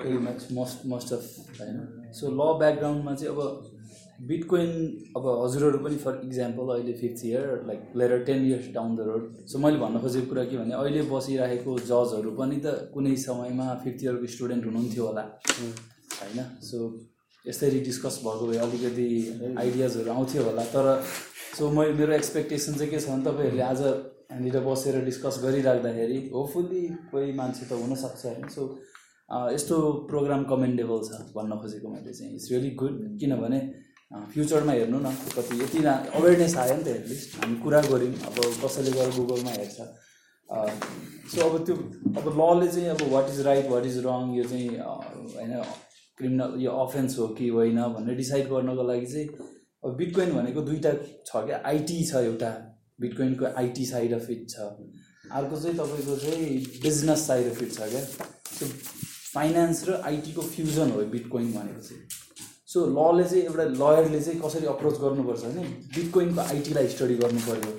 होइन मस्ट मस्ट अफ होइन सो ल ब्याकग्राउन्डमा चाहिँ अब बिटकोइन अब हजुरहरू पनि फर इक्जाम्पल अहिले fifth year like later ten years down the road so मैले भन्न खोजेको कुरा के भने अहिले बसिरहेको जजहरू पनि त कुनै समयमा फिफ्थ इयरको स्टुडेन्ट हुनुहुन्थ्यो होला होइन सो यसरी डिस्कस भएको भए अलिकति आइडियाजहरू आउँथ्यो होला तर सो मैले मेरो एक्सपेक्टेसन चाहिँ के छ भने तपाईँहरूले आज यहाँनिर बसेर डिस्कस गरिराख्दाखेरि होपफुल्ली कोही मान्छे त हुनसक्छ होइन सो यस्तो प्रोग्राम कमेन्डेबल छ भन्न खोजेको मैले चाहिँ इट्स रियली गुड किनभने फ्युचरमा हेर्नु न कति यति अवेरनेस आयो नि त एटलिस्ट हामी कुरा गऱ्यौँ अब कसैले गएर गुगलमा हेर्छ सो अब त्यो अब लले चाहिँ अब what is right what is wrong यो चाहिँ होइन क्रिमिनल यो अफेन्स हो कि होइन भनेर डिसाइड गर्नको लागि चाहिँ अब बिटकोइन भनेको दुइटा छ क्या आइटी छ एउटा बिटकोइनको आइटी साइड अफ इट छ अर्को चाहिँ तपाईँको चाहिँ बिजनेस साइड अफ इट छ क्या सो फाइनेन्स र आइटीको फ्युजन हो बिटकोइन भनेको चाहिँ सो लले चाहिँ एउटा लयरले चाहिँ कसरी अप्रोच गर्नुपर्छ भने बिटकोइनको आइटीलाई स्टडी गर्नु पऱ्यो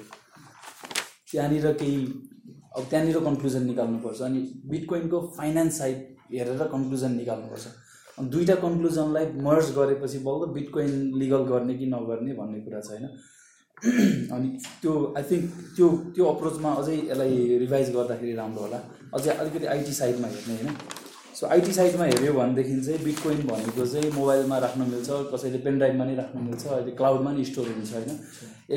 त्यहाँनिर केही अब त्यहाँनिर कन्क्लुजन निकाल्नुपर्छ अनि बिटकोइनको फाइनेन्स साइड हेरेर कन्क्लुजन निकाल्नुपर्छ अनि दुईवटा कन्क्लुजनलाई मर्ज गरेपछि बल्ल बिटकोइन लिगल गर्ने कि नगर्ने भन्ने कुरा छ होइन अनि त्यो आई थिङ्क त्यो त्यो अप्रोचमा अझै यसलाई रिभाइज गर्दाखेरि राम्रो होला अझै अलिकति आइटी साइडमा हेर्ने होइन सो आइटी साइडमा हेऱ्यो भनेदेखि चाहिँ बिटकोइन भनेको चाहिँ मोबाइलमा राख्नु मिल्छ कसैले पेनड्राइभमा नि राख्न मिल्छ अहिले क्लाउडमा नि स्टोर हुन्छ होइन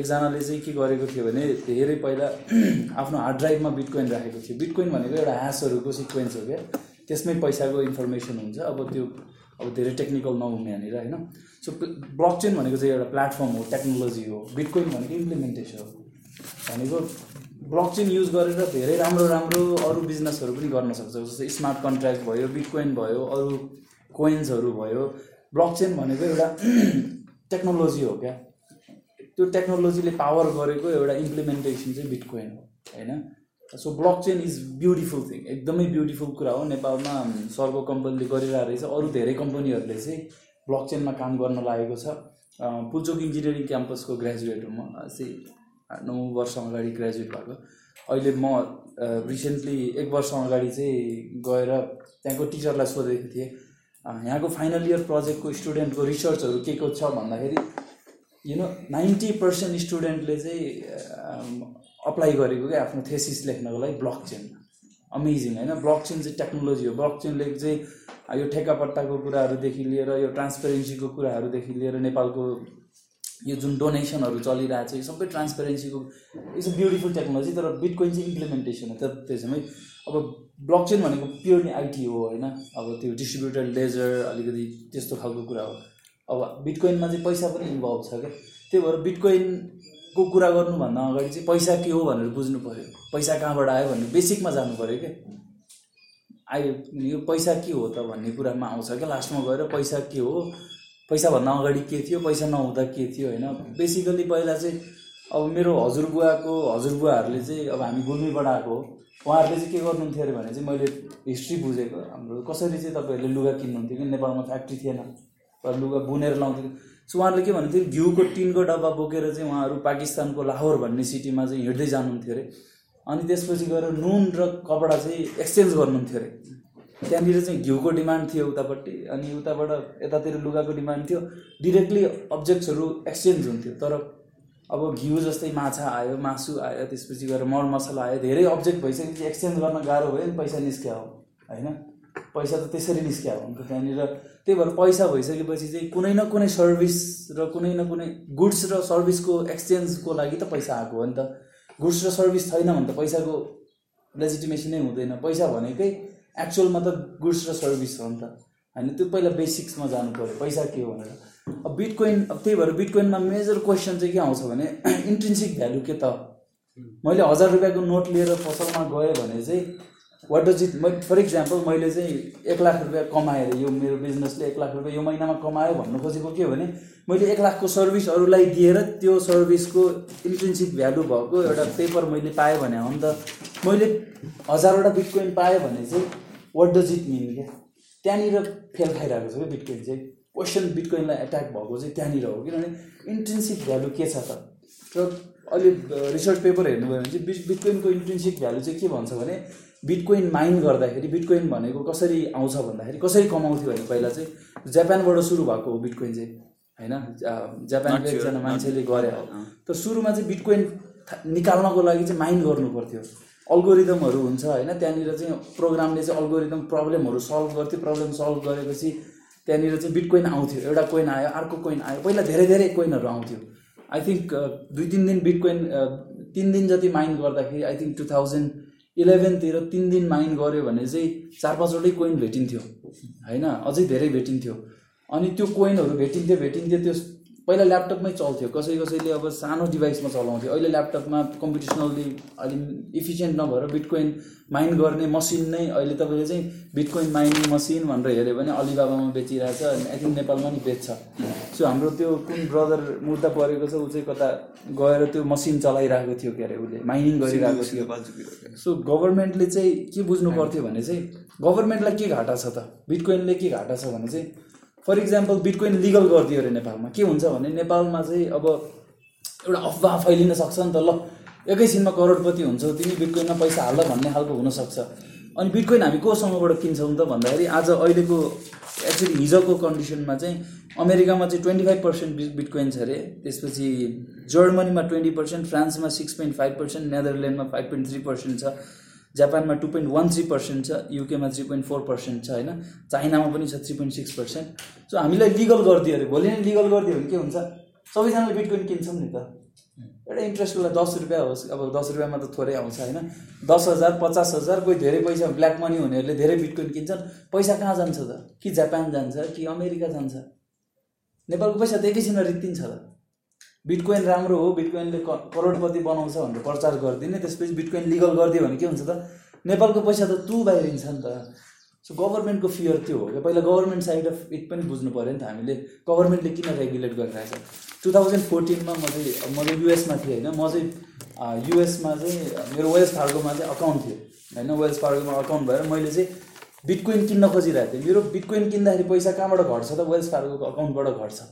एकजनाले चाहिँ के गरेको थियो भने धेरै पहिला आफ्नो हार्ड ड्राइभमा बिटकोइन राखेको थियो बिटकोइन भनेको एउटा ह्यासहरूको सिक्वेन्स हो क्या त्यसमै पैसाको इन्फर्मेसन हुन्छ अब त्यो अब धेरै टेक्निकल नहुने यहाँनिर होइन सो ब्लक चेन भनेको चाहिँ एउटा प्लेटफर्म हो टेक्नोलोजी हो बिटकोइन भनेको इम्प्लिमेन्टेसन हो भनेको ब्लक चेन युज गरेर धेरै राम्रो राम्रो अरू बिजनेसहरू पनि गर्न सक्छ जस्तै स्मार्ट कन्ट्र्याक्ट भयो बिटकोइन भयो अरू कोइन्सहरू भयो ब्लक चेन भनेको एउटा टेक्नोलोजी हो क्या त्यो टेक्नोलोजीले पावर गरेको एउटा इम्प्लिमेन्टेसन चाहिँ बिटकोइन हो होइन so blockchain is beautiful thing एकदमै ब्युटिफुल कुरा हो नेपालमा सर्गो कम्पनीले गरिरहेको रहेछ अरू धेरै कम्पनीहरूले चाहिँ ब्लक चेनमा काम गर्न लागेको छ पुलचोक इन्जिनियरिङ क्याम्पसको ग्रेजुएट हो म चाहिँ नौ वर्ष अगाडि ग्रेजुएट भएको अहिले म रिसेन्टली एक वर्ष अगाडि चाहिँ गएर त्यहाँको टिचरलाई सोधेको थिएँ यहाँको फाइनल इयर प्रोजेक्टको स्टुडेन्टको रिसर्चहरू के को छ भन्दाखेरि यु नो नाइन्टी पर्सेन्ट स्टुडेन्टले चाहिँ अप्लाई गरेको क्या आफ्नो थेसिस लेख्नको लागि ब्लक चेन अमेजिङ होइन ब्लक चेन चाहिँ टेक्नोलोजी हो ब्लक चेनले चाहिँ यो ठेकापट्टाको कुराहरूदेखि लिएर यो ट्रान्सपेरेन्सीको कुराहरूदेखि लिएर नेपालको यो जुन डोनेसनहरू चलिरहेको छ यो सबै ट्रान्सपेरेन्सीको इट्स अ ब्युटिफुल टेक्नोलोजी तर बिटकोइन चाहिँ इम्प्लिमेन्टेसन हो त त्यसमै अब ब्लक चेन भनेको प्योरली आइटी हो होइन अब त्यो डिस्ट्रिब्युटर लेजर अलिकति त्यस्तो खालको कुरा हो अब बिटकोइनमा चाहिँ पैसा पनि इन्भल्भ छ क्या त्यही भएर बिटकोइन को कुरा गर्नुभन्दा अगाडि चाहिँ पैसा के हो भनेर बुझ्नु पऱ्यो पैसा कहाँबाट आयो भनेर बेसिकमा जानु पऱ्यो क्या आयो यो पैसा के हो त भन्ने कुरामा आउँछ क्या लास्टमा गएर पैसा के हो पैसाभन्दा अगाडि के थियो पैसा नहुँदा के थियो होइन बेसिकली पहिला चाहिँ अब मेरो हजुरबुवाको हजुरबुवाहरूले चाहिँ अब हामी गुल्मीबाट आएको हो उहाँहरूले चाहिँ के गर्नुहुन्थ्यो अरे भने चाहिँ मैले हिस्ट्री बुझेको हाम्रो कसरी चाहिँ तपाईँहरूले लुगा किन्नुहुन्थ्यो कि नेपालमा फ्याक्ट्री थिएन लुगा बुनेर लाउँथ्यो सो उहाँहरूले के भन्नुहुन्थ्यो घिउको टिनको डब्बा बोकेर चाहिँ उहाँहरू पाकिस्तानको लाहोर भन्ने सिटीमा चाहिँ हिँड्दै जानुहुन्थ्यो अरे अनि त्यसपछि गएर नुन र कपडा चाहिँ एक्सचेन्ज गर्नुहुन्थ्यो अरे त्यहाँनिर चाहिँ घिउको डिमान्ड थियो उतापट्टि अनि उताबाट यतातिर लुगाको डिमान्ड थियो डिरेक्टली अब्जेक्ट्सहरू एक्सचेन्ज हुन्थ्यो तर अब घिउ जस्तै माछा आयो मासु आयो त्यसपछि गएर मसला आयो धेरै अब्जेक्ट भइसकेपछि एक्सचेन्ज गर्न गाह्रो भयो नि पैसा निस्क्या हो होइन पैसा त त्यसरी निस्क्या हो त्यहाँनिर त्यही भएर पैसा भइसकेपछि चाहिँ कुनै न कुनै सर्भिस र कुनै न कुनै गुड्स र सर्भिसको एक्सचेन्जको लागि त पैसा आएको हो नि त गुड्स र सर्भिस छैन भने त पैसाको लेजिटिमेसनै नै हुँदैन पैसा भनेकै एक्चुअलमा त गुड्स र सर्भिस हो नि त होइन त्यो पहिला बेसिक्समा जानु पऱ्यो पैसा के हो भनेर अब बिटकोइन अब त्यही भएर बिटकोइनमा मेजर क्वेसन चाहिँ के आउँछ भने इन्ट्रेन्सिक भ्यालु के त मैले हजार रुपियाँको नोट लिएर पसलमा गएँ भने चाहिँ what does it my for example मैले चाहिँ एक लाख रुपियाँ कमाएर यो मेरो बिजनेसले एक लाख रुपियाँ यो महिनामा कमायो भन्नु खोजेको के हो भने मैले एक लाखको सर्भिस अरूलाई दिएर त्यो सर्भिसको इन्ट्रेन्सिक भ्यालु भएको एउटा पेपर मैले पाएँ भने हो नि त मैले हजारवटा बिटकोइन पाएँ भने चाहिँ वाट डज इट मिन क्या त्यहाँनिर फेल खाइरहेको छ क्या बिटकोइन चाहिँ क्वेसन बिटकोइनलाई एट्याक भएको चाहिँ त्यहाँनिर हो किनभने इन्ट्रेन्सिक भ्यालु के छ त र अहिले रिसर्च पेपर हेर्नुभयो भने चाहिँ बिट बिटकोइनको इन्ट्रेन्सिक भ्यालु चाहिँ के भन्छ भने बिटकोइन माइन गर्दाखेरि बिटकोइन भनेको कसरी आउँछ भन्दाखेरि कसरी कमाउँथ्यो भने पहिला चाहिँ जापानबाट सुरु भएको हो बिटकोइन चाहिँ होइन जापानको एकजना मान्छेले गरे हो तर सुरुमा चाहिँ बिटकोइन निकाल्नको लागि चाहिँ माइन गर्नु पर्थ्यो अल्गोरिदमहरू हुन्छ होइन त्यहाँनिर चाहिँ प्रोग्रामले चाहिँ अल्गोरिदम प्रब्लमहरू सल्भ गर्थ्यो प्रब्लम सल्भ गरेपछि त्यहाँनिर चाहिँ बिटकोइन आउँथ्यो एउटा कोइन आयो अर्को कोइन आयो पहिला धेरै धेरै कोइनहरू आउँथ्यो आई थिङ्क दुई तिन दिन बिटकोइन तिन दिन जति माइन गर्दाखेरि आई थिङ्क टु थाउजन्ड इलेभेनतिर तिन दिन माइन गऱ्यो भने चाहिँ चार पाँचवटै कोइन भेटिन्थ्यो होइन अझै धेरै भेटिन्थ्यो अनि त्यो कोइनहरू भेटिन्थ्यो भेटिन्थ्यो त्यो पहिला ल्यापटपमै चल्थ्यो कसै कसैले अब सानो डिभाइसमा चलाउँथ्यो अहिले ल्यापटपमा कम्पिटिसनल्ली अलि इफिसियन्ट नभएर बिटकोइन माइन गर्ने मसिन नै अहिले तपाईँले चाहिँ बिटकोइन माइनिङ मसिन भनेर हेऱ्यो भने अलिबाबामा बेचिरहेछ आई थिङ्क नेपालमा पनि बेच्छ सो हाम्रो त्यो कुन ब्रदर मुद्दा परेको छ ऊ चाहिँ कता गएर त्यो मसिन चलाइरहेको थियो के अरे उसले माइनिङ गरिरहेको थियो सो गभर्मेन्टले चाहिँ के बुझ्नु पर्थ्यो भने चाहिँ गभर्मेन्टलाई के घाटा छ त बिटकोइनले के घाटा छ भने चाहिँ फर इक्जाम्पल बिटकोइन लिगल गरिदियो अरे नेपालमा के हुन्छ भने नेपालमा चाहिँ अब एउटा अफवाह फैलिन सक्छ नि त ल एकैछिनमा करोडपति हुन्छौ तिमी बिटकोइनमा पैसा हाल भन्ने खालको हुनसक्छ अनि बिटकोइन हामी कोसँगबाट किन्छौँ त भन्दाखेरि आज अहिलेको एक्चुली हिजोको कन्डिसनमा चाहिँ अमेरिकामा चाहिँ ट्वेन्टी फाइभ पर्सेन्ट बिटकोइन छ अरे त्यसपछि जर्मनीमा ट्वेन्टी पर्सेन्ट फ्रान्समा सिक्स पोइन्ट फाइभ पर्सेन्ट नेदरल्यान्डमा फाइभ पोइन्ट थ्री पर्सेन्ट छ जापानमा two point one three percent छ युकेमा थ्री पोइन्ट फोर पर्सेन्ट छ होइन चाइनामा पनि छ three point six percent so हामीलाई लिगल गरिदियो अरे भोलि नै लिगल गरिदियो भने के हुन्छ सबैजनाले बिटकोइन किन्छौँ नि त एउटा लागि दस रुपियाँ होस् अब दस रुपियाँमा त थोरै आउँछ होइन दस हजार पचास हजार कोही धेरै पैसा ब्ल्याक मनी हुनेहरूले धेरै बिटकोइन किन्छन् पैसा कहाँ जान्छ त कि जापान जान्छ कि अमेरिका जान्छ नेपालको पैसा त एकैछिनमा रित्तिन्छ त बिटकोइन राम्रो हो बिटकोइनले करोडपति बनाउँछ भनेर प्रचार गरिदिने त्यसपछि बिटकोइन लिगल गरिदियो भने के हुन्छ त नेपालको पैसा त तु बाहिरिन्छ नि त सो गभर्मेन्टको फियर त्यो हो क्या पहिला गभर्मेन्ट साइड अफ इट पनि बुझ्नु पऱ्यो नि त हामीले गभर्मेन्टले किन रेगुलेट गरिरहेको छ टु थाउजन्ड फोर्टिनमा म चाहिँ म चाहिँ युएसमा थिएँ होइन म चाहिँ युएसमा चाहिँ मेरो वेल्स फार्गोमा चाहिँ अकाउन्ट थियो होइन वेल्स फार्गोमा अकाउन्ट भएर मैले चाहिँ बिटकोइन किन्न खोजिरहेको थिएँ मेरो बिटकोइन किन्दाखेरि पैसा कहाँबाट घट्छ त वेल्स फार्गोको अकाउन्टबाट घट्छ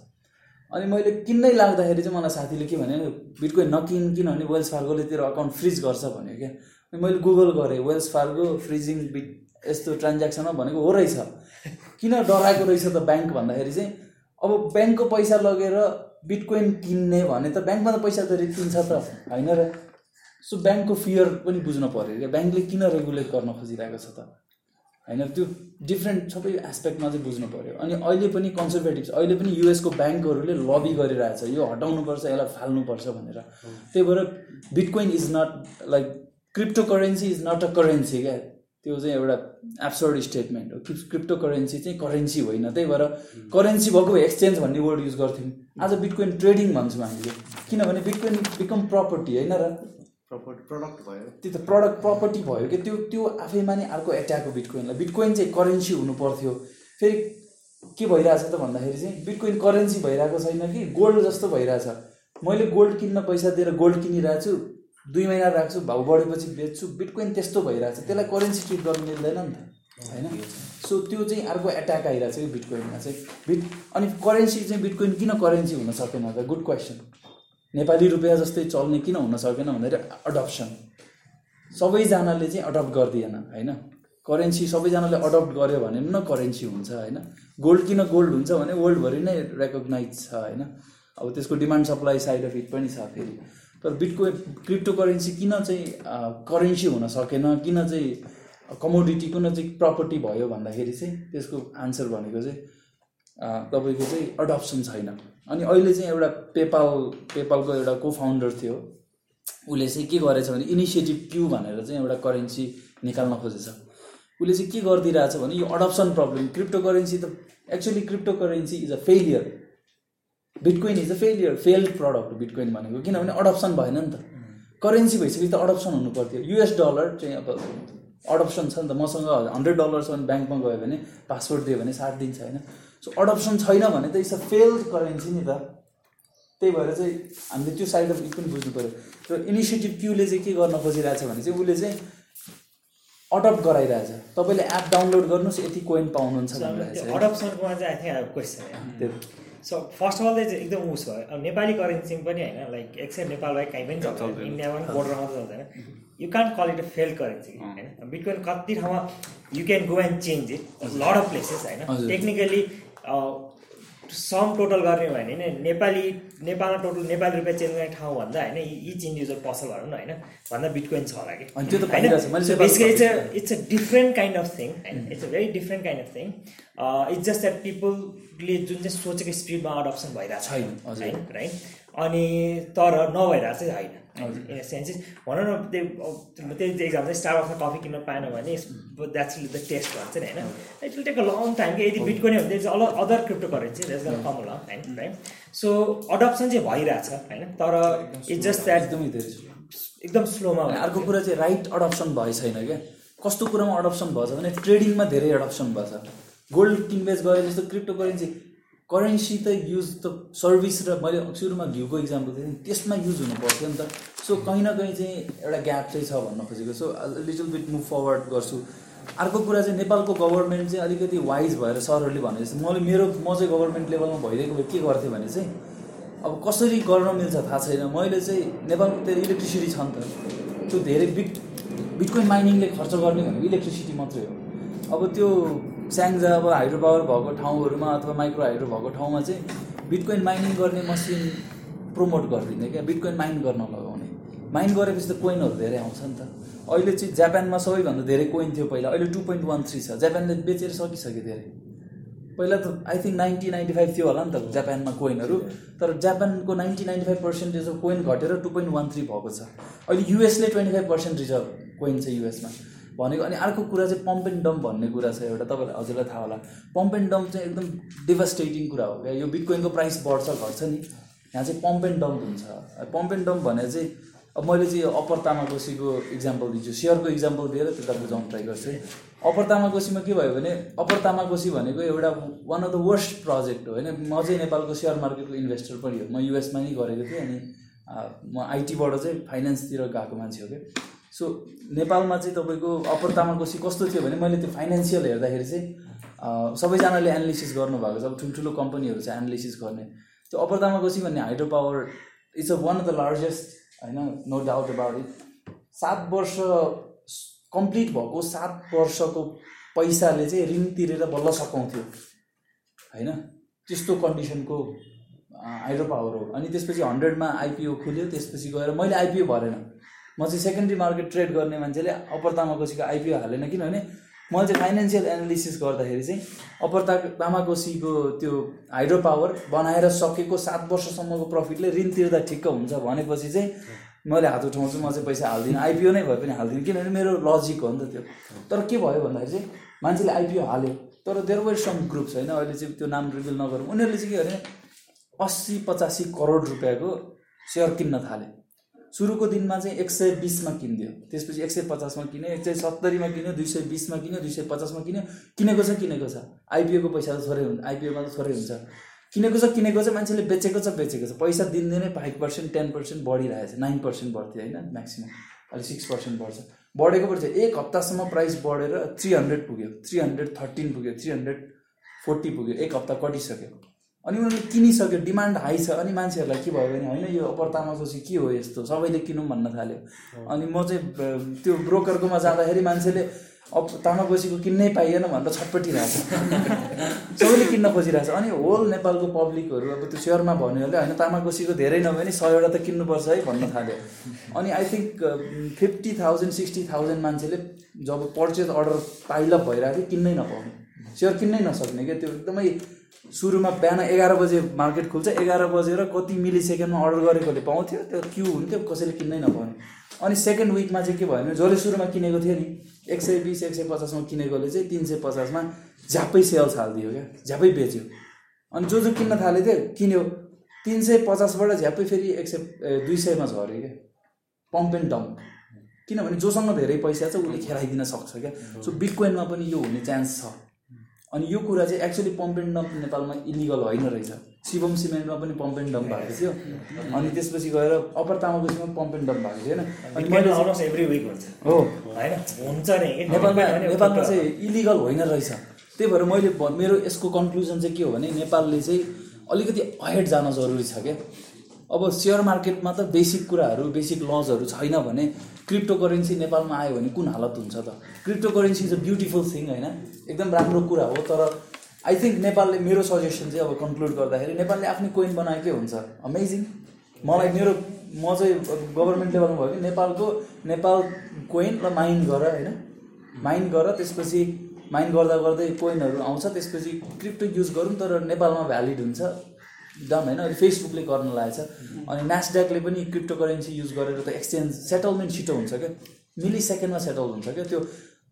अनि मैले किन्नै लाग्दाखेरि चाहिँ मलाई साथीले के भने बिटकोइन नकिन किनभने वेल्स फार्गोले तेरो अकाउन्ट फ्रिज गर्छ भन्यो क्या अनि मैले गुगल गरेँ वेल्स फार्गो फ्रिजिङ बिट यस्तो ट्रान्ज्याक्सनमा भनेको हो रहेछ किन डराएको रहेछ त ब्याङ्क भन्दाखेरि चाहिँ अब ब्याङ्कको पैसा लगेर बिटकोइन किन्ने भने त ब्याङ्कमा त पैसा त रित्तिन्छ त होइन र सो ब्याङ्कको फियर पनि बुझ्नु पऱ्यो क्या ब्याङ्कले किन रेगुलेट गर्न खोजिरहेको छ त होइन त्यो डिफ्रेन्ट सबै एस्पेक्टमा चाहिँ बुझ्नु पऱ्यो अनि अहिले पनि कन्जर्भेटिभ अहिले पनि युएसको ब्याङ्कहरूले लबी गरिरहेछ यो हटाउनुपर्छ यसलाई फाल्नुपर्छ भनेर त्यही भएर bitcoin is not like crypto currency is not a currency क्या त्यो चाहिँ एउटा एप्सर्ड स्टेटमेन्ट हो क्रिप्टो करेन्सी चाहिँ करेन्सी होइन त्यही भएर करेन्सी भएको एक्सचेन्ज भन्ने वर्ड युज गर्थ्यौँ आज बिटकोइन ट्रेडिङ भन्छौँ हामीले किनभने बिटकोइन बिकम प्रपर्टी होइन र प्रडक्ट भयो त्यो त प्रडक्ट प्रपर्टी भयो कि त्यो त्यो आफैमा नै अर्को एट्याक हो बिटकोइनलाई बिटकोइन चाहिँ करेन्सी हुनुपर्थ्यो फेरि के भइरहेछ त भन्दाखेरि चाहिँ बिटकोइन करेन्सी भइरहेको छैन कि गोल्ड जस्तो भइरहेछ मैले गोल्ड किन्न पैसा दिएर गोल्ड किनिरहेको छु दुई महिना राख्छु भाउ बढेपछि बेच्छु बिटकोइन त्यस्तो भइरहेछ त्यसलाई करेन्सी ट्रिट गर्नु मिल्दैन नि त होइन सो त्यो चाहिँ अर्को एट्याक आइरहेको छ कि बिटकोइनमा चाहिँ बिट अनि करेन्सी चाहिँ बिटकोइन किन करेन्सी हुन सकेन त गुड क्वेसन नेपाली रुपियाँ जस्तै चल्ने किन हुन सकेन भन्दाखेरि अडप्सन सबैजनाले चाहिँ अडप्ट गरिदिएन होइन करेन्सी सबैजनाले अडप्ट गर्यो भने पनि न करेन्सी हुन्छ होइन गोल्ड किन गोल्ड हुन्छ भने वर्ल्डभरि नै रेकग्नाइज छ होइन अब त्यसको डिमान्ड सप्लाई साइड अफ पनि छ फेरि तर बिटको क्रिप्टो करेन्सी किन चाहिँ करेन्सी हुन सकेन किन चाहिँ कमोडिटी कुन चाहिँ प्रपर्टी भयो भन्दाखेरि चाहिँ त्यसको आन्सर भनेको चाहिँ तपाईँको चाहिँ अडप्सन छैन अनि अहिले चाहिँ एउटा पेपाल पेपालको एउटा को फाउन्डर थियो उसले चाहिँ के गरेछ भने इनिसिएटिभ क्यु भनेर चाहिँ एउटा करेन्सी निकाल्न खोजेछ उसले चाहिँ के गरिदिइरहेछ भने यो अडप्सन प्रब्लम क्रिप्टो करेन्सी त actually crypto currency is a failure bitcoin is a failure fail product bitcoin भनेको किनभने अडप्सन भएन नि त करेन्सी भइसकेपछि त अडप्सन हुनु पर्थ्यो युएस डलर चाहिँ अब अडप्सन छ नि त मसँग हन्ड्रेड डलरसम्म ब्याङ्कमा गयो भने पासवर्ड दियो भने साथ दिन्छ होइन सो अडप्सन छैन भने त इट्स अ फेल्ड करेन्सी नि त त्यही भएर चाहिँ हामीले त्यो साइड अफ पनि बुझ्नु पऱ्यो र इनिसिएटिभ क्युले चाहिँ के गर्न खोजिरहेछ भने चाहिँ उसले चाहिँ अडप्ट गराइरहेछ तपाईँले एप डाउनलोड गर्नुहोस् यति कोइन पाउनुहुन्छ अडप्सनको चाहिँ question so first of all चाहिँ एकदम उस भयो अब नेपाली करेन्सी पनि होइन लाइक एक्सेप्ट नेपाल बाहेक काहीँ पनि चल्छ इन्डियामा पनि बोर्डरमा मात्रै चल्दैन you can't call it a fail currency होइन बिटकोइन कति ठाउँमा you can go and change it lot of places होइन टेक्निकली सम टोटल गर्ने भने नेपाली नेपालमा टोटल नेपाली रुपियाँ चेन्ज गर्ने ठाउँ भन्दा होइन इच इन्डिभिजुअल पसल भनौँ न होइन भन्दा बिटकोइन छ होला कि it's mm-hmm. A it's a different kind of thing होइन it's a very different kind of thing it's just that पिपलले जुन चाहिँ सोचेको स्पिडमा अडप्सन भइरहेको छैन राइट अनि तर नभइरहेको चाहिँ होइन इन सेन्स भनौँ न त्यही त्यही इक्जाम चाहिँ स्टारबक्समा कफी किन्न पाएन भने द्याट्स द टेस्ट भन्छ नि होइन it will take a long time कि यदि बिट गर्ने भने all other cryptocurrency that's the कम होइन राइट सो अडप्सन चाहिँ भइरहेछ होइन तर इट्स जस्ट द्याट एकदमै धेरै एकदम स्लोमा भयो अर्को कुरा चाहिँ राइट अडप्सन भए छैन क्या कस्तो कुरामा अडप्सन भएछ भने ट्रेडिङमा धेरै अडप्सन भएछ गोल्ड किनबेज गरे जस्तो क्रिप्टो करेन्सी करेन्सी त युज त सर्भिस र मैले सुरुमा घिउको इक्जाम्पल दिएँ त्यसमा युज हुनु पर्थ्यो नि त सो कहीँ न कहीँ चाहिँ एउटा ग्याप चाहिँ छ भन्न खोजेको so little bit move forward गर्छु अर्को कुरा चाहिँ नेपालको गभर्मेन्ट चाहिँ अलिकति वाइज भएर सरहरूले भने जस्तो मैले मेरो म चाहिँ गभर्मेन्ट लेभलमा भइरहेको भए के गर्थेँ भने चाहिँ अब कसरी गर्न मिल्छ थाहा छैन मैले चाहिँ नेपालको त्यो इलेक्ट्रिसिटी छ नि त त्यो धेरै बिट बिटकोइन माइनिङले खर्च गर्ने भनेको इलेक्ट्रिसिटी मात्रै हो अब त्यो स्याङ्जा अब हाइड्रो पावर भएको ठाउँहरूमा अथवा माइक्रो हाइड्रो भएको ठाउँमा चाहिँ बिटकोइन माइनिङ गर्ने मसिन प्रमोट गरिदिने क्या बिटकोइन माइन गर्न लगाउने माइन गरेपछि त कोइनहरू धेरै आउँछ नि त अहिले चाहिँ जापानमा सबैभन्दा धेरै कोइन थियो पहिला अहिले टु पोइन्ट वान थ्री छ जापानले बेचेर सकिसक्यो धेरै पहिला त I think ninety ninety five थियो होला नि त जापानमा कोइनहरू तर जापानको ninety ninety five percentage of coin घटेर टु पोइन्ट वान थ्री भएको छ अहिले युएसले twenty five percent reserve coin छ युएसमा भनेको अनि अर्को कुरा चाहिँ पम्प एन्ड डम्प भन्ने कुरा छ एउटा तपाईँलाई हजुरलाई थाहा होला पम्प एन्ड डम्प चाहिँ एकदम डिभास्टेटिङ कुरा हो क्या यो बिटकोइनको प्राइस बढ्छ घट्छ नि यहाँ चाहिँ पम्प एन्ड डम्प हुन्छ पम्प एन्ड डम्प भने चाहिँ अब मैले चाहिँ यो अप्पर तामाकोसीको इक्जाम्पल दिन्छु सेयरको इक्जाम्पल दिएर त्यता बुझाउनु ट्राई गर्छु है अप्पर तामाकोसीमा के भयो भने अप्पर तामाकोसी भनेको एउटा one of the worst project हो होइन म चाहिँ नेपालको सेयर मार्केटको इन्भेस्टर पनि हो म युएसमा नै गरेको थिएँ अनि म आइटीबाट चाहिँ फाइनेन्सतिर गएको मान्छे हो क्या सो नेपालमा चाहिँ तपाईँको अप्पर तामाङकोसी कस्तो थियो भने मैले त्यो फाइनेन्सियल हेर्दाखेरि चाहिँ सबैजनाले एनालिसिस गर्नुभएको छ अब ठुल्ठुलो कम्पनीहरू चाहिँ एनालिसिस गर्ने त्यो अप्पर तामाङकोसी भन्ने hydro power it's a one of the largest होइन नो डाउट अबाउट इट सात वर्ष कम्प्लिट भएको सात वर्षको पैसाले चाहिँ ऋण तिरेर बल्ल सघाउँथ्यो होइन त्यस्तो कन्डिसनको हाइड्रो पावर हो अनि त्यसपछि हन्ड्रेडमा आइपिओ खुल्यो त्यसपछि गएर मैले आइपिओ भरेन म चाहिँ सेकेन्ड्री मार्केट ट्रेड गर्ने मान्छेले अप्पर तामाकोसीको आइपिओ हालेन किनभने मैले चाहिँ फाइनेन्सियल एनालिसिस गर्दाखेरि चाहिँ अप्पर ता तामाकोसीको त्यो हाइड्रो पावर बनाएर सकेको सात वर्षसम्मको प्रफिटले ऋण तिर्दा ठिक्क हुन्छ भनेपछि चाहिँ मैले हात उठाउँछु म चाहिँ पैसा हाल्दिनँ आइपिओ नै भए पनि हाल्दिनँ किनभने मेरो लजिक हो नि त त्यो तर के भयो भन्दाखेरि चाहिँ मान्छेले आइपिओ हाल्यो तर देयर वर सम ग्रुप्स होइन अहिले चाहिँ त्यो नाम रिभिल नगरौँ उनीहरूले चाहिँ के भने अस्सी पचासी करोड रुपियाँको सेयर किन्न थाले सुरुको दिनमा चाहिँ एक सय बिसमा किनिदियो त्यसपछि एक सय पचासमा किन्यो एक सय सत्तरीमा किन्यो दुई सय बिसमा किन्यो दुई सय पचासमा किन्यो किनेको छ किनेको छ आइपिओको पैसा त थोरै हुन्छ आइपिओमा त थोरै हुन्छ किनेको छ किनेको छ मान्छेले बेचेको छ बेचेको छ पैसा दिनदिनै फाइभ पर्सेन्ट टेन पर्सेन्ट बढिरहेछ नाइन पर्सेन्ट बढ्थ्यो होइन म्याक्सिमम् अहिले सिक्स पर्सेन्ट बढ्छ बढेको पर्छ एक हप्तासम्म प्राइस बढेर थ्री हन्ड्रेड पुग्यो थ्री हन्ड्रेड थर्टिन पुग्यो थ्री हन्ड्रेड फोर्टी पुग्यो एक हप्ता कटिसक्यो अनि उनीहरूले किनिसक्यो डिमान्ड हाई छ अनि मान्छेहरूलाई के भयो भने होइन यो अप्पर तामाकोसी के हो यस्तो सबैले किनौँ भन्न थाल्यो अनि म चाहिँ त्यो ब्रोकरकोमा जाँदाखेरि मान्छेले अब तामाकोसीको किन्नै पाइएन भनेर छटपटिरहेको छ सबैले किन्न खोजिरहेको छ अनि होल नेपालको पब्लिकहरू अब त्यो सेयरमा भन्यो होइन तामाकोसीको धेरै नभए पनि सयवटा त किन्नुपर्छ है भन्न थाल्यो अनि I think fifty thousand sixty thousand मान्छेले जब पर्चेज अर्डर पाइलप भइरहेको थियो किन्नै नपाउने सेयर किन्नै नसक्ने क्या त्यो एकदमै सुरुमा बिहान एघार बजे मार्केट खुल्छ एघार बजेर कति मिली सेकेन्डमा अर्डर गरेकोले पाउँथ्यो त्यो क्यु हुन्थ्यो कसैले किन्नै नपाउने अनि सेकेन्ड विकमा चाहिँ के भयो भने जसले सुरुमा किनेको थियो नि एक सय बिस एक सय पचासमा किनेकोले चाहिँ तिन सय पचासमा झ्यापै सेल्स हालिदियो क्या झ्यापै बेच्यो अनि जो जो किन्न थाले थियो किन्यो तिन सय पचासबाट झ्यापै फेरि एक सय दुई सयमा झऱ्यो क्या पम्प एन्ड डम्प किनभने जोसँग धेरै पैसा छ उसले खेलाइदिन सक्छ क्या सो बिटकोइनमा पनि यो हुने चान्स छ अनि यो कुरा चाहिँ एक्चुली पम्प एन्ड डम्प नेपालमा इलिगल होइन रहेछ शिवम सिमेन्टमा पनि पम्प एन्ड डम्प भएको थियो अनि त्यसपछि गएर अप्पर तामाकोसीमा पम्प एन्ड डम्प भएको थियो होइन एभ्री विक हुन्छ होइन नेपालमा नेपालमा चाहिँ इलिगल होइन रहेछ त्यही भएर मैले मेरो यसको कन्क्लुजन चाहिँ के हो भने नेपालले चाहिँ अलिकति अहेड जान जरुरी छ क्या अब सेयर मार्केटमा त बेसिक कुराहरू बेसिक लजहरू छैन भने क्रिप्टो करेन्सी नेपालमा आयो भने कुन हालत हुन्छ त cryptocurrency is a beautiful thing होइन एकदम राम्रो कुरा हो तर आई थिङ्क नेपालले मेरो सजेसन चाहिँ अब कन्क्लुड गर्दाखेरि नेपालले आफ्नै कोइन बनाएकै हुन्छ अमेजिङ मलाई मेरो म चाहिँ गभर्मेन्ट लेभलमा भयो कि नेपालको नेपाल कोइन र माइन गर होइन माइन गर त्यसपछि माइन गर्दा गर्दै कोइनहरू आउँछ त्यसपछि क्रिप्टो युज गरौँ तर नेपालमा भ्यालिड हुन्छ एकदम होइन अहिले फेसबुकले गर्न लागेको छ अनि नेसड्याकले पनि क्रिप्टो करेन्सी युज गरेर त एक्सचेन्ज सेटलमेन्ट छिटो हुन्छ क्या मिली सेकेन्डमा सेटल हुन्छ क्या त्यो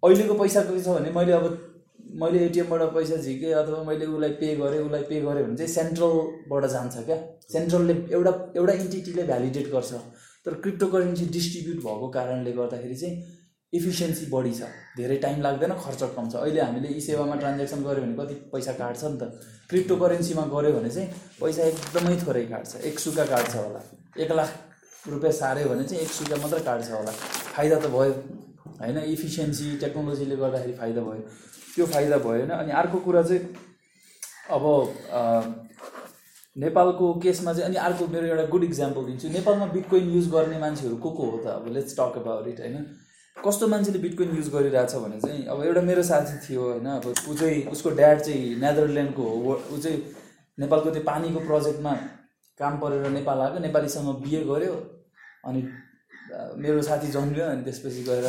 अहिलेको पैसाको छ भने मैले अब मैले एटिएमबाट पैसा झिकेँ अथवा मैले उसलाई पे गरेँ उसलाई पे गरेँ भने चाहिँ सेन्ट्रलबाट जान्छ क्या सेन्ट्रलले एउटा एउटा इन्टिटीले भ्यालिडेट गर्छ तर क्रिप्टो करेन्सी डिस्ट्रिब्युट भएको कारणले गर्दाखेरि चाहिँ इफिसियन्सी बढी छ धेरै टाइम लाग्दैन खर्च कम छ अहिले हामीले यी सेवामा ट्रान्जेक्सन गऱ्यो भने कति पैसा काट्छ नि त क्रिप्टो करेन्सीमा गऱ्यो भने चाहिँ पैसा एकदमै थोरै काट्छ एक सुका काट्छ होला एक लाख रुपियाँ सार्यो भने चाहिँ एक सुका मात्र काट्छ होला फाइदा त भयो होइन इफिसियन्सी टेक्नोलोजीले गर्दाखेरि फाइदा भयो त्यो फाइदा भयो होइन अनि अर्को कुरा चाहिँ अब नेपालको केसमा चाहिँ अनि अर्को मेरो एउटा गुड इक्जाम्पल दिन्छु नेपालमा बिटकोइन युज गर्ने मान्छेहरू को को हो त अब लेट्स टक अबाउट इट होइन कस्तो मान्छेले बिटकोइन युज गरिरहेछ भने चाहिँ अब एउटा मेरो साथी थियो होइन अब ऊ चाहिँ उसको ड्याड चाहिँ नेदरल्यान्डको हो ऊ चाहिँ नेपालको त्यो पानीको प्रोजेक्टमा काम परेर नेपाल आएको नेपालीसँग बिए गऱ्यो अनि मेरो साथी जन्मियो अनि त्यसपछि गएर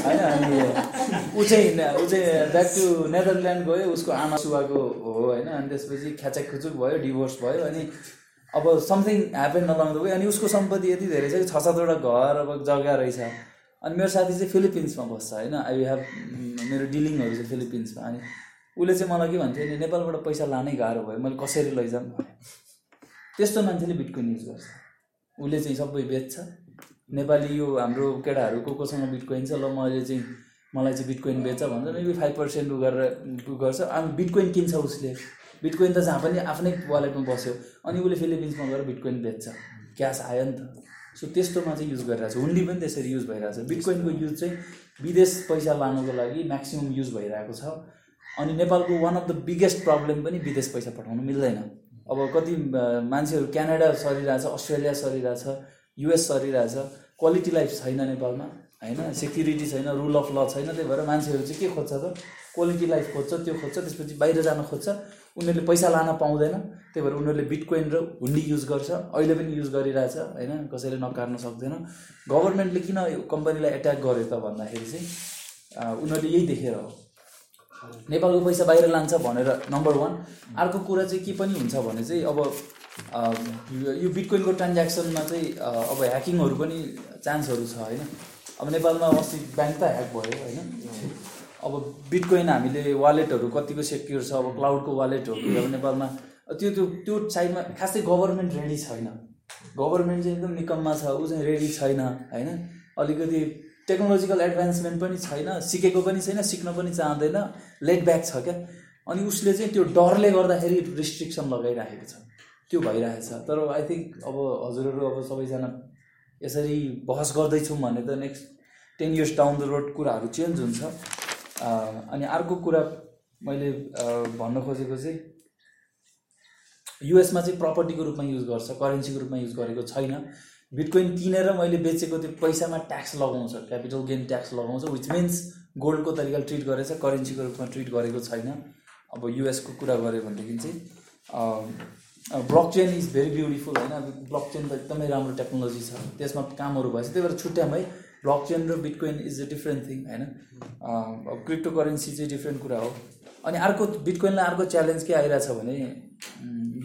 होइन अनि ऊ चाहिँ ऊ चाहिँ ब्याक टु नेदरल्यान्ड गयो उसको आमा सुवाको हो होइन अनि त्यसपछि ख्याचाक खुचुक भयो डिभोर्स भयो अनि अब समथिङ ह्यापन नलाउँदा भयो अनि उसको सम्पत्ति यति धेरै छ छ सातवटा घर अब जग्गा रहेछ अनि मेरो साथी चाहिँ फिलिपिन्समा बस्छ होइन आई हेभ mm, मेरो डिलिङहरू चाहिँ फिलिपिन्समा अनि उसले चाहिँ मलाई के भन्थ्यो भने नेपालबाट पैसा लानै गाह्रो भयो मैले कसरी लैजाउँ त्यस्तो मान्छेले बिटकोइन युज गर्छ उसले चाहिँ सबै बेच्छ नेपाली यो हाम्रो केटाहरू को कोसँग बिटकोइन छ ल मैले चाहिँ मलाई चाहिँ बिटकोइन बेच्छ भन्छ मेबी फाइभ पर्सेन्ट उ गरेर उ गर्छ अनि बिटकोइन किन्छ उसले बिटकोइन त जहाँ पनि आफ्नै वालेटमा बस्यो अनि उसले फिलिपिन्समा गएर बिटकोइन बेच्छ क्यास आयो नि त सो त्यस्तोमा चाहिँ युज गरिरहेको छ हुन्डी पनि त्यसरी युज भइरहेको छ बिटकोइनको युज चाहिँ विदेश पैसा लानुको लागि म्याक्सिमम् युज भइरहेको छ अनि नेपालको one of the biggest problem पनि विदेश पैसा पठाउनु मिल्दैन अब कति मान्छेहरू क्यानाडा सरिरहेछ अस्ट्रेलिया सरिरहेछ युएस सरिरहेछ क्वालिटी लाइफ छैन नेपालमा होइन सेक्युरिटी छैन रुल अफ ल छैन त्यही भएर मान्छेहरू चाहिँ के खोज्छ त क्वालिटी लाइफ खोज्छ त्यो खोज्छ त्यसपछि बाहिर जान खोज्छ उनीहरूले पैसा लान पाउँदैन त्यही भएर उनीहरूले बिटकोइन र हुन्डी युज गर्छ अहिले पनि युज गरिरहेछ होइन कसैले नकार्न सक्दैन गभर्मेन्टले किन यो कम्पनीलाई एट्याक गर्यो त भन्दाखेरि चाहिँ उनीहरूले यही देखेर हो नेपालको पैसा बाहिर लान्छ भनेर नम्बर वान अर्को कुरा चाहिँ के पनि हुन्छ भने चाहिँ अब यो बिटकोइनको ट्रान्ज्याक्सनमा चाहिँ अब ह्याकिङहरू पनि चान्सहरू छ होइन अब नेपालमा अस्ति ब्याङ्क त ह्याक भयो होइन अब बिटकोइन हामीले वालेटहरू कतिको सेक्योर छ अब क्लाउडको वालेटहरू अब नेपालमा त्यो त्यो त्यो साइडमा खासै गभर्मेन्ट रेडी छैन गभर्मेन्ट चाहिँ एकदम निकममा छ ऊ चाहिँ रेडी छैन होइन अलिकति टेक्नोलोजिकल एडभान्समेन्ट पनि छैन सिकेको पनि छैन सिक्न पनि चाहँदैन लेट ब्याक छ क्या अनि उसले चाहिँ त्यो डरले गर्दाखेरि रिस्ट्रिक्सन लगाइराखेको छ त्यो भइरहेछ तर आई थिङ्क अब हजुरहरू अब सबैजना यसरी बहस गर्दैछौँ भने त next ten years down the road कुराहरू चेन्ज हुन्छ अनि अर्को कुरा मैले भन्न खोजेको चाहिँ युएसमा चाहिँ प्रपर्टीको रूपमा युज गर्छ करेन्सीको रूपमा युज गरेको छैन बिटकोइन किनेर मैले बेचेको त्यो पैसामा ट्याक्स लगाउँछ क्यापिटल गेन ट्याक्स लगाउँछ विच मिन्स गोल्डको तरिकाले ट्रिट गरेछ करेन्सीको रूपमा ट्रिट गरेको छैन अब युएसको कुरा गऱ्यो भनेदेखि चाहिँ block chain is very beautiful होइन ब्लक चेन त एकदमै राम्रो टेक्नोलोजी छ त्यसमा कामहरू भएछ त्यही भएर छुट्याम है ब्लक चेन र bitcoin is a different thing होइन क्रिप्टो करेन्सी चाहिँ डिफ्रेन्ट कुरा हो अनि अर्को बिटकोइनलाई अर्को च्यालेन्ज के आइरहेछ भने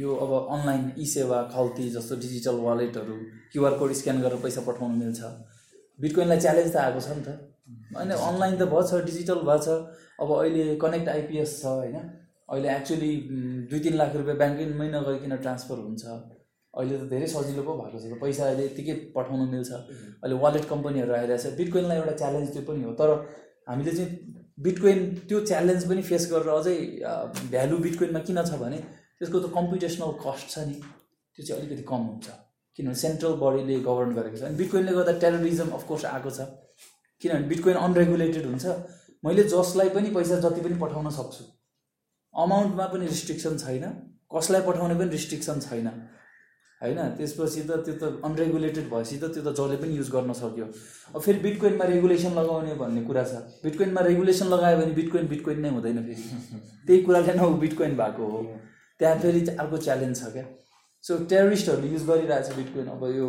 यो अब अनलाइन ई सेवा खल्ती जस्तो डिजिटल वालेटहरू क्युआर कोड स्क्यान गरेर पैसा पठाउनु मिल्छ बिटकोइनलाई च्यालेन्ज त आएको छ नि त होइन अनलाइन त भएछ डिजिटल भएछ अब अहिले कनेक्ट आइपिएस छ होइन अहिले एक्चुअली दुई तिन लाख रुपियाँ ब्याङ्कमै नगइकन ट्रान्सफर हुन्छ अहिले त धेरै सजिलो पो भएको छ पैसा अहिले यत्तिकै पठाउनु मिल्छ अहिले वालेट कम्पनीहरू आइरहेछ बिटकोइनलाई एउटा च्यालेन्ज त्यो पनि हो तर हामीले चाहिँ बिटकोइन त्यो च्यालेन्ज पनि फेस गरेर अझै भ्यालु बिटकोइनमा किन छ भने त्यसको त कम्पिटेसनल कस्ट छ नि त्यो चाहिँ अलिकति कम हुन्छ किनभने सेन्ट्रल बडीले गभर्न गरेको छ अनि बिटकोइनले गर्दा टेरोरिजम अफकोर्स आएको छ किनभने बिटकोइन अनरेगुलेटेड हुन्छ मैले जसलाई पनि पैसा जति पनि पठाउन सक्छु अमाउन्टमा पनि रिस्ट्रिक्सन छैन कसलाई पठाउने पनि रिस्ट्रिक्सन छैन होइन त्यसपछि त त्यो त अनरेगुलेटेड भएपछि त त्यो त जसले पनि युज गर्न सक्यो अब फेरि बिटकोइनमा रेगुलेसन लगाउने भन्ने कुरा छ बिटकोइनमा रेगुलेसन लगायो भने बिटकोइन बिटकोइन नै हुँदैन फेरि त्यही कुराले न बिटकोइन भएको हो त्यहाँ फेरि अर्को च्यालेन्ज छ क्या सो टेरिस्टहरूले युज गरिरहेछ बिटकोइन अब यो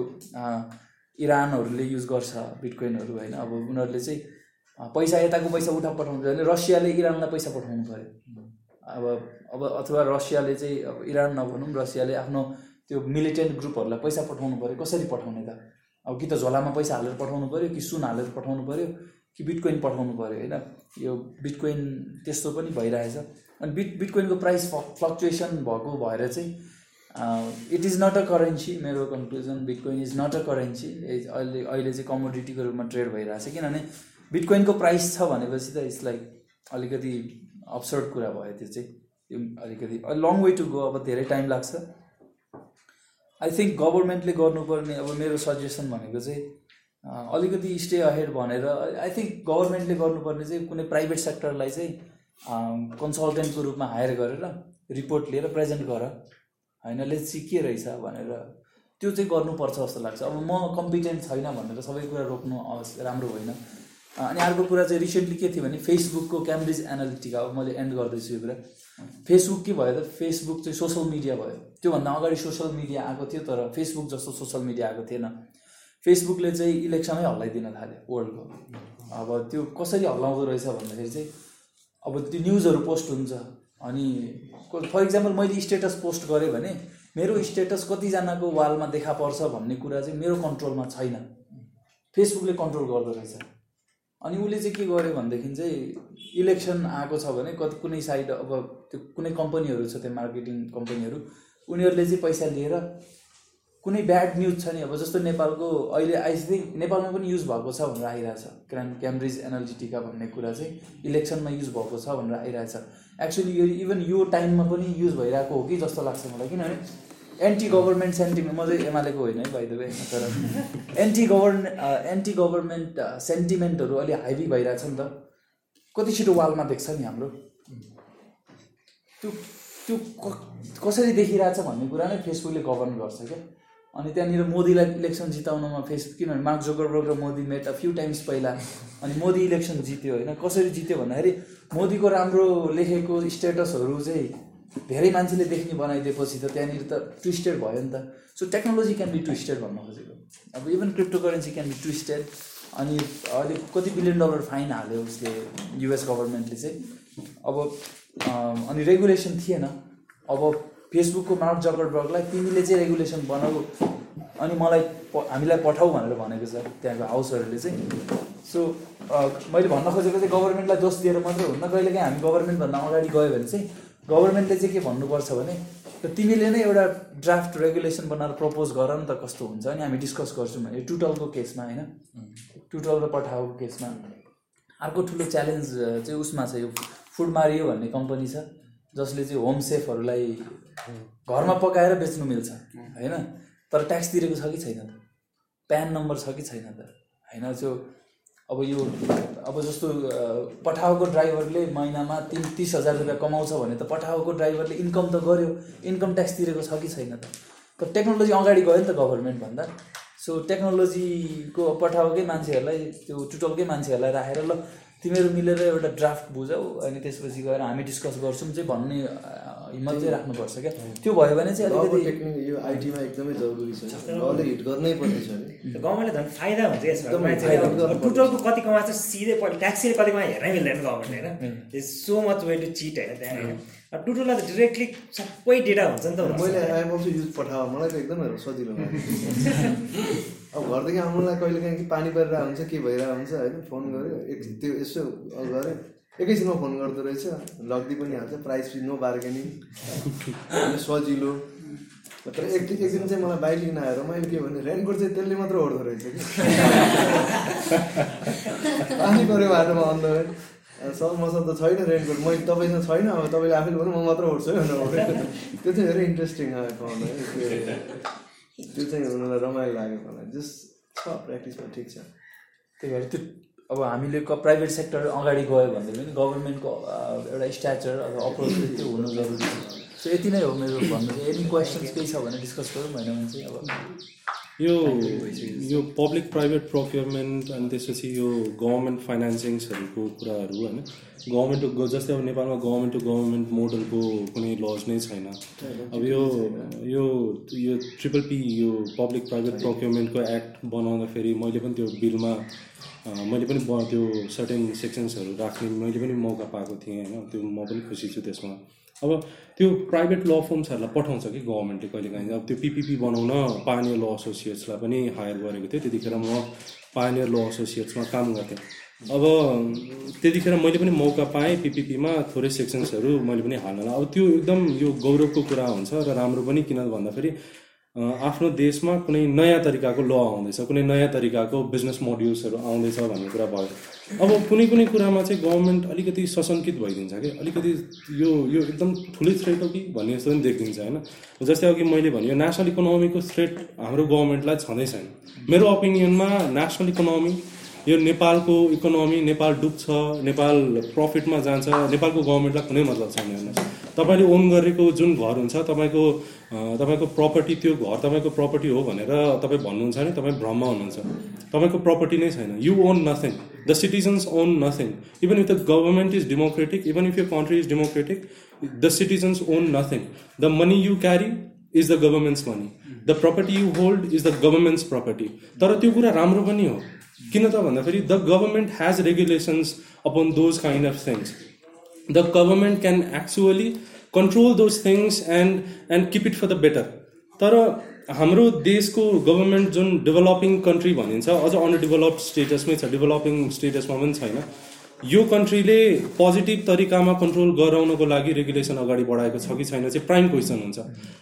इरानहरूले युज गर्छ बिटकोइनहरू होइन अब उनीहरूले चाहिँ पैसा यताको पैसा उठा पठाउनु पऱ्यो भने रसियाले इरानलाई पैसा पठाउनु पऱ्यो अब अब अथवा रसियाले चाहिँ अब इरान नभनौँ रसियाले आफ्नो त्यो मिलिटेन्ट ग्रुपहरूलाई पैसा पठाउनु पऱ्यो कसरी पठाउने त अब कि त झोलामा पैसा हालेर पठाउनु पऱ्यो कि सुन हालेर पठाउनु पऱ्यो कि बिटकोइन पठाउनु पऱ्यो होइन यो बिटकोइन त्यस्तो पनि भइरहेछ अनि बिट बिटकोइनको प्राइस फ्लक्चुएसन भएको भएर चाहिँ it is not a currency मेरो conclusion bitcoin is not a currency अहिले अहिले चाहिँ कमोडिटीको रूपमा ट्रेड भइरहेछ किनभने बिटकोइनको प्राइस छ भनेपछि त यसलाई अलिकति अप्सर्ड कुरा भयो त्यो चाहिँ अलिकति लङ वे टु गो अब धेरै टाइम लाग्छ आई थिङ्क गभर्मेन्टले गर्नुपर्ने अब मेरो सजेसन भनेको चाहिँ अलिकति स्टे अहेड भनेर आई थिङ्क गभर्मेन्टले गर्नुपर्ने चाहिँ कुनै प्राइभेट सेक्टरलाई चाहिँ कन्सल्टेन्टको रूपमा हायर गरेर रिपोर्ट लिएर प्रेजेन्ट गर होइन ले सी के रहेछ भनेर त्यो चाहिँ गर्नुपर्छ जस्तो लाग्छ अब म कम्पिटेन्ट छैन भनेर सबै कुरा रोक्नु अवश्य राम्रो होइन अनि अर्को कुरा चाहिँ रिसेन्टली के थियो भने फेसबुकको क्याम्ब्रिज एनालिटिका अब मैले एन्ड गर्दैछु यो कुरा फेसबुक के भयो त फेसबुक चाहिँ सोसल मिडिया भयो त्योभन्दा अगाडि सोसियल मिडिया आएको थियो तर फेसबुक जस्तो सोसियल मिडिया आएको थिएन फेसबुकले चाहिँ इलेक्सनै हल्लाइदिन थाल्यो वर्ल्डको अब त्यो कसरी हल्लाउँदो रहेछ भन्दाखेरि चाहिँ अब त्यो न्युजहरू पोस्ट हुन्छ अनि फर इक्जाम्पल मैले स्टेटस पोस्ट गरेँ भने मेरो स्टेटस कतिजनाको वालमा देखा पर्छ भन्ने कुरा चाहिँ मेरो कन्ट्रोलमा छैन फेसबुकले कन्ट्रोल गर्दो रहेछ अनि उसले चाहिँ के गर्यो भनेदेखि चाहिँ इलेक्सन आएको छ भने कति कुनै साइड अब त्यो कुनै कम्पनीहरू छ त्यो मार्केटिङ कम्पनीहरू उनीहरूले चाहिँ पैसा लिएर कुनै ब्याड न्युज छ नि अब जस्तो नेपालको अहिले आई नेपालमा पनि युज भएको छ भनेर आइरहेछ किनभने क्याम्ब्रिज एनालिटिका भन्ने कुरा चाहिँ इलेक्सनमा युज भएको छ भनेर आइरहेछ एक्चुली यो इभन यो टाइममा पनि युज भइरहेको हो कि जस्तो लाग्छ मलाई किनभने एन्टी गभर्मेन्ट सेन्टिमेन्ट म चाहिँ एमालेको होइन है भाइदेव तर एन्टी गभर्मेन्ट एन्टी गभर्मेन्ट सेन्टिमेन्टहरू अलिक हाइबी भइरहेछ नि त कति छिटो वालमा देख्छ नि हाम्रो त्यो त्यो कसरी देखिरहेछ भन्ने कुरा नै फेसबुकले गभर्न गर्छ क्या अनि त्यहाँनिर मोदीलाई इलेक्सन जिताउनमा फेसबुक किनभने मार्क जोकरबर्ग र Modi met a few times पहिला अनि मोदी इलेक्सन जित्यो होइन कसरी जित्यो भन्दाखेरि मोदीको राम्रो लेखेको स्टेटसहरू चाहिँ धेरै मान्छेले देख्ने बनाइदिएपछि त त्यहाँनिर त ट्विस्टेड भयो नि त so technology can be twisted भन्न खोजेको अब even cryptocurrency can be twisted अनि अहिले कति बिलियन डलर फाइन हाल्यो उसले युएस गभर्मेन्टले चाहिँ अब अनि रेगुलेसन थिएन अब फेसबुकको मार्क जगरबर्गलाई तिमीले चाहिँ रेगुलेसन बनाऊ अनि मलाई हामीलाई पठाऊ भनेर भनेको छ त्यहाँको हाउसहरूले चाहिँ सो मैले भन्न खोजेको चाहिँ गभर्मेन्टलाई दोष दिएर मात्रै हुन्न कहिलेकाहीँ हामी गभर्मेन्टभन्दा अगाडि गयो भने चाहिँ गभर्मेन्टले चाहिँ के भन्नुपर्छ भने तिमीले नै एउटा ड्राफ्ट रेगुलेसन बनाएर प्रपोज गर नि त कस्तो हुन्छ अनि हामी डिस्कस गर्छौँ भने टुटलको केसमा होइन टुटल र पठाएको केसमा अर्को ठुलो च्यालेन्ज चाहिँ उसमा छ यो फुड मारियो भन्ने कम्पनी छ जसले चाहिँ होम सेफहरूलाई घरमा पकाएर बेच्नु मिल्छ होइन तर ट्याक्स तिरेको छ कि छैन त प्यान नम्बर छ कि छैन त होइन त्यो अब यो अब जस्तो पठाएको ड्राइभरले महिनामा तिन तिस हजार रुपियाँ कमाउँछ भने त पठाएको ड्राइभरले इन्कम त गर्यो इन्कम ट्याक्स तिरेको छ कि छैन त तर टेक्नोलोजी अगाडि गयो नि त गभर्मेन्टभन्दा सो टेक्नोलोजीको पठाओकै मान्छेहरूलाई त्यो टुटलकै मान्छेहरूलाई राखेर ल तिमीहरू मिलेर एउटा ड्राफ्ट बुझौ अनि त्यसपछि गएर हामी डिस्कस गर्छौँ चाहिँ भन्ने हिम्मत चाहिँ राख्नुपर्छ क्या त्यो भयो भने चाहिँ यो आइटीमा एकदमै जरुरी छ हिट गर्नै पर्ने छ गभर्मेन्टले झन् फाइदा हुन्छ यसमा टोटलको कति कमाएको सिधै पर्ने ट्याक्सीले कति कमा हेर्नै मिल्दैन गभर्मेन्ट होइन so much way to cheat होइन त्यहाँ टोटललाई त डिरेक्टली सबै डेटा हुन्छ नि त मैले आइएम युज पठाऊ मलाई त एकदमै सजिलो अब घरदेखि आउनुलाई कहिले काहीँ पानी परिरहेको हुन्छ के भइरहेको हुन्छ होइन फोन गऱ्यो एक त्यो यसो गऱ्यो एकैछिनमा फोन गर्दो रहेछ लग्दी पनि हाल्छ प्राइस फ्री नो बार्गेनिङ सजिलो तर एक एक दिन चाहिँ मलाई बाइक लिन आएर मैले के भने रेनकोट चाहिँ त्यसले मात्र ओर्दो रहेछ कि पानी पऱ्यो बाटोमा अन्त सर मसँग त छैन रेनकोट मैले तपाईँसँग छैन अब तपाईँले आफैले भन्नु म मात्र ओर्छु है त्यो चाहिँ धेरै इन्ट्रेस्टिङ आयो त्यो चाहिँ मलाई रमाइलो लाग्यो मलाई जस छ प्र्याक्टिसमा ठिक छ त्यही भएर त्यो अब हामीले क प्राइभेट सेक्टर अगाडि गयो भने पनि गभर्मेन्टको एउटा स्ट्याचर अब अप्रोच त्यो हुनु जरुरी छ सो यति नै हो मेरो भन्नु एनी क्वेसन्स केही छ भने डिस्कस गरौँ होइन भने चाहिँ अब यो यो पब्लिक प्राइभेट प्रोक्योरमेन्ट अनि त्यसपछि यो गभर्मेन्ट फाइनेन्सिङ्सहरूको कुराहरू होइन गभर्मेन्ट टु जस्तै अब नेपालमा गभर्मेन्ट टु गभर्मेन्ट मोडलको कुनै लज नै छैन अब यो यो यो ट्रिपल पी यो पब्लिक प्राइभेट प्रोक्योरमेन्टको एक्ट बनाउँदाखेरि मैले पनि त्यो बिलमा मैले पनि त्यो सर्टेन सेक्सन्सहरू राख्ने मैले पनि मौका पाएको थिएँ होइन त्यो म पनि खुसी छु त्यसमा अब त्यो प्राइभेट ल फर्म्सहरूलाई पठाउँछ कि गभर्मेन्टले कहिलेकाहीँ अब त्यो पिपिपी बनाउन पानी ल एसोसिएट्सलाई पनि हायर गरेको थियो त्यतिखेर म पानी ल एसोसिएट्समा काम गर्थेँ अब त्यतिखेर मैले पनि मौका पाएँ पिपिपीमा थोरै सेक्सन्सहरू मैले पनि हाल्नलाई अब त्यो एकदम यो गौरवको कुरा हुन्छ र राम्रो पनि किन भन्दाखेरि आफ्नो देशमा कुनै नयाँ तरिकाको ल आउँदैछ कुनै नयाँ तरिकाको बिजनेस मोड्युल्सहरू आउँदैछ भन्ने कुरा भयो अब कुनै कुनै कुरामा चाहिँ गभर्मेन्ट अलिकति सशङ्कित भइदिन्छ कि अलिकति यो यो एकदम ठुलै थ्रेट हो कि भन्ने जस्तो पनि देखिदिन्छ होइन जस्तै अघि मैले भने यो नेसनल इकोनोमीको थ्रेट हाम्रो गभर्मेन्टलाई छँदै मेरो ओपिनियनमा नेसनल इकोनोमी यो नेपालको इकोनोमी नेपाल डुब्छ नेपाल प्रफिटमा जान्छ नेपालको गभर्मेन्टलाई कुनै मतलब छैन हेर्नुहोस् तपाईँले ओन गरेको जुन घर हुन्छ तपाईँको तपाईँको प्रपर्टी त्यो घर तपाईँको प्रपर्टी हो भनेर तपाईँ भन्नुहुन्छ भने तपाईँ भ्रममा हुनुहुन्छ तपाईँको प्रपर्टी नै छैन you own nothing the citizens own nothing even if the government is democratic even if you country is democratic the citizens own nothing the money you carry is the government's money the property you hold is the government's property तर त्यो कुरा राम्रो पनि हो किन त भन्दाखेरि the government has regulations upon those kind of things the government can actually control those things and and keep it for the better तर हाम्रो देशको गभर्मेन्ट जुन डेभलपिङ कन्ट्री भनिन्छ अझ अनडेभलप्ड स्टेटसमै छ डेभलपिङ स्टेटसमा पनि छैन यो कन्ट्रीले पोजिटिभ तरिकामा कन्ट्रोल गराउनको लागि रेगुलेसन अगाडि बढाएको छ कि छैन चाहिँ प्राइम क्वेसन हुन्छ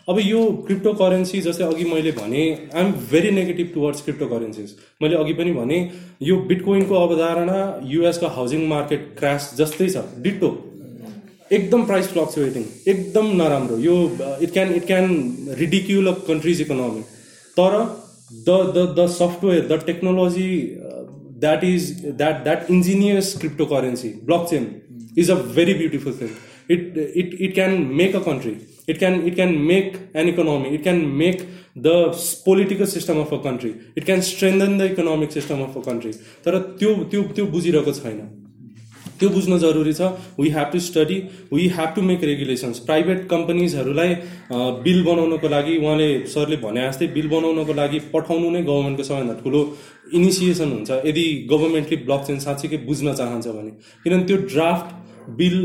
अब यो क्रिप्टो करेन्सी जस्तै अघि मैले भने I'm very negative towards cryptocurrencies मैले अघि पनि भने यो बिटकोइनको अवधारणा युएसको हाउसिङ मार्केट क्रास जस्तै छ डिटो एकदम प्राइस फ्लक्चुएटिङ एकदम नराम्रो यो it can it can ridicule of countries economy तर the the the software the technology that is that that engineers crypto currency blockchain is a very beautiful thing it it it can make a country it can it can make an economy it can make the political system of a country it can strengthen the economic system of a country तर त्यो त्यो त्यो बुझिरहेको छैन त्यो बुझ्न जरुरी छ we have to study we have to make regulations private कम्पनीजहरूलाई bill बनाउनको लागि उहाँले सरले भने जस्तै बिल बनाउनको लागि पठाउनु नै गभर्मेन्टको सबैभन्दा ठुलो इनिसिएसन हुन्छ यदि गभर्मेन्टले ब्लक चेन साँच्चीकै बुझ्न चाहन्छ भने किनभने त्यो ड्राफ्ट बिल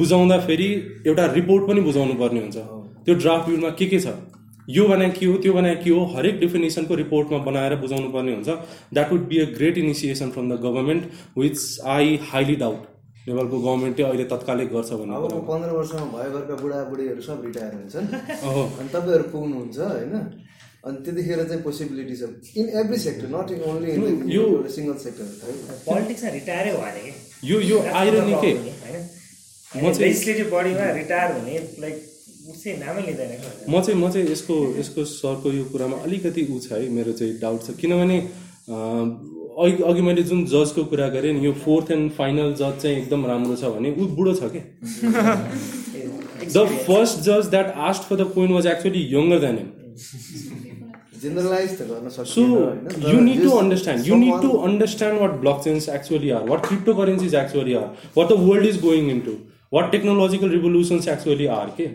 बुझाउँदा फेरि एउटा रिपोर्ट पनि बुझाउनु पर्ने हुन्छ त्यो ड्राफ्ट बिलमा के के छ यो भने के हो त्यो भने के हो हरेक डेफिनेसनको रिपोर्टमा बनाएर बुझाउनु पर्ने हुन्छ that would be a great initiation from the government which I highly doubt नेपालको गभर्मेन्टै अहिले तत्कालै गर्छ भने अब पन्ध्र वर्षमा भयो घरका बुढाबुढीहरू सब रिटायर हुन्छन् अनि तपाईँहरू पुग्नुहुन्छ होइन अनि त्यतिखेर चाहिँ पोसिबिलिटी छ in every sector not in only यो सिङ्गल सेक्टर पोलिटिक्समा रिटायरै यो यो आएर नि के म चाहिँ बडीमा रिटायर हुने लाइक म चाहिँ म चाहिँ यसको यसको सरको यो कुरामा अलिकति ऊ छ है मेरो चाहिँ डाउट छ किनभने अघि अघि मैले जुन जजको कुरा गरेँ नि यो फोर्थ एन्ड फाइनल जज चाहिँ एकदम राम्रो छ भने ऊ बुढो छ क्या द फर्स्ट जज that asked for the point was actually younger than him so you need to understand you need to understand what blockchains actually are what crypto is actually are what the world is going into what technological revolutions actually are के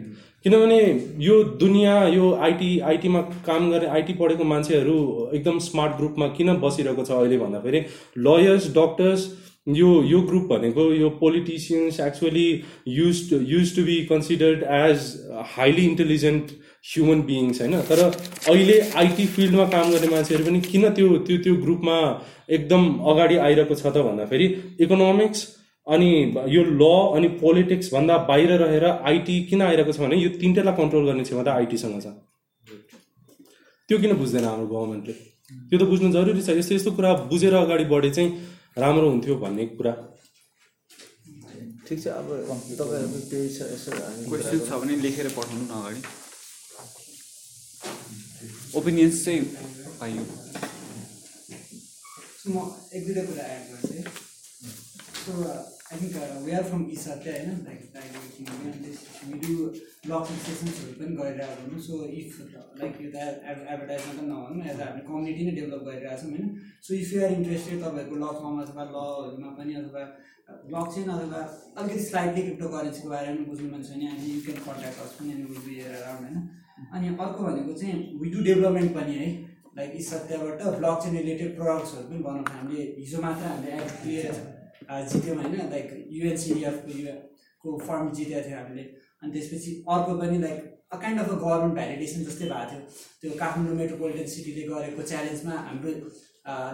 किनभने यो दुनियाँ यो IT आइटीमा काम गर्ने IT पढेको मान्छेहरू एकदम स्मार्ट ग्रुपमा किन बसिरहेको छ अहिले भन्दाखेरि लयर्स डक्टर्स यो यो ग्रुप भनेको यो politicians actually use use to be considered as highly intelligent human beings होइन तर अहिले आइटी फिल्डमा काम गर्ने मान्छेहरू पनि किन त्यो त्यो त्यो ग्रुपमा एकदम अगाडि आइरहेको छ त भन्दाखेरि इकोनोमिक्स अनि यो ल अनि पोलिटिक्सभन्दा बाहिर रहेर आइटी किन आइरहेको छ भने यो तिनटैलाई कन्ट्रोल गर्ने क्षमता आइटीसँग छ त्यो किन बुझ्दैन हाम्रो गभर्मेन्टले त्यो त बुझ्नु जरुरी छ यस्तो यस्तो कुरा बुझेर अगाडि बढे चाहिँ राम्रो हुन्थ्यो भन्ने कुरा ठिक छ अब तपाईँहरूको छ भने लेखेर पठाउनु न अगाडि ओपिनियन्स चाहिँ पाइयो म एक दुईवटा कुरा एड गर्छु I think we are from इसाते होइन लाइक डाइरेक्टिङ डु ब्लकिङ सेसन्सहरू पनि गरिरहेको हुनु सो इफ लाइक यो त एड एडभर्टाइजमा त नभनौँ एज हामी कम्युनिटी नै डेभलप गरिरहेको छौँ होइन so if you are interested तपाईँहरूको ल फर्म अथवा लहरूमा पनि अथवा ब्लक uh, चेन अथवा अलिकति स्लाइटली क्रिप्टो करेन्सीको बारेमा बुझ्नु मन छ भने हामी यु क्यान कन्ट्याक्ट गर्छ पनि विल बी अराउन्ड होइन अनि अर्को भनेको चाहिँ वी डु डेभलपमेन्ट पनि है लाइक इसातेबाट ब्लक चेन रिलेटेड प्रडक्ट्सहरू पनि बनाउँछ हामीले हिजो मात्र हामीले एड क्लियर जित्यौँ होइन लाइक युएचसिडिएफको युएको को फर्म जितेको थियो हामीले अनि त्यसपछि अर्को पनि like a kind of a government validation जस्तै भएको थियो त्यो काठमाडौँ मेट्रोपोलिटन सिटीले गरेको च्यालेन्जमा हाम्रो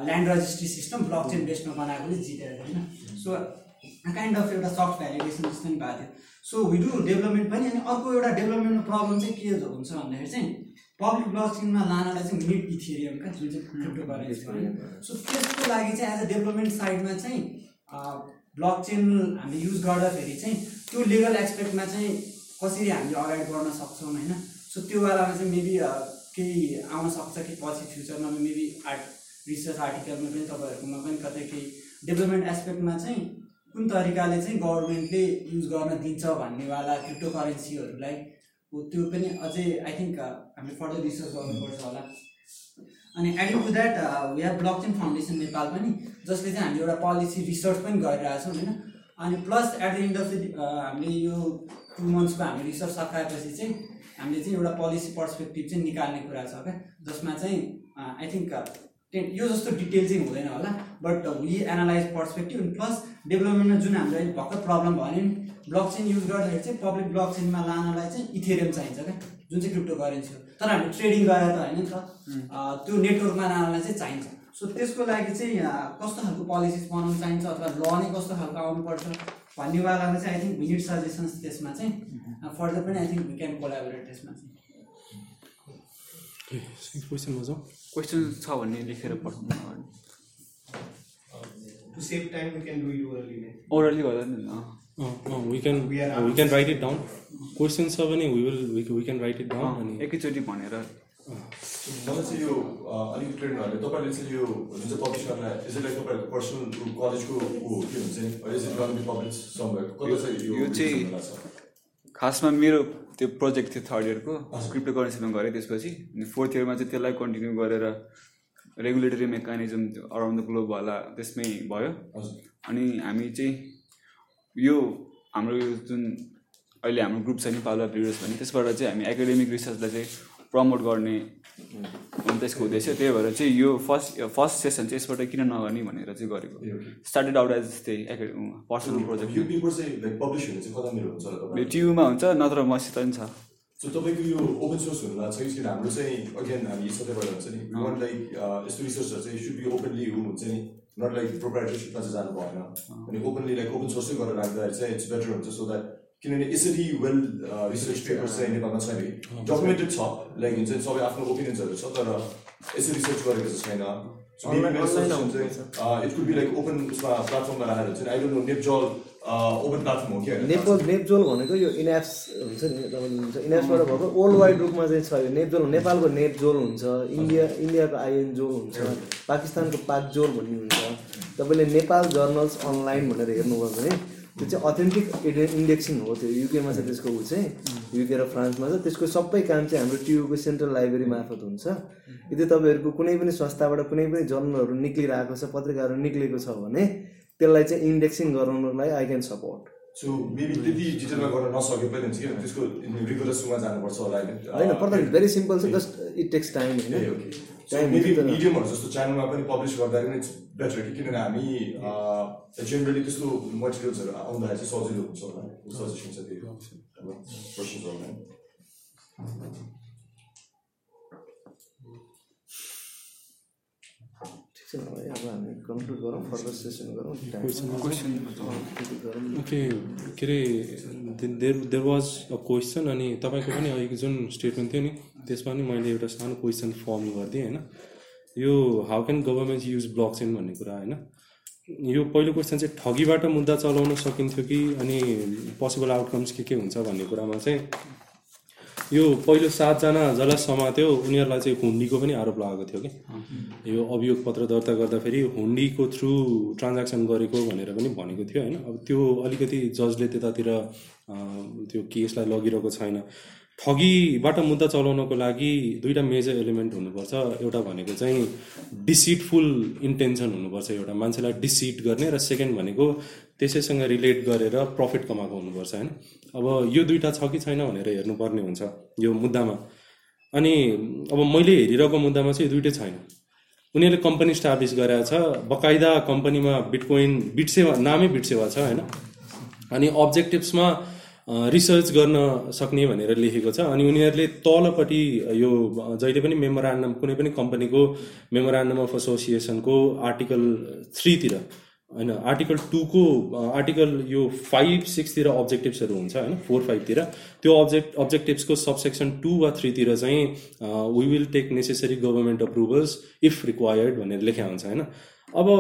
land registry system blockchain बनाएकोले जितेर थियो होइन सो अ काइन्ड अफ एउटा सफ्ट भ्यालिडेसन जस्तो पनि भएको थियो सो विडु डेभलपमेन्ट पनि अनि अर्को एउटा डेभलपमेन्टमा प्रब्लम चाहिँ के हुन्छ भन्दाखेरि चाहिँ पब्लिक ब्लक चेनमा लानलाई चाहिँ मिड इथेरियम क्या जुन चाहिँ क्रिप्टो गरेको सो त्यसको लागि चाहिँ एज अ डेभलपमेन्ट साइडमा चाहिँ ब्लक चेन हामीले युज गर्दाखेरि चाहिँ त्यो लिगल एक्सपेक्टमा चाहिँ कसरी हामीले अगाडि बढ्न सक्छौँ होइन सो त्यो बेलामा चाहिँ मेबी केही आउन सक्छ कि पछि फ्युचरमा मेबी आर्ट रिसर्च आर्टिकलमा पनि तपाईँहरूकोमा पनि कतै केही डेभलपमेन्ट एस्पेक्टमा चाहिँ कुन तरिकाले चाहिँ गभर्मेन्टले युज गर्न दिन्छ भन्नेवाला क्रिप्टो करेन्सीहरूलाई त्यो पनि अझै आई थिङ्क हामीले फर्दर रिसर्च गर्नुपर्छ होला अनि adding to that we have blockchain foundation Nepal पनि जसले चाहिँ हामीले एउटा पोलिसी रिसर्च पनि गरिरहेछौँ होइन अनि plus at the end of the हामीले यो टु मन्थ्सको हामीले रिसर्च सकाएपछि चाहिँ हामीले चाहिँ एउटा पोलिसी पर्सपेक्टिभ चाहिँ निकाल्ने कुरा छ क्या जसमा चाहिँ आई uh, थिङ्क uh, यो जस्तो डिटेल चाहिँ हुँदैन होला बट वी एनालाइज पर्सपेक्टिभ अनि प्लस डेभलपमेन्टमा जुन हाम्रो अहिले भर्खर प्रब्लम भयो भने ब्लक चेन युज गर्दाखेरि चाहिँ पब्लिक ब्लक चेनमा लानलाई चाहिँ इथेरियम चाहिन्छ क्या जुन चाहिँ क्रिप्टो करेन्सी हो तर हामी ट्रेडिङ गरेर त होइन नि त त्यो नेटवर्कमा लानलाई चाहिँ चाहिन्छ सो त्यसको लागि चाहिँ कस्तो खालको पोलिसिस बनाउनु चाहिन्छ अथवा ल नै कस्तो खालको आउनुपर्छ भन्ने वालामा चाहिँ आई थिङ्क मिनिट सजेसन्स त्यसमा चाहिँ फर्दर पनि I think we can collaborate त्यसमा चाहिँ क्वेसन छ भन्ने लेखेर पठाउनु ओरली नि we write it down question छ भने will we write it down अनि एकैचोटि भनेर यो चाहिँ खासमा मेरो त्यो प्रोजेक्ट थियो थर्ड इयरको क्रिप्टो करेन्सीमा गरेँ त्यसपछि अनि फोर्थ इयरमा चाहिँ त्यसलाई कन्टिन्यू गरेर regulatory mechanism around the globe होला त्यसमै भयो अनि हामी चाहिँ यो हाम्रो जुन अहिले हाम्रो ग्रुप छ नि पालुवा पिरियड्स भन्ने त्यसबाट चाहिँ हामी एकाडेमिक रिसर्चलाई चाहिँ प्रमोट गर्ने त्यसको उद्देश्य त्यही भएर चाहिँ यो फर्स्ट फर्स्ट सेसन चाहिँ यसबाट किन नगर्ने भनेर चाहिँ गरेको स्टार्टेड आउट एज त्यही पर्सनल प्रोजेक्ट यो टियुमा हुन्छ नत्र मसित पनि छ तपाईँको यो ओपन सोर्स हुनुलाई छैन हाम्रो चाहिँ अगेन हामी सधैँबाट हुन्छ नि यस्तो चाहिँ सुड बी ओपनली हुन्छ नि नट लाइक प्रोप्राइटरसिपमा चाहिँ जानु भएन अनि ओपनली लाइक ओपन सोर्सै गरेर राख्दाखेरि चाहिँ इट्स बेटर हुन्छ सो द्याट किनभने यसरी वेल रिसर्च पेपर्स चाहिँ नेपालमा छैन डकुमेन्टेड छ लाइक हुन्छ सबै आफ्नो ओपिनियन्सहरू छ तर यसरी रिसर्च गरेको चाहिँ छैन it could be like open उसमा प्लेटफर्ममा राखेर हुन्छ आई डोन्ट नो नेपजल नेपाल नेपजोल भनेको यो इन्याप्स हुन्छ नि तपाईँले हुन्छ भएको वर्ल्ड वाइड रूपमा चाहिँ छ यो नेपजोल नेपालको नेपजोल हुन्छ इन्डिया इन्डियाको आइएनजोल हुन्छ पाकिस्तानको पाकजोल भन्ने हुन्छ तपाईँले नेपाल जर्नल्स अनलाइन भनेर हेर्नुभयो भने त्यो चाहिँ अथेन्टिक इन्डेक्सिङ हो त्यो युकेमा छ त्यसको ऊ चाहिँ युके र फ्रान्समा छ त्यसको सबै काम चाहिँ हाम्रो टियुको सेन्ट्रल लाइब्रेरी मार्फत हुन्छ यदि तपाईँहरूको कुनै पनि संस्थाबाट कुनै पनि जर्नलहरू निक्लिरहेको छ पत्रिकाहरू निक्लिएको छ भने त्यसलाई चाहिँ इन्डेक्सिङ गराउनलाई I can support so maybe त्यति डिटेलमा गर्न नसके पनि हुन्छ किन त्यसको रिगुलर सुमा जानुपर्छ होला होइन पर्दा भेरी सिम्पल छ जस्ट इट टेक्स टाइम होइन मिडियमहरू जस्तो च्यानलमा पनि पब्लिस गर्दाखेरि इट्स बेटर कि किनभने हामी जेनरली त्यस्तो मटेरियल्सहरू आउँदाखेरि चाहिँ सजिलो हुन्छ होला सजेसन छ त्यो ओके के अरे there there was a question अनि तपाईँको पनि अहिले जुन स्टेटमेन्ट थियो नि त्यसमा पनि मैले एउटा सानो क्वेसन फर्म गरिदिएँ होइन यो how can government use blockchain भन्ने कुरा होइन यो पहिलो क्वेसन चाहिँ ठगीबाट मुद्दा चलाउन सकिन्थ्यो कि अनि पोसिबल आउटकम्स के के हुन्छ भन्ने कुरामा चाहिँ यो पहिलो सातजना जसलाई समात्यो उनीहरूलाई चाहिँ हुन्डीको पनि आरोप लगाएको थियो कि यो अभियोग पत्र दर्ता गर्दाखेरि हुन्डीको थ्रु ट्रान्ज्याक्सन गरेको भनेर पनि भनेको थियो होइन अब त्यो अलिकति जजले त्यतातिर त्यो केसलाई लगिरहेको छैन ठगीबाट मुद्दा चलाउनको लागि दुईवटा मेजर एलिमेन्ट हुनुपर्छ एउटा भनेको चाहिँ डिसिटफुल इन्टेन्सन हुनुपर्छ एउटा मान्छेलाई डिसिट गर्ने र सेकेन्ड भनेको त्यसैसँग रिलेट गरेर प्रफिट कमाएको हुनुपर्छ होइन अब यो दुइटा छ कि छैन भनेर हेर्नुपर्ने हुन्छ यो मुद्दामा अनि अब मैले हेरिरहेको मुद्दामा चाहिँ यो दुइटै छैन उनीहरूले कम्पनी स्टाब्लिस गरेको छ बकाइदा कम्पनीमा बिटकोइन बिट सेवा नामै बिट सेवा छ होइन अनि अब्जेक्टिभ्समा रिसर्च गर्न सक्ने भनेर लेखेको छ अनि उनीहरूले तलपट्टि यो जहिले पनि मेमोरान्डम कुनै पनि कम्पनीको मेमोरान्डम अफ एसोसिएसनको आर्टिकल थ्रीतिर होइन आर्टिकल टूको आर्टिकल यो फाइभ सिक्सतिर अब्जेक्टिभ्सहरू हुन्छ होइन फोर फाइभतिर त्यो अब्जेक्ट अब्जेक्टिभ्सको सबसेक्सन टू वा थ्रीतिर चाहिँ we will take necessary government approvals if required भनेर लेखा हुन्छ होइन अब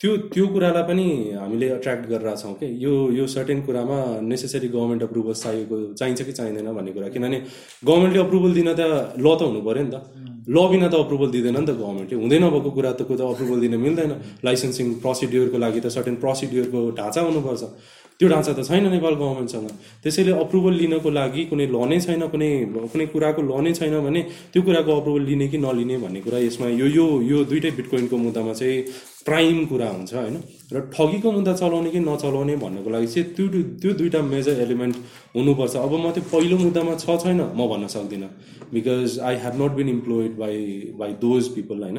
त्यो त्यो कुरालाई पनि हामीले अट्र्याक्ट गरिरहेछौँ कि यो यो सर्टेन कुरामा नेसेसरी गभर्मेन्ट अप्रुभल्स चाहिएको चाहिन्छ कि चाहिँदैन भन्ने कुरा किनभने गभर्मेन्टले अप्रुभल दिन त ल त हुनु पऱ्यो नि त ल बिना त अप्रुभल दिँदैन नि त गभर्मेन्टले हुँदैन भएको कुरा त कोही त अप्रुभल दिन मिल्दैन लाइसेन्सिङ प्रोसिड्युरको लागि त सर्टेन प्रोसिड्युरको ढाँचा हुनुपर्छ त्यो ढाँचा त छैन नेपाल गभर्मेन्टसँग त्यसैले अप्रुभल लिनको लागि कुनै ल नै छैन कुनै कुनै कुराको ल नै छैन भने त्यो कुराको अप्रुभल लिने कि नलिने भन्ने कुरा यसमा यो यो यो दुइटै बिटकोइनको मुद्दामा चाहिँ प्राइम कुरा हुन्छ होइन र ठगीको मुद्दा चलाउने कि नचलाउने भन्नुको लागि चाहिँ त्यो त्यो दुइटा मेजर एलिमेन्ट हुनुपर्छ अब म त्यो पहिलो मुद्दामा छ छैन म भन्न सक्दिनँ because I have not been employed by by those people होइन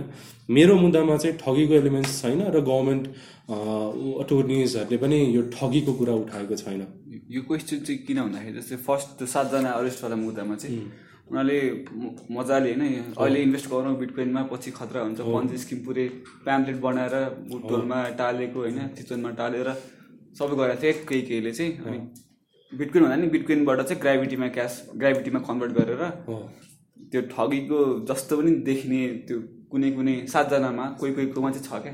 मेरो मुद्दामा चाहिँ ठगीको एलिमेन्ट छैन र गभर्मेन्ट अटोर्निजहरूले पनि यो ठगीको कुरा उठाएको छैन यो क्वेसन चाहिँ किन भन्दाखेरि जस्तै फर्स्ट त्यो सातजना अरेस्ट वाला मुद्दामा चाहिँ उनीहरूले मजाले होइन अहिले इन्भेस्ट गरौँ बिटकोइनमा पछि खतरा हुन्छ पन्जी स्किम पुरै प्याम्पलेट बनाएर बुटोलमा टालेको होइन चितवनमा टालेर सबै गरेको थियो केही केहीले चाहिँ अनि बिटकोइन भन्दा नि बिटकोइनबाट चाहिँ ग्राभिटीमा क्यास ग्राभिटीमा कन्भर्ट गरेर त्यो ठगीको जस्तो पनि देख्ने त्यो कुनै कुनै सातजनामा कोही कोही कोहीकोमा चाहिँ छ क्या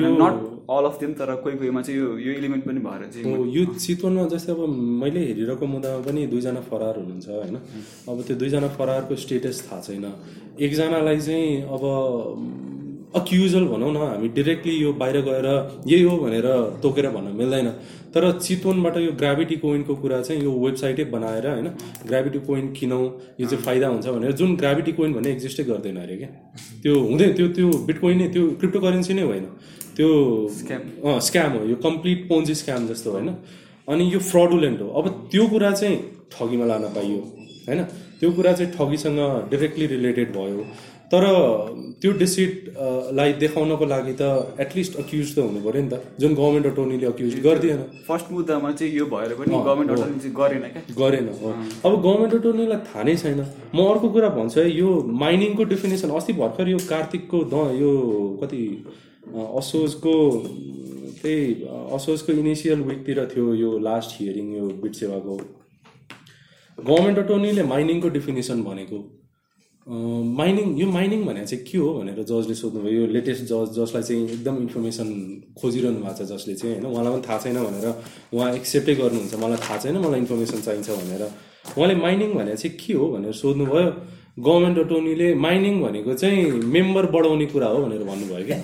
यो नट अल अफ देम तर कोही कोहीमा चाहिँ यो यो इलिमेन्ट पनि भएर चाहिँ यो चितवनमा जस्तै अब मैले हेरिरहेको मुद्दामा पनि दुईजना फरार हुनुहुन्छ होइन अब त्यो दुईजना फरारको स्टेटस थाहा छैन एकजनालाई चाहिँ अब अक्युजल भनौँ न हामी डिरेक्टली यो बाहिर गएर यही हो भनेर तोकेर भन्न मिल्दैन तर चितवनबाट यो ग्राभिटी कोइनको कुरा चाहिँ यो वेबसाइटै बनाएर होइन ग्राभिटी कोइन किनौँ यो चाहिँ फाइदा हुन्छ भनेर जुन ग्राभिटी कोइन भन्ने एक्जिस्टै गर्दैन अरे क्या त्यो हुँदैन त्यो त्यो बिटकोइन नै त्यो क्रिप्टो करेन्सी नै होइन त्यो अँ स्क्याम हो यो कम्प्लिट पोन्जी स्क्याम जस्तो होइन अनि यो फ्रडुलेन्ट हो अब त्यो कुरा चाहिँ ठगीमा लान पाइयो होइन त्यो कुरा चाहिँ ठगीसँग डिरेक्टली रिलेटेड भयो तर त्यो डिसिटलाई देखाउनको लागि त एटलिस्ट अक्युज त हुनु पऱ्यो नि त जुन गभर्मेन्ट अटोर्नीले अक्युज गरिदिएन फर्स्ट मुद्दामा चाहिँ यो भएर पनि गभर्मेन्ट अटोर्नी गरेन क्या गरेन अब गभर्मेन्ट अटोर्नीलाई थाहा नै छैन म अर्को कुरा भन्छु है यो माइनिङको डेफिनेसन अस्ति भर्खर यो कार्तिकको द यो कति असोजको त्यही असोजको इनिसियल विकतिर थियो यो लास्ट हियरिङ यो बिट सेवाको गभर्मेन्ट अटोर्नीले माइनिङको डेफिनेसन भनेको माइनिङ यो माइनिङ भने चाहिँ के हो भनेर जजले सोध्नुभयो यो लेटेस्ट जज जसलाई चाहिँ एकदम इन्फर्मेसन खोजिरहनु भएको छ जसले चाहिँ होइन उहाँलाई पनि थाहा छैन भनेर उहाँ एक्सेप्टै गर्नुहुन्छ मलाई थाहा छैन मलाई इन्फर्मेसन चाहिन्छ भनेर उहाँले माइनिङ भने चाहिँ के हो भनेर सोध्नुभयो गभर्मेन्ट अटोनीले माइनिङ भनेको चाहिँ मेम्बर बढाउने कुरा हो भनेर भन्नुभयो क्या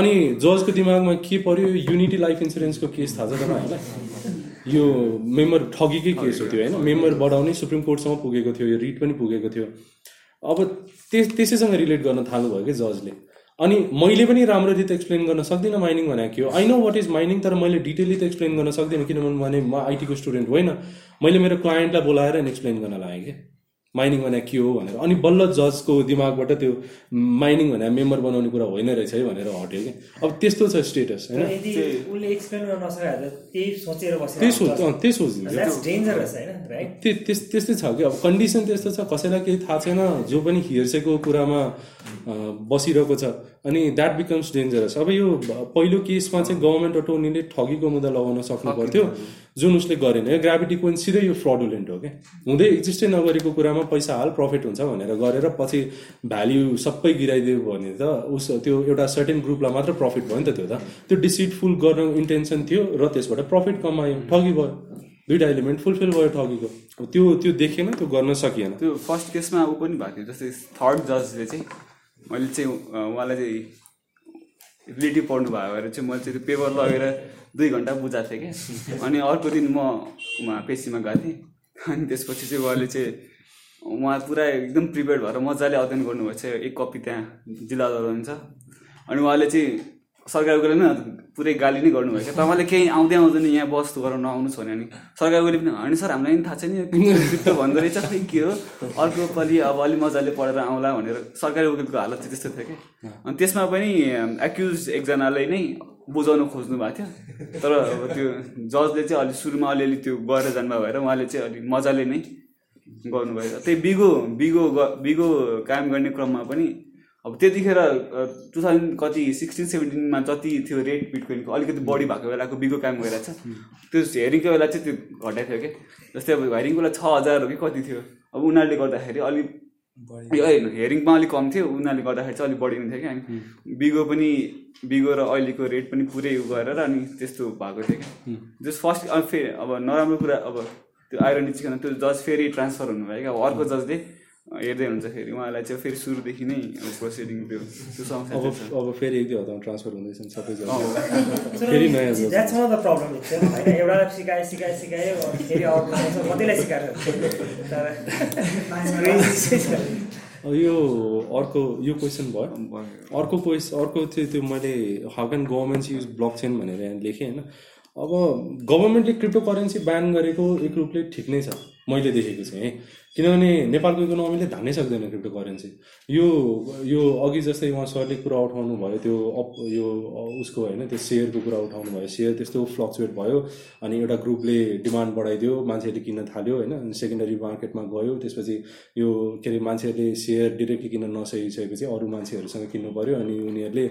अनि जजको दिमागमा के पर्यो युनिटी लाइफ इन्सुरेन्सको केस थाहा छ तपाईँहरूलाई यो मेम्बर ठगीकै केस हो त्यो होइन मेम्बर बढाउने सुप्रिम कोर्टसम्म पुगेको थियो यो रिट पनि पुगेको थियो अब त्यस त्यसैसँग रिलेट गर्न थाल्नुभयो कि जजले अनि मैले पनि राम्ररी त एक्सप्लेन गर्न सक्दिनँ माइनिङ भनेको के I know what is mining तर मैले डिटेली त एक्सप्लेन गर्न सक्दिनँ किनभने म आइटीको स्टुडेन्ट होइन मैले मेरो क्लायन्टलाई बोलाएर एक्सप्लेन गर्न लागेँ कि माइनिङ भने के हो भनेर अनि बल्ल जजको दिमागबाट त्यो माइनिङ भने मेम्बर बनाउने कुरा होइन रहेछ है भनेर हट्यो कि अब त्यस्तो छ स्टेटस होइन त्यही त्यही सोचिन्छ त्यस्तै छ कि अब कन्डिसन त्यस्तो छ कसैलाई केही थाहा छैन जो पनि हिर्सेको कुरामा बसिरहेको छ अनि द्याट बिकम्स डेन्जरस अब यो पहिलो केसमा चाहिँ गभर्मेन्ट अटोर्नीले ठगीको मुद्दा लगाउन सक्नु पर्थ्यो जुन उसले गरेन यो ग्राभिटी कोइन सिधै यो फ्रडुलेन्ट हो क्या हुँदै एक्जिस्टै नगरेको कुरामा पैसा हाल प्रफिट हुन्छ भनेर गरेर पछि भ्याल्यु सबै गिराइदियो भने त उस त्यो एउटा सर्टेन ग्रुपलाई मात्र प्रफिट भयो नि त त्यो त त्यो फुल गर्न इन्टेन्सन थियो र त्यसबाट प्रफिट कमायो ठगी भयो दुइटा एलिमेन्ट फुलफिल भयो ठगीको त्यो त्यो देखेन त्यो गर्न सकिएन त्यो फर्स्ट केसमा ऊ पनि भएको थियो जस्तै थर्ड जजले चाहिँ मैले चाहिँ उहाँलाई चाहिँ रिलेटिभ पढ्नु भएको भएर चाहिँ मैले चाहिँ पेपर लगेर दुई घन्टा बुझाएको थिएँ क्या अनि अर्को दिन म पेसीमा गएको थिएँ अनि त्यसपछि चाहिँ उहाँले चाहिँ उहाँ पुरा एकदम प्रिपेयर भएर मजाले अध्ययन छ एक कपी त्यहाँ जिल्ला हुन्छ अनि उहाँले चाहिँ सरकारको नै पुरै गाली नै गर्नुभयो क्या तपाईँले केही आउँदै आउँदैन यहाँ बस्तु गरेर नआउनुहोस् भने नि सरकारको पनि होइन सर हामीलाई पनि थाहा छैन यो भन्दो रहेछ खै के हो अर्को पालि अब अलिक मजाले पढेर आउँला भनेर सरकारी वकिलको हालत चाहिँ त्यस्तो थियो क्या अनि त्यसमा पनि एक्युज एकजनालाई नै बुझाउनु खोज्नु भएको थियो तर अब त्यो जजले चाहिँ अलि सुरुमा अलिअलि त्यो गएर जानुभयो भएर उहाँले चाहिँ अलिक मजाले नै गर्नुभयो त्यही बिगो बिगो बिगो काम गर्ने क्रममा पनि अब त्यतिखेर टु थाउजन्ड कति सिक्सटिन सेभेन्टिनमा जति थियो रेट बिटकोइनको अलिकति बढी भएको बेलाको बिगो काम गरेर छ त्यो हेरिङको बेला चाहिँ त्यो घटाइ थियो क्या जस्तै अब हेरिङको बेला छ हजार हो कि कति थियो अब उनीहरूले गर्दाखेरि अलिक होइन हेरिङमा अलिक कम थियो उनीहरूले गर्दाखेरि चाहिँ अलिक बढी हुन्थ्यो क्या बिगो पनि बिगो र अहिलेको रेट पनि पुरै उयो गरेर अनि त्यस्तो भएको थियो क्या जस फर्स्ट अब फेरि अब नराम्रो कुरा अब त्यो आइरन चिकन त्यो जज फेरि ट्रान्सफर हुनुभयो क्या अब अर्को जजले हेर्दै हुन्छ फेरि उहाँलाई चाहिँ फेरि सुरुदेखि नै प्रोसिडिङ त्यो त्यो समस्या अब अब फेरि एक दुई हप्तामा ट्रान्सफर हुँदैछ सबैजना फेरि नयाँ द फेरि कतिलाई यो अर्को यो क्वेसन भयो अर्को क्वेस अर्को थियो त्यो मैले how can governments use blockchain भनेर यहाँ लेखेँ होइन अब गभर्मेन्टले क्रिप्टो करेन्सी ब्यान गरेको एक रूपले ठिक नै छ मैले देखेको चाहिँ है किनभने नेपालको इकोनोमीले धान्नै सक्दैन क्रिप्टो करेन्सी यो यो अघि जस्तै उहाँ सरले कुरा उठाउनु भयो त्यो अप यो उसको होइन त्यो सेयरको कुरा उठाउनु भयो सेयर त्यस्तो फ्लक्चुएट भयो अनि एउटा ग्रुपले डिमान्ड बढाइदियो मान्छेहरूले किन्न थाल्यो होइन अनि सेकेन्डरी मार्केटमा गयो त्यसपछि यो के अरे मान्छेहरूले सेयर डिरेक्टली किन्न नसकिसकेपछि अरू मान्छेहरूसँग किन्नु पऱ्यो अनि उनीहरूले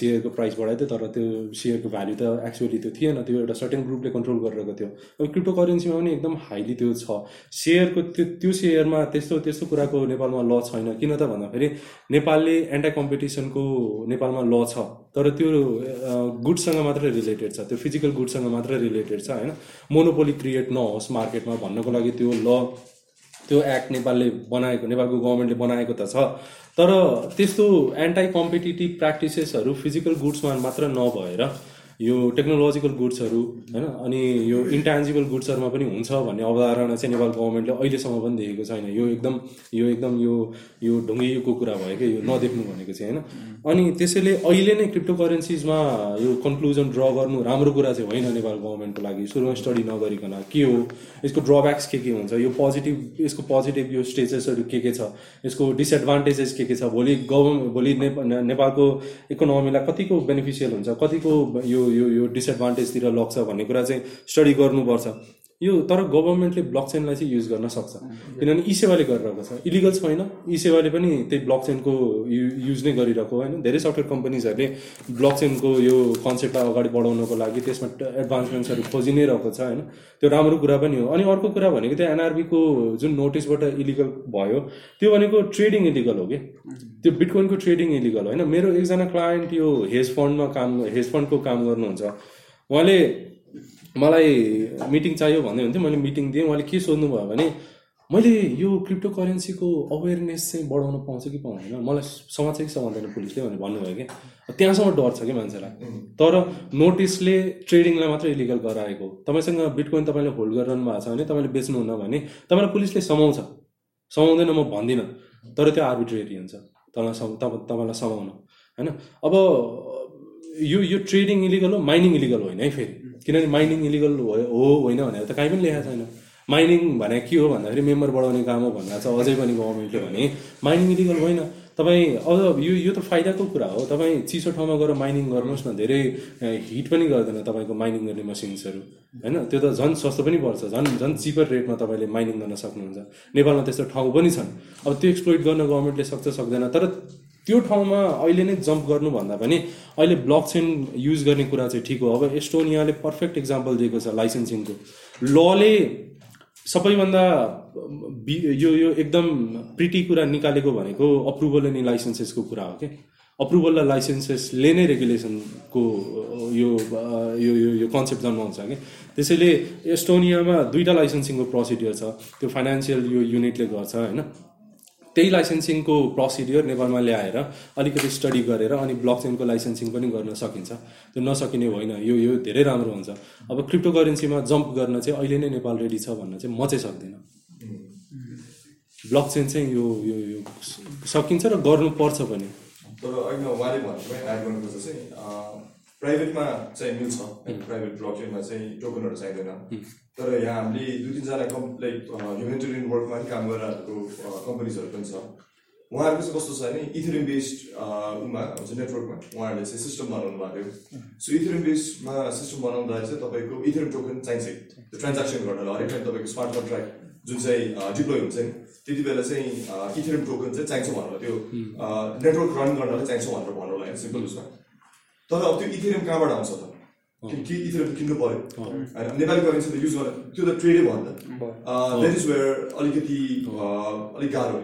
सेयरको प्राइस बढाइदियो तर त्यो सेयरको भ्याल्यु त एक्चुअली त्यो थिएन त्यो एउटा सर्टेन ग्रुपले कन्ट्रोल गरिरहेको थियो अब क्रिप्टो करेन्सीमा पनि एकदम हाइली त्यो छ सेयरको त्यो सेयरमा त्यस्तो त्यस्तो कुराको नेपालमा ल छैन किन त भन्दाखेरि नेपालले एन्टा कम्पिटिसनको नेपालमा ल छ तर त्यो गुडसँग मात्रै रिलेटेड छ त्यो फिजिकल गुडसँग मात्रै रिलेटेड छ होइन मोनोपोली क्रिएट नहोस् मार्केटमा भन्नको लागि त्यो ल त्यो एक्ट नेपालले बनाएको नेपालको गभर्मेन्टले बनाएको त छ तर त्यस्तो एन्टाई कम्पिटेटिभ प्र्याक्टिसेसहरू फिजिकल गुड्समा मात्र नभएर यो टेक्नोलोजिकल गुड्सहरू होइन अनि यो इन्टान्जिबल गुड्सहरूमा पनि हुन्छ भन्ने अवधारणा चाहिँ नेपाल गभर्मेन्टले अहिलेसम्म पनि देखेको छैन यो एकदम यो एकदम यो यो ढुङ्गिएको कुरा भयो कि यो नदेख्नु भनेको चाहिँ होइन अनि त्यसैले अहिले नै क्रिप्टो करेन्सिजमा यो कन्क्लुजन ड्र गर्नु राम्रो कुरा चाहिँ होइन नेपाल गभर्मेन्टको लागि सुरुमा स्टडी नगरिकन के हो यसको ड्रब्याक्स के के हुन्छ यो पोजिटिभ यसको पोजिटिभ यो स्टेजेसहरू के के छ यसको डिसएडभान्टेजेस के के छ भोलि गभर्मेन्ट भोलि नेपालको इकोनोमीलाई कतिको बेनिफिसियल हुन्छ कतिको यो यो यो डिसएडभान्टेजतिर लग्छ भन्ने कुरा चाहिँ स्टडी गर्नुपर्छ यो तर गभर्मेन्टले ब्लक चेनलाई चाहिँ युज गर्न सक्छ किनभने ई सेवाले गरिरहेको छ इलिगल छैन ई सेवाले पनि त्यही ब्लक चेनको युज नै गरिरहेको होइन धेरै सफ्टवेयर कम्पनीजहरूले ब्लक चेनको यो कन्सेप्टलाई अगाडि बढाउनको लागि त्यसमा एडभान्समेन्ट्सहरू खोजि नै रहेको छ होइन त्यो राम्रो कुरा पनि हो अनि अर्को कुरा भनेको त्यो एनआरबीको जुन नोटिसबाट इलिगल भयो त्यो भनेको ट्रेडिङ इलिगल हो कि त्यो बिटकोइनको ट्रेडिङ इलिगल होइन मेरो एकजना क्लायन्ट यो हेज फन्डमा काम हेज फन्डको काम गर्नुहुन्छ उहाँले मलाई मिटिङ चाहियो भन्दै हुन्थ्यो मैले मिटिङ दिएँ उहाँले के सोध्नु भयो भने मैले यो क्रिप्टो करेन्सीको अवेरनेस चाहिँ बढाउन पाउँछ कि पाउँदैन मलाई समाउँछ कि समाउँदैन पुलिसले भनेर भन्नुभयो कि त्यहाँसम्म डर छ कि मान्छेलाई तर नोटिसले ट्रेडिङलाई मात्रै इलिगल गराएको तपाईँसँग बिटकोइन तपाईँले होल्ड गरिरहनु भएको छ भने तपाईँले बेच्नुहुन्न भने तपाईँलाई पुलिसले समाउँछ समाउँदैन म भन्दिनँ तर त्यो आर्बिट्रेरी हुन्छ तपाईँलाई तपाईँलाई समाउन होइन अब यो यो ट्रेडिङ इलिगल हो माइनिङ इलिगल होइन है फेरि किनभने माइनिङ इलिगल हो होइन भनेर त कहीँ पनि लेखाएको छैन माइनिङ भने के हो भन्दाखेरि मेम्बर बढाउने काम हो भनेर चाहिँ अझै पनि गभर्मेन्टले भने माइनिङ इलिगल होइन तपाईँ अझ यो यो त फाइदाको कुरा हो तपाईँ चिसो ठाउँमा गएर माइनिङ गर्नुहोस् न धेरै हिट पनि गर्दैन तपाईँको माइनिङ गर्ने मसिन्सहरू होइन त्यो त झन् सस्तो पनि पर्छ झन् झन् चिपर रेटमा तपाईँले माइनिङ गर्न सक्नुहुन्छ नेपालमा त्यस्तो ठाउँ पनि छन् अब त्यो एक्सप्लोइट गर्न गभर्मेन्टले सक्छ सक्दैन तर त्यो ठाउँमा अहिले नै जम्प गर्नुभन्दा पनि अहिले ब्लक चेन युज गर्ने कुरा चाहिँ ठिक हो अब एस्टोनियाले पर्फेक्ट इक्जाम्पल दिएको छ लाइसेन्सिङको लले सबैभन्दा यो यो एकदम प्रिटी कुरा निकालेको भनेको अप्रुभल अनि लाइसेन्सेसको कुरा हो क्या अप्रुभल र लाइसेन्सेसले नै रेगुलेसनको यो यो यो कन्सेप्ट जन्माउँछ कि त्यसैले एस्टोनियामा दुईवटा लाइसेन्सिङको प्रोसिडियर छ त्यो फाइनेन्सियल यो युनिटले गर्छ होइन त्यही लाइसेन्सिङको प्रोसिडियर नेपालमा ल्याएर अलिकति स्टडी गरेर अनि ब्लक चेनको लाइसेन्सिङ पनि गर्न सकिन्छ त्यो नसकिने होइन यो यो धेरै राम्रो हुन्छ अब क्रिप्टो करेन्सीमा जम्प गर्न चाहिँ अहिले नै नेपाल रेडी छ भन्न चाहिँ म चाहिँ सक्दिनँ ब्लक चेन चाहिँ यो यो सकिन्छ र गर्नुपर्छ पनि तर अहिले उहाँले भन्नुभयो प्राइभेटमा चाहिँ मिल्छ प्राइभेट ब्लक चाहिँ टोकनहरू चाहिँदैन तर यहाँ हामीले दुई तिनजना कम् लाइक ह्युमेन्टेरियन वर्कमा पनि काम गरेर कम्पनीजहरू पनि छ उहाँहरूको चाहिँ कस्तो छ भने इथेरियम बेस्ड उमा हुन्छ नेटवर्कमा उहाँहरूले चाहिँ सिस्टम बनाउनु भएको थियो सो इथेरियम बेस्डमा सिस्टम बनाउँदाखेरि चाहिँ तपाईँको इथेरियम टोकन चाहिन्छ त्यो ट्रान्जेक्सन गर्नलाई हरेक टाइम तपाईँको स्मार्ट कन्ट्राक्ट जुन चाहिँ डिप्लोय हुन्छ नि त्यति बेला चाहिँ इथेरियम टोकन चाहिँ चाहिन्छ भनेर त्यो नेटवर्क रन गर्नलाई चाहिन्छ भनेर भन्नु भन्नुलाई सिम्पल उसमा तर अब त्यो इथेरियम कहाँबाट आउँछ त के इथेरियम किन्नु पऱ्यो होइन नेपाली करेन्सी त युज गरेर त्यो त ट्रेडै भयो नि त देट इज वेयर अलिकति अलिक गाह्रो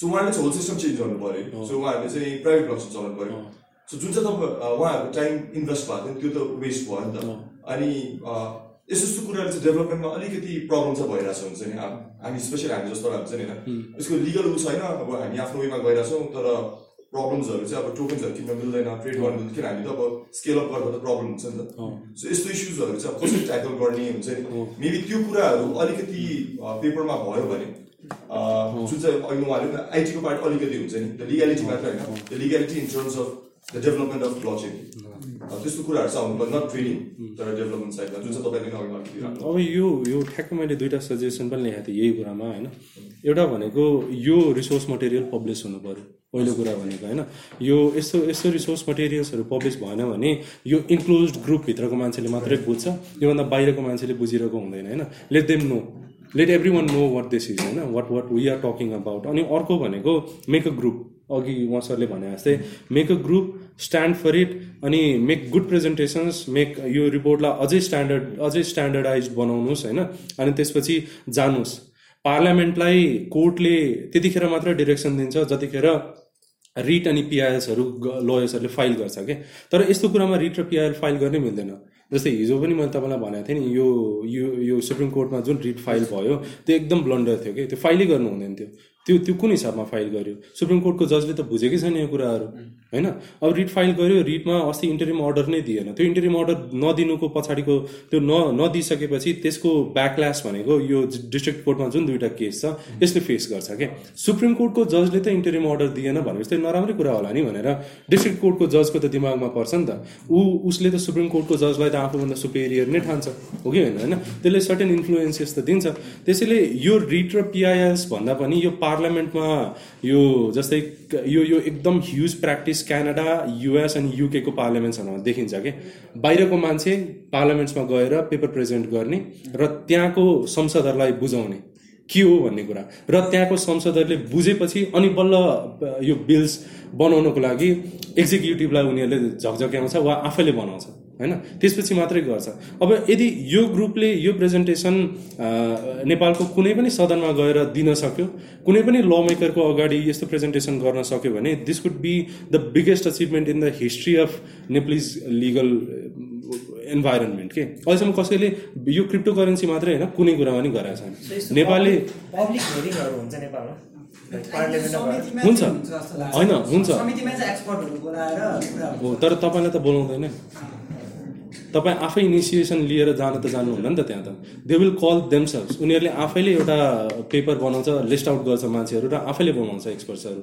सो उहाँहरूले चाहिँ होल सिस्टम चेन्ज गर्नु पऱ्यो सो उहाँहरूले चाहिँ प्राइभेट लक्ष्य चलाउनु पऱ्यो सो जुन चाहिँ तपाईँ उहाँहरूको टाइम इन्भेस्ट भएको थियो त्यो त वेस्ट भयो नि त अनि यस्तो यस्तो कुराहरू चाहिँ डेभलपमेन्टमा अलिकति प्रब्लम चाहिँ भइरहेको छ हुन्छ नि हामी स्पेसली हामी जस्तो हुन्छ नि होइन यसको लिगल उ छैन अब हामी आफ्नो वेमा गइरहेछौँ तर प्रब्लम्सहरू चाहिँ अब टोकन्सहरू किन्न मिल्दैन ट्रेड गर्नु मिल्दैन किन हामी त अब स्केल अप गर्दा त प्रब्लम हुन्छ नि त सो यस्तो इस्युजहरू चाहिँ अब कसरी ट्याकल गर्ने हुन्छ नि मेबी त्यो कुराहरू अलिकति पेपरमा भयो भने जुन चाहिँ अहिले उहाँले आइटीको पार्ट अलिकति हुन्छ नि द लिगालिटी मात्र होइन the legality in terms of the development of logic त्यस्तो कुराहरू चाहिँ आउनु नट ट्रेनिङ तर डेभलपमेन्ट साइडमा जुन चाहिँ तपाईँले अगाडि राख्नु अब यो यो ठ्याक्कै मैले दुइटा सजेसन पनि ल्याएको थिएँ यही कुरामा होइन एउटा भनेको यो रिसोर्स मटेरियल पब्लिस हुनु पऱ्यो पहिलो कुरा भनेको होइन यो यस्तो यस्तो रिसोर्स मटेरियल्सहरू पब्लिस भएन भने यो इन्क्लोज ग्रुपभित्रको मान्छेले मात्रै बुझ्छ योभन्दा बाहिरको मान्छेले बुझिरहेको हुँदैन होइन let them know let everyone know what this is होइन what what we are talking about अनि अर्को भनेको मेक अ ग्रुप अघि उहाँ सरले भने जस्तै make a group stand for it अनि मेक गुड प्रेजेन्टेसन्स मेक यो रिपोर्टलाई अझै स्ट्यान्डर्ड अझै स्ट्यान्डर्डाइज बनाउनुहोस् होइन अनि त्यसपछि जानुहोस् पार्लियामेन्टलाई कोर्टले त्यतिखेर मात्र डिरेक्सन दिन्छ जतिखेर रिट अनि पिआइएलसहरू लयर्सहरूले फाइल गर्छ क्या तर यस्तो कुरामा रिट र पिआइएल फाइल गर्नै मिल्दैन जस्तै हिजो पनि मैले तपाईँलाई भनेको थिएँ नि यो यो यो सुप्रिम कोर्टमा जुन रिट फाइल भयो त्यो एकदम ब्लन्डर थियो कि त्यो फाइलै गर्नु हुँदैन थियो त्यो त्यो कुन हिसाबमा फाइल गर्यो सुप्रिम कोर्टको जजले त बुझेकै छैन यो कुराहरू होइन अब रिट फाइल गऱ्यो रिटमा अस्ति इन्टरिम अर्डर नै दिएन त्यो इन्टरिम अर्डर नदिनुको पछाडिको त्यो न नदिइसकेपछि त्यसको ब्याकल्यास भनेको यो डिस्ट्रिक्ट कोर्टमा जुन दुईवटा केस छ यसले फेस गर्छ क्या सुप्रिम कोर्टको जजले त इन्टरिम अर्डर दिएन भनेपछि त्यो नराम्रै कुरा होला नि भनेर डिस्ट्रिक्ट कोर्टको जजको त दिमागमा पर्छ नि त ऊ उसले त सुप्रिम कोर्टको जजलाई त आफूभन्दा सुपेरियर नै ठान्छ हो कि होइन होइन त्यसले सर्टेन इन्फ्लुएन्सेस त दिन्छ त्यसैले यो रिट र पिआइएस भन्दा पनि यो पार्लियामेन्टमा यो जस्तै यो यो एकदम ह्युज प्र्याक्टिस क्यानाडा युएस अनि युकेको पार्लियामेन्ट्सहरूमा देखिन्छ कि बाहिरको मान्छे पार्लियामेन्ट्समा गएर पेपर प्रेजेन्ट गर्ने र त्यहाँको संसदहरूलाई बुझाउने के हो भन्ने कुरा र त्यहाँको संसदहरूले बुझेपछि अनि बल्ल यो बिल्स बनाउनको लागि एक्जिक्युटिभलाई उनीहरूले झकझक्याउँछ वा आफैले बनाउँछ होइन त्यसपछि मात्रै गर्छ अब यदि यो ग्रुपले यो प्रेजेन्टेसन नेपालको कुनै पनि सदनमा गएर दिन सक्यो कुनै पनि ल मेकरको अगाडि यस्तो प्रेजेन्टेसन गर्न सक्यो भने this could be the biggest achievement in the history of Nepalese legal environment के अहिलेसम्म कसैले यो क्रिप्टो करेन्सी मात्रै होइन कुनै कुरा पनि गराएको छैन नेपालले हुन्छ होइन हुन्छ हो तर तपाईँलाई त बोलाउँदैन तपाईँ आफै इनिसिएसन लिएर जान त जानुहुन्न नि त त्यहाँ त दे विल कल देमसेल्भ उनीहरूले आफैले एउटा पेपर बनाउँछ लिस्ट आउट गर्छ मान्छेहरू र आफैले बनाउँछ एक्सपर्ट्सहरू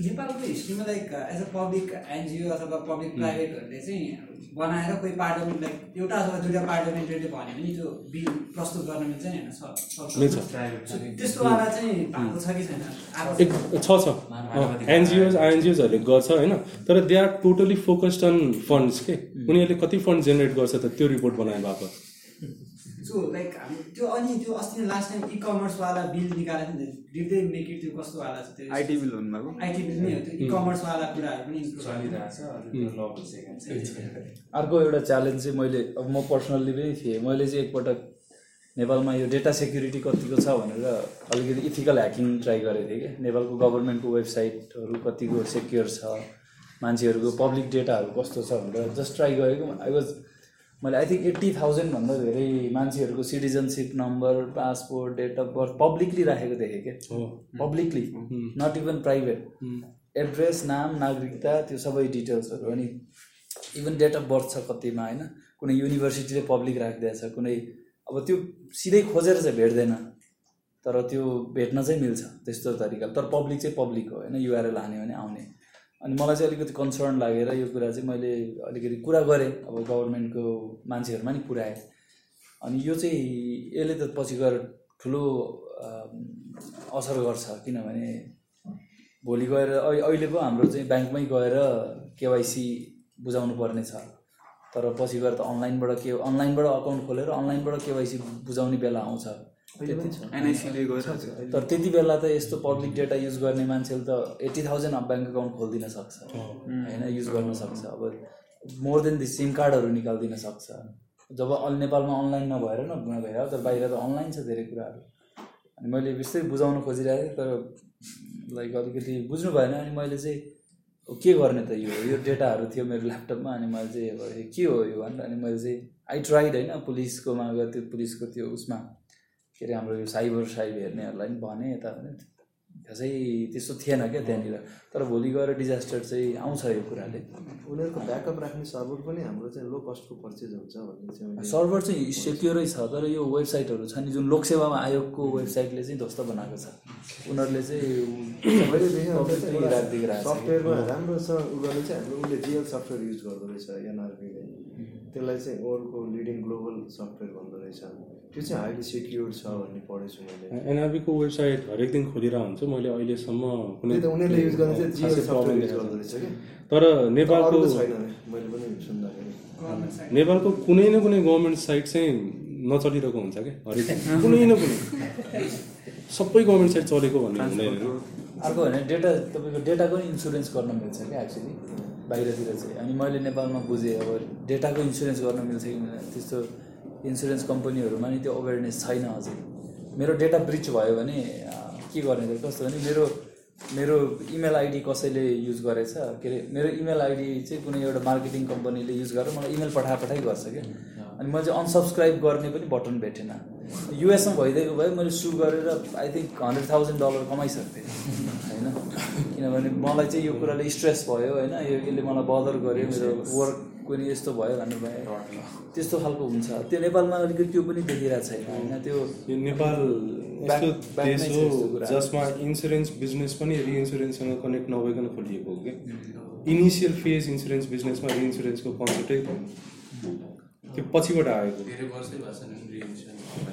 नेपालको हिस्ट्रीमा like as a public NGO अथवा पब्लिक प्राइभेटहरूले चाहिँ बनाएर कोही पार्लियामेन्ट लाइक एउटा अथवा दुइटा पार्लियामेन्टरीले भन्यो भने त्यो बिल प्रस्तुत गर्न मिल्छ नि होइन वाला चाहिँ भएको छ कि छैन छ छ एनजिओज आइएनजिओजहरूले गर्छ होइन तर they are totally focused on funds के उनीहरूले कति फन्ड जेनेरेट गर्छ त त्यो रिपोर्ट बनाए बापत सो लाइक हामी त्यो अनि त्यो अस्ति लास्ट टाइम इ कमर्सवाला बिल निकालेको थियो नि डिड दे मेक इट त्यो कस्तोवाला छ त्यो आइटी बिल हुनुभएको आइटी बिल नै हो त्यो इ mm. कमर्सवाला कुराहरू पनि चलिरहेछ अर्को एउटा च्यालेन्ज चाहिँ मैले अब म पर्सनल्ली पनि थिएँ मैले चाहिँ एकपटक नेपालमा यो डेटा सेक्युरिटी कतिको छ भनेर अलिकति इथिकल ह्याकिङ ट्राई गरेको थिएँ कि नेपालको गभर्मेन्टको वेबसाइटहरू कतिको सेक्योर छ मान्छेहरूको पब्लिक डेटाहरू कस्तो छ भनेर जस्ट ट्राई गरेको आई वाज मैले आई थिङ्क एट्टी थाउजन्डभन्दा धेरै मान्छेहरूको citizenship number passport date of birth publicly राखेको देखेँ क्या publicly not even private address नाम नागरिकता त्यो सबै डिटेल्सहरू अनि इभन डेट अफ बर्थ छ कतिमा होइन कुनै युनिभर्सिटीले पब्लिक राखिदिएको छ कुनै अब त्यो सिधै खोजेर चाहिँ भेट्दैन तर त्यो भेट्न चाहिँ मिल्छ त्यस्तो तरिकाले तर पब्लिक चाहिँ पब्लिक हो होइन युआरएल हान्यो भने आउने अनि मलाई चाहिँ अलिकति कन्सर्न लागेर यो कुरा चाहिँ मैले अलिकति कुरा गरेँ अब गभर्मेन्टको मान्छेहरूमा नि पुऱ्याएँ अनि यो चाहिँ यसले त पछि गएर ठुलो असर गर्छ किनभने भोलि गएर अहिले पो हाम्रो चाहिँ ब्याङ्कमै गएर केवाइसी बुझाउनु पर्ने छ तर पछि गएर त अनलाइनबाट के अनलाइनबाट अकाउन्ट खोलेर अनलाइनबाट केवाइसी बुझाउने बेला आउँछ एनआइसीले तर त्यति बेला त यस्तो पब्लिक डेटा युज गर्ने मान्छेले त एट्टी थाउजन्ड ब्याङ्क एकाउन्ट खोलिदिन सक्छ होइन युज गर्न सक्छ अब मोर देन दि सिम कार्डहरू निकालिदिन सक्छ जब अल नेपालमा अनलाइन नभएर न नभएर तर बाहिर त अनलाइन छ धेरै कुराहरू अनि मैले बिस्तै बुझाउन खोजिरहेको थिएँ तर लाइक अलिकति बुझ्नु भएन अनि मैले चाहिँ के गर्ने त यो यो डेटाहरू थियो मेरो ल्यापटपमा अनि मैले चाहिँ के हो यो भनेर अनि मैले चाहिँ आई ट्राइड होइन पुलिसकोमा गएर त्यो पुलिसको त्यो उसमा के अरे हाम्रो यो साइबर साइब हेर्नेहरूलाई पनि भने यता भने खासै त्यस्तो थिएन क्या त्यहाँनिर तर भोलि गएर डिजास्टर चाहिँ आउँछ यो कुराले उनीहरूको ब्याकअप राख्ने सर्भर पनि हाम्रो चाहिँ लो कस्टको पर्चेज हुन्छ भन्ने चाहिँ सर्भर चाहिँ सेक्युरै छ तर यो वेबसाइटहरू छ नि जुन लोकसेवामा आयोगको वेबसाइटले चाहिँ ध्वस्त बनाएको छ उनीहरूले चाहिँ सफ्टवेयरमा राम्रो छ उनीहरूले चाहिँ हाम्रो उसले जिएल सफ्टवेयर युज गर्दो रहेछ एनआरपीले त्यसलाई चाहिँ वर्ल्डको लिडिङ ग्लोबल सफ्टवेयर भन्दो रहेछ त्यो चाहिँ हाइली सेक्योर छ भन्ने पढेछु मैले एनआरबीको वेबसाइट हरेक दिन खोलिरहेको हुन्छ मैले अहिलेसम्म कुनै उनीहरूले युज गर्दा चाहिँ जियो सफ्टवेयर युज छ कि तर नेपालको छैन मैले पनि सुन्दाखेरि नेपालको कुनै न कुनै गभर्मेन्ट साइट चाहिँ नचलिरहेको हुन्छ क्या हरेक कुनै न कुनै सबै गभर्मेन्ट साइट चलेको भन्ने हुँदैन अर्को भने डेटा तपाईँको डेटाको इन्सुरेन्स गर्न मिल्छ क्या एक्चुअली बाहिरतिर चाहिँ अनि मैले नेपालमा बुझेँ अब डेटाको इन्सुरेन्स गर्न मिल्छ कि त्यस्तो इन्सुरेन्स कम्पनीहरूमा नि त्यो अवेरनेस छैन अझै मेरो डेटा ब्रिच भयो भने के गर्ने त कस्तो भने मेरो मेरो इमेल आइडी कसैले युज गरेछ के अरे मेरो इमेल आइडी चाहिँ कुनै एउटा मार्केटिङ कम्पनीले युज गरेर मलाई इमेल पठा पठाइ गर्छ क्या अनि मैले चाहिँ अनसब्सक्राइब गर्ने पनि बटन भेटेन युएसमा भइदिएको भए मैले सु गरेर I think hundred thousand dollar कमाइसक्थेँ होइन किनभने मलाई चाहिँ यो कुराले स्ट्रेस भयो होइन यो यसले मलाई बदर गऱ्यो मेरो वर्क कोही यस्तो भयो भन्नु भयो त्यस्तो खालको हुन्छ त्यो नेपालमा अलिकति त्यो पनि देखिरहेको छैन होइन त्यो नेपाल देश हो जसमा इन्सुरेन्स बिजनेस पनि रिइन्सुरेन्ससँग कनेक्ट नभइकन खोलिएको हो कि इनिसियल फेज इन्सुरेन्स बिजनेसमा रिइन्सुरेन्सको कन्सेप्टै थियो त्यो पछिबाट आएको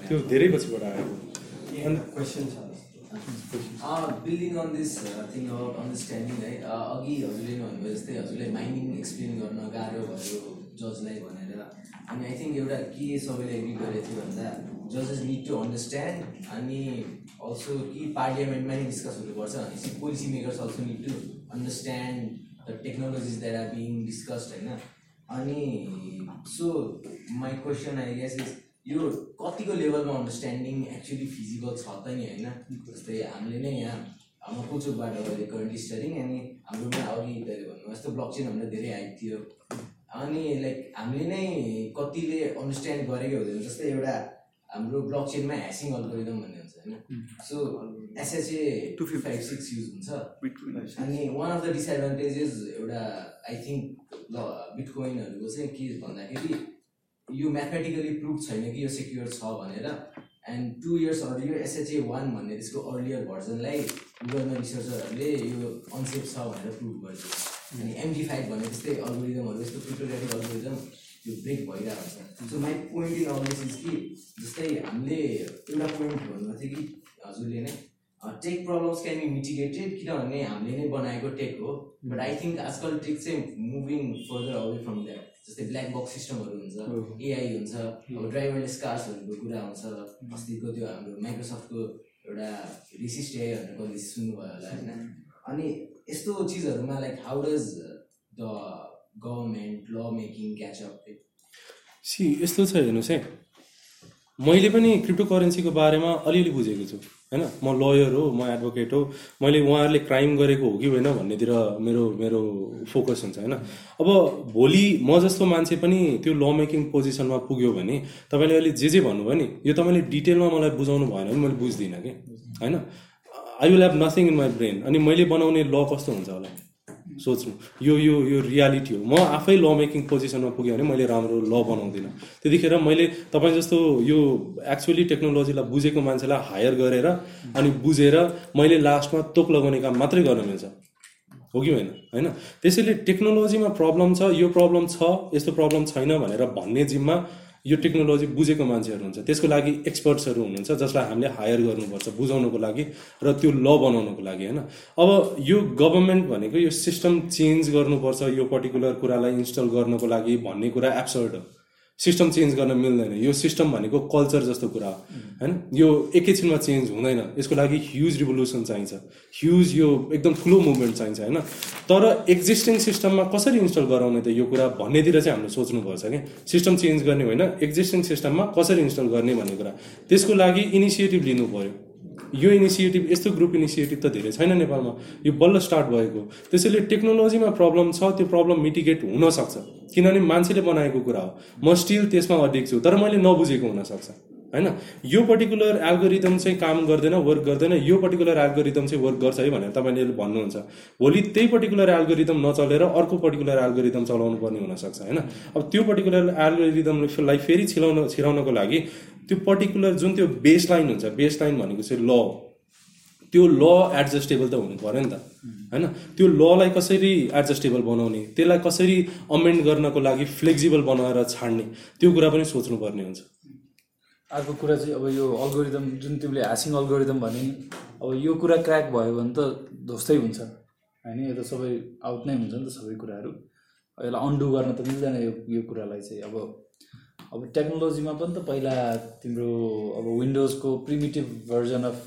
त्यो धेरै पछिबाट आएको अनि क्वेसन छ building on this thing about understanding है अघि हजुरले नै भन्नुभयो जस्तै हजुरले माइनिङ एक्सप्लेन गर्न गाह्रो भयो जजलाई भनेर अनि आई थिङ्क एउटा के सबैले एग्री गरेको थियो भन्दा जजेस निड टु अन्डरस्ट्यान्ड अनि अल्सो कि पार्लियामेन्टमा नै डिस्कस हुनुपर्छ भनेपछि policy makers also need to understand the technologies that are being discussed होइन अनि so my question I guess is यो कतिको लेभलमा अन्डरस्ट्यान्डिङ एक्चुली फिजिकल छ त नि होइन जस्तै हामीले नै यहाँ हाम्रो कोचोकबाट अहिले करेन्ट स्टरिङ अनि हाम्रोमा अघि दाले भन्नुभयो जस्तो ब्लक चेन हामीलाई धेरै हाइप थियो अनि लाइक हामीले नै कतिले अन्डरस्ट्यान्ड गरेकै हुँदैन जस्तै एउटा हाम्रो ब्लक चेनमा ह्यासिङ अल्गोरिदम भन्ने हुन्छ होइन so SHA two fifty five six use हुन्छ अनि वान अफ द डिसएडभान्टेजेस एउटा आई थिङ्क ल बिटकोइनहरूको चाहिँ के भन्दाखेरि यो म्याथमेटिकली प्रुभ छैन कि यो सेक्योर छ भनेर and two years earlier SHA one भन्ने त्यसको अर्लियर भर्जनलाई गुगलमा रिसर्चरहरूले यो कन्सेप्ट छ भनेर प्रुभ गर्थ्यो अनि एमडी फाइभ भन्ने त्यस्तै अल्गोरिदमहरू यस्तो क्रिप्टोग्राफिक अल्गोरिदम यो ब्रेक भइरहेको छ so my point in all is कि जस्तै हामीले एउटा पोइन्ट भन्नुभएको थियो कि हजुरले नै tech problems can be mitigated किनभने हामीले नै बनाएको टेक हो बट आई थिङ्क आजकल टेक चाहिँ moving further away from that जस्तै ब्ल्याक बक्स सिस्टमहरू हुन्छ एआई हुन्छ अब ड्राइभरलेस कार्स कुरा हुन्छ अस्तिको त्यो हाम्रो माइक्रोसफ्टको एउटा रिसिस्ट एआईहरू कहिले सुन्नुभयो होला होइन अनि यस्तो चिजहरूमा like how does the government law making catch up see यस्तो छ हेर्नुहोस् है मैले पनि क्रिप्टो करेन्सीको बारेमा अलिअलि बुझेको छु होइन म लयर हो म एडभोकेट हो मैले उहाँहरूले क्राइम गरेको हो कि होइन भन्नेतिर मेरो मेरो फोकस हुन्छ होइन अब भोलि म जस्तो मान्छे पनि त्यो ल मेकिङ पोजिसनमा पुग्यो भने तपाईँले अहिले जे जे भन्नुभयो नि यो तपाईँले डिटेलमा मलाई बुझाउनु भएन भने मैले बुझ्दिनँ कि होइन I will have nothing in my brain अनि मैले बनाउने ल कस्तो हुन्छ होला सोच्नु यो यो यो रियालिटी हो म आफै ल मेकिङ पोजिसनमा पुगेँ भने मैले राम्रो ल बनाउँदिनँ त्यतिखेर मैले तपाईँ जस्तो यो एक्चुअली टेक्नोलोजीलाई बुझेको मान्छेलाई हायर गरेर अनि बुझेर मैले लास्टमा तोक लगाउने काम मात्रै गर्न मिल्छ हो कि होइन होइन त्यसैले टेक्नोलोजीमा प्रब्लम छ यो प्रब्लम छ यस्तो प्रब्लम छैन भनेर भन्ने जिम्मा यो टेक्नोलोजी बुझेको मान्छेहरू हुन्छ त्यसको लागि एक्सपर्ट्सहरू हुनुहुन्छ जसलाई हामीले हायर गर्नुपर्छ बुझाउनुको लागि र त्यो ल बनाउनुको लागि होइन अब यो गभर्मेन्ट भनेको यो सिस्टम चेन्ज गर्नुपर्छ यो पर्टिकुलर कुरालाई इन्स्टल गर्नुको लागि भन्ने कुरा एप्सर्ड हो सिस्टम चेन्ज गर्न मिल्दैन यो सिस्टम भनेको कल्चर जस्तो कुरा हो होइन यो एकैछिनमा चेन्ज हुँदैन यसको लागि ह्युज रिभोल्युसन चाहिन्छ ह्युज यो एकदम ठुलो मुभमेन्ट चाहिन्छ होइन तर एक्जिस्टिङ सिस्टममा कसरी इन्स्टल गराउने त यो कुरा भन्नेतिर चाहिँ हामीले सोच्नुपर्छ कि सिस्टम चेन्ज गर्ने होइन एक्जिस्टिङ सिस्टममा कसरी इन्स्टल गर्ने भन्ने कुरा त्यसको लागि इनिसिएटिभ लिनु पऱ्यो यो इनिसिएटिभ यस्तो ग्रुप इनिसिएटिभ त धेरै छैन नेपालमा यो बल्ल स्टार्ट भएको त्यसैले टेक्नोलोजीमा प्रब्लम छ त्यो प्रब्लम मिटिगेट हुनसक्छ किनभने मान्छेले बनाएको कुरा हो म स्टिल त्यसमा अडिक छु तर मैले नबुझेको हुनसक्छ होइन यो पर्टिकुलर एल्गोरिदम चाहिँ काम गर्दैन वर्क गर्दैन यो पर्टिकुलर एल्गोरिदम चाहिँ वर्क गर्छ है भनेर तपाईँले भन्नुहुन्छ भोलि त्यही पर्टिकुलर एल्गोरिदम नचलेर अर्को पर्टिकुलर एल्गोरिदम चलाउनु पर्ने हुनसक्छ होइन अब त्यो पर्टिकुलर एल्गोरिदमलाई फेरि छिलाउन छिराउनको लागि त्यो पर्टिकुलर जुन त्यो बेस लाइन हुन्छ बेस लाइन भनेको चाहिँ ल हो त्यो ल एडजस्टेबल त हुनु पऱ्यो नि त होइन त्यो ललाई कसरी एडजस्टेबल बनाउने त्यसलाई कसरी अमेन्ड गर्नको लागि फ्लेक्सिबल बनाएर छाड्ने त्यो कुरा पनि सोच्नुपर्ने हुन्छ अर्को कुरा चाहिँ अब यो अल्गोरिदम जुन तिमीले ह्यासिङ अल्गोरिदम भने अब यो कुरा क्र्याक भयो भने त ध्वस्तै हुन्छ होइन यो त सबै आउट नै हुन्छ नि त सबै कुराहरू यसलाई अन्डु गर्न त मिल्दैन यो यो कुरालाई चाहिँ अब अब टेक्नोलोजीमा पनि त पहिला तिम्रो अब विन्डोजको primitive version of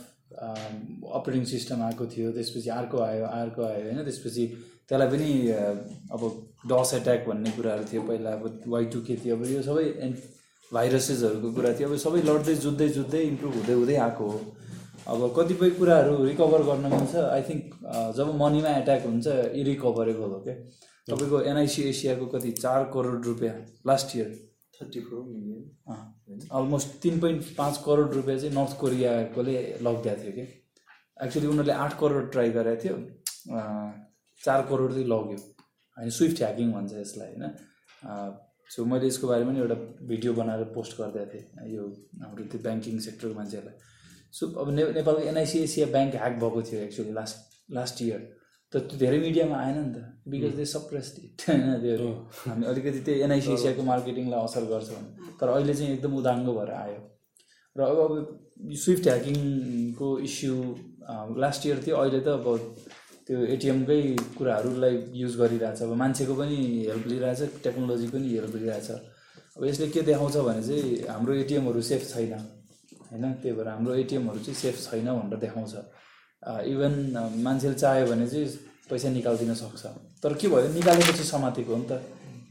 operating system आएको थियो त्यसपछि अर्को आयो अर्को आयो होइन त्यसपछि त्यसलाई पनि अब डस एट्याक भन्ने कुराहरू थियो पहिला अब वाइ के थियो अब यो सबै एन्ड भाइरसेसहरूको कुरा थियो अब सबै लड्दै जुत्दै जुत्दै इम्प्रुभ हुँदै हुँदै आएको हो अब कतिपय कुराहरू रिकभर गर्न मिल्छ आई थिङ्क जब मनीमा एट्याक हुन्छ इरिकभरेबल हो क्या तपाईँको एनआइसी एसियाको कति चार करोड रुपियाँ last year thirty four almost तिन पोइन्ट पाँच करोड रुपियाँ चाहिँ नर्थ कोरियाकोले लगिदिएको थियो कि एक्चुअली उनीहरूले आठ करोड ट्राई गरेको थियो चार करोड चाहिँ लग्यो होइन स्विफ्ट ह्याकिङ भन्छ यसलाई होइन सो मैले यसको बारेमा नि एउटा भिडियो बनाएर पोस्ट गरिदिएको थिएँ यो हाम्रो त्यो ब्याङ्किङ सेक्टरको मान्छेहरूलाई सो अब नेपालको एनआइसिएसिया ब्याङ्क ह्याक भएको थियो एक्चुली लास्ट लास्ट इयर त त्यो धेरै मिडियामा आएन नि त बिकज दे सप्रेस्ड इट होइन त्यो हामी अलिकति त्यो एनआइसिसिआरको मार्केटिङलाई असर गर्छ भने तर अहिले चाहिँ एकदम उदाङ्गो भएर आयो र अब अब स्विफ्ट ह्याकिङको इस्यु लास्ट इयर थियो अहिले त अब त्यो एटिएमकै कुराहरूलाई युज गरिरहेछ अब मान्छेको पनि हेल्प लिइरहेछ टेक्नोलोजीको पनि हेल्प लिइरहेछ अब यसले के देखाउँछ भने चाहिँ हाम्रो एटिएमहरू सेफ छैन होइन त्यही भएर हाम्रो एटिएमहरू चाहिँ सेफ छैन भनेर देखाउँछ इभन मान्छेले चाह्यो भने चाहिँ पैसा निकालिदिन सक्छ तर के भयो निकालेपछि समातेको हो नि त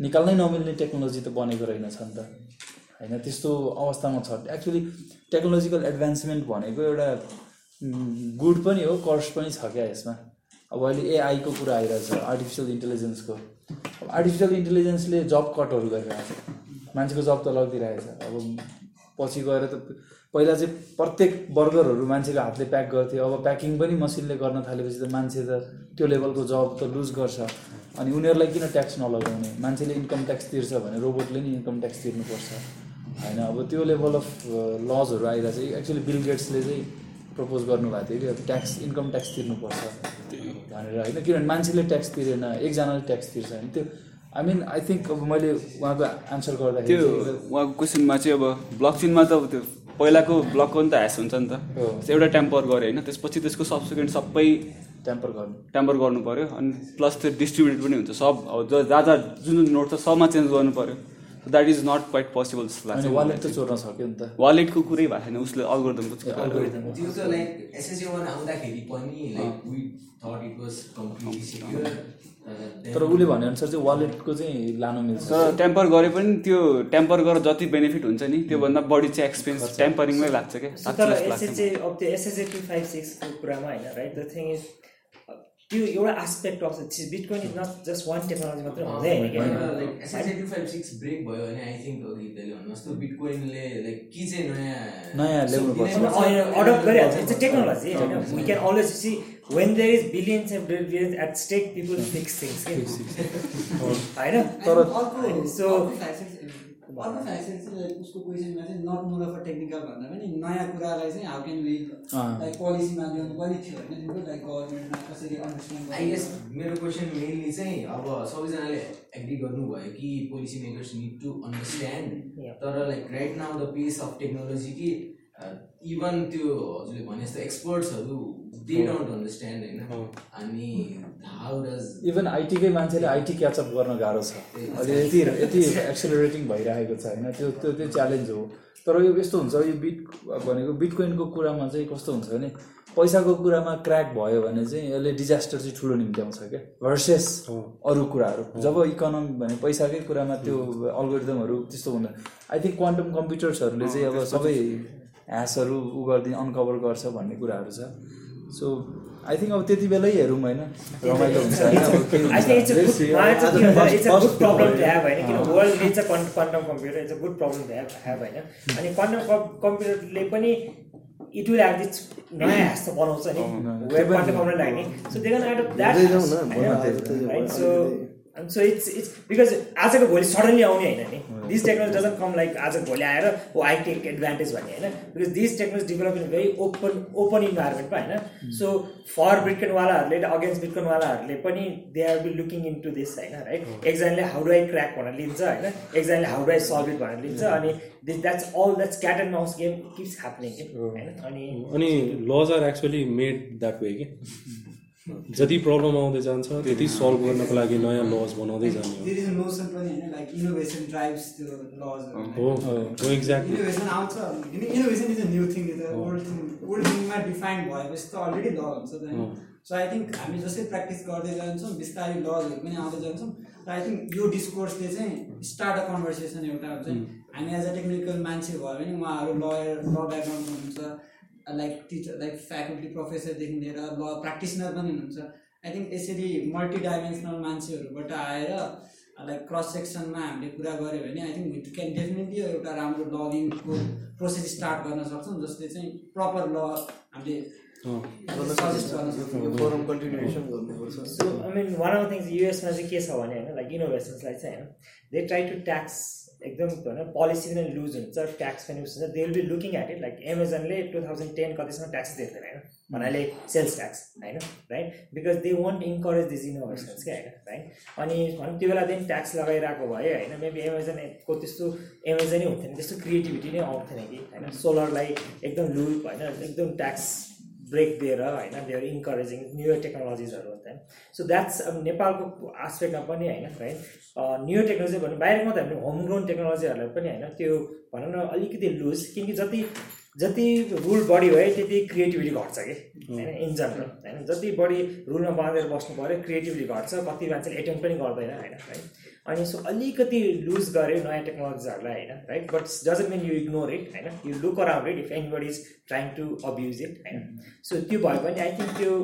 निकाल्नै नमिल्ने टेक्नोलोजी त बनेको रहेनछ नि त होइन त्यस्तो अवस्थामा छ एक्चुली टेक्नोलोजिकल एडभान्समेन्ट भनेको एउटा गुड पनि हो कर्स पनि छ क्या यसमा अब अहिले एआईको कुरा आइरहेछ आर्टिफिसियल इन्टेलिजेन्सको अब आर्टिफिसियल इन्टेलिजेन्सले जब कटहरू गरिरहेछ मान्छेको जब त छ अब पछि गएर त पहिला चाहिँ प्रत्येक बर्गरहरू मान्छेको हातले प्याक गर्थ्यो अब प्याकिङ पनि मसिनले गर्न थालेपछि त मान्छे त त्यो लेभलको जब त लुज गर्छ अनि उनीहरूलाई किन ट्याक्स नलगाउने मान्छेले इन्कम ट्याक्स तिर्छ भने रोबोटले नि इन्कम ट्याक्स तिर्नुपर्छ होइन अब त्यो लेभल अफ लजहरू आएर चाहिँ एक्चुली बिल गेट्सले चाहिँ प्रपोज गर्नुभएको थियो कि अब ट्याक्स इन्कम ट्याक्स तिर्नुपर्छ भनेर होइन किनभने मान्छेले ट्याक्स तिरेन एकजनाले ट्याक्स तिर्छ होइन त्यो आई मिन आई थिङ्क अब मैले उहाँको आन्सर गर्दाखेरि त्यो उहाँको क्वेसनमा चाहिँ अब चेनमा त अब त्यो पहिलाको ब्लकको नि त ह्यास हुन्छ नि त एउटा टेम्पर गऱ्यो होइन त्यसपछि त्यसको सब्सिक्वेन्ट सबै टेम्पर गर्नु टेम्पर गर्नु पऱ्यो अनि प्लस त्यो डिस्ट्रिब्युट पनि हुन्छ सब जहाँ जहाँ जुन जुन नोट छ सबमा चेन्ज गर्नु पऱ्यो that is not quite possible जस्तो लाग्छ वालेट त चोर्न सक्यो नि त वालेटको कुरै भएको छैन उसले अल्गोरिदमको लाइक आउँदाखेरि पनि तर उसले भनेअनुसार चाहिँ वालेटको चाहिँ लानु मिल्छ तर टेम्पर गरे पनि त्यो टेम्पर गरेर जति बेनिफिट हुन्छ नि त्योभन्दा बढी चाहिँ एक्सपेन्स टेम्परिङमै लाग्छ क्या तर एसएचए अब त्यो एसएचए टू फाइभ कुरामा होइन राइट द थिङ इज त्यो एउटा आस्पेक्ट अफ चिज bitcoin is not just one technology मात्रै हुँदैन लाइक फाइभ सिक्स ब्रेक भयो भने आई थिङ्क लाइक के चाहिँ नयाँ नयाँ अडप्ट गरिहाल्छ it's technology we can always see when there is billions and billions at stake people fix things होइन सो अर्को साइन्स उसको क्वेसनमा चाहिँ not more of a technical भन्दा पनि नयाँ कुरालाई चाहिँ हाउ क्यान वी लाइक पोलिसीमा ल्याउनु पनि थियो होइन तिम्रो लाइक गभर्मेन्टमा कसरी अन्डरस्ट्यान्ड आई मेरो क्वेसन मेनली चाहिँ अब सबैजनाले एग्री गर्नुभयो कि policy makers need to understand तर like right now the pace of technology कि इभन त्यो हजुरले भने जस्तो एक्सपर्ट्सहरू दे डोन्ट अन्डरस्ट्यान्ड होइन oh. अनि हाउ डज इभन आइटीकै मान्छेले आइटी क्याचअप गर्न गाह्रो छ अहिले यति यति एक्सेलरेटिङ भइरहेको छ होइन त्यो त्यो त्यो च्यालेन्ज हो तर यो यस्तो हुन्छ यो बिट भनेको बिटकोइनको कुरामा चाहिँ कस्तो हुन्छ भने पैसाको कुरामा क्र्याक भयो भने चाहिँ यसले डिजास्टर चाहिँ ठुलो निम्त्याउँछ क्या भर्सेस oh. अरू कुराहरू oh. जब इकोनोमी भने पैसाकै कुरामा त्यो अल्गोरिदमहरू hmm. त्यस्तो हुँदैन आई थिङ्क क्वान्टम कम्प्युटर्सहरूले चाहिँ अब सबै ह्यासहरू उ गरिदिने अनकभर गर्छ भन्ने कुराहरू छ सो आई थिङ्क अब त्यति बेलै हेरौँ होइन रमाइलो हुन्छ अनि कम्प्युटरले uh-huh. पनि इट विल हेभ दिस नयाँ बनाउँछ नि web so they out of that so so it's it's because आजको भोलि सडनली आउने होइन नि this technology doesn't come like आजको भोलि आएर ओ आई टेक एडभान्टेज भन्ने होइन because this technology develop in very open open इन्भाइरोमेन्टमा होइन सो फर बिटकनवालाहरूले अगेन्स्ट बिटकनवालाहरूले पनि they are be looking in to this होइन राइट एकजनाले हाउ डु आई क्र्याक भनेर लिन्छ होइन एकजनाले how do I solve it भनेर लिन्छ hmm. अनि this that's all that's cat and mouse game keeps happening होइन अनि अनि laws are actually made that way कि जति प्रब्लम आउँदै जान्छ त्यति सल्भ गर्नको लागि नयाँ लज बनाउँदै जाने हो हो एक्ज्याक्टली सो आई थिङ्क हामी जस्तै प्र्याक्टिस गर्दै जान्छौँ बिस्तारै लजहरू पनि आउँदै जान्छौँ र आई थिङ्क यो डिस्कोर्सले चाहिँ स्टार्ट अ कन्भर्सेसन एउटा हुन्छ हामी एज अ टेक्निकल मान्छे भयो भने उहाँहरू लयर ल ब्याकग्राउन्ड हुनुहुन्छ लाइक टिचर लाइक फ्याकल्टी प्रोफेसरदेखि लिएर ल प्र्याक्टिसनर पनि हुनुहुन्छ आई थिङ्क यसरी मल्टी डाइमेन्सनल मान्छेहरूबाट आएर लाइक क्रस सेक्सनमा हामीले कुरा गऱ्यो भने आई थिङ्क क्यान डेफिनेटली एउटा राम्रो लगिङको प्रोसेस स्टार्ट गर्न सक्छौँ जसले चाहिँ प्रपर ल हामीले so I mean one of things युएसमा चाहिँ के छ भने होइन लाइक इनोभेसन्सलाई चाहिँ होइन दे ट्राई टु ट्याक्स एकदम होइन पोलिसी पनि लुज हुन्छ ट्याक्स पनि उस हुन्छ they will be looking at it like एमाजोनले two thousand ten कतिसम्म ट्याक्स दिएको होइन भन्नाले सेल्स ट्याक्स होइन right because they want encourage these innovations क्या होइन राइट अनि भनौँ त्यो बेला बेलादेखि ट्याक्स लगाइरहेको भए होइन मेबी एमाजोनको त्यस्तो एमाजोनै हुन्थेन त्यस्तो क्रिएटिभिटी नै आउँथेन कि होइन सोलरलाई एकदम लु होइन एकदम ट्याक्स ब्रेक दिएर होइन दे आर इन्करेजिङ न्यु टेक्नोलोजिजहरू होइन सो द्याट्स अब नेपालको आस्पेक्टमा पनि होइन है न्यु टेक्नोलोजी भन्नु बाहिर मात्रै हामीले होमग्रोन टेक्नोलोजीहरूलाई पनि होइन त्यो भनौँ न अलिकति लुज किनकि जति जति रुल बढी भयो त्यति क्रिएटिभिटी घट्छ कि होइन इन जनरल होइन जति बढी रुलमा बाँधेर बस्नु पऱ्यो क्रिएटिभिटी घट्छ कति मान्छेले एटेम्प पनि गर्दैन होइन है अनि सो अलिकति लुज गऱ्यो नयाँ टेक्नोलोजीहरूलाई होइन right but doesn't mean you ignore it होइन you look around it if anybody is trying to abuse it होइन सो hmm. त्यो भयो भने आई थिङ्क त्यो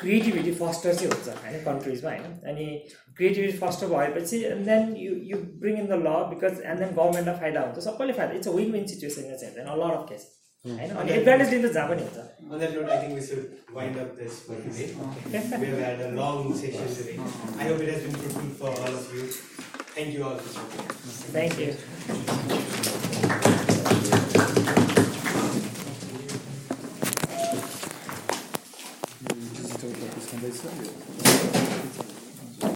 क्रिएटिभिटी फस्टर चाहिँ हुन्छ होइन कन्ट्रिजमा होइन अनि क्रिएटिभिटी फस्टर भएपछि and then you you bring in the law because and then गभर्मेन्टलाई फाइदा हुन्छ सबैले फाइदा it's a win win situation चाहिँ हुँदैन लड अफ केस होइन अनि एडभान्टेज दिन त जहाँ पनि हुन्छ On that note, I think we should wind up this for today. we have had a long session today. I hope it has been fruitful for all of you. Thank you all for joining. Thank you.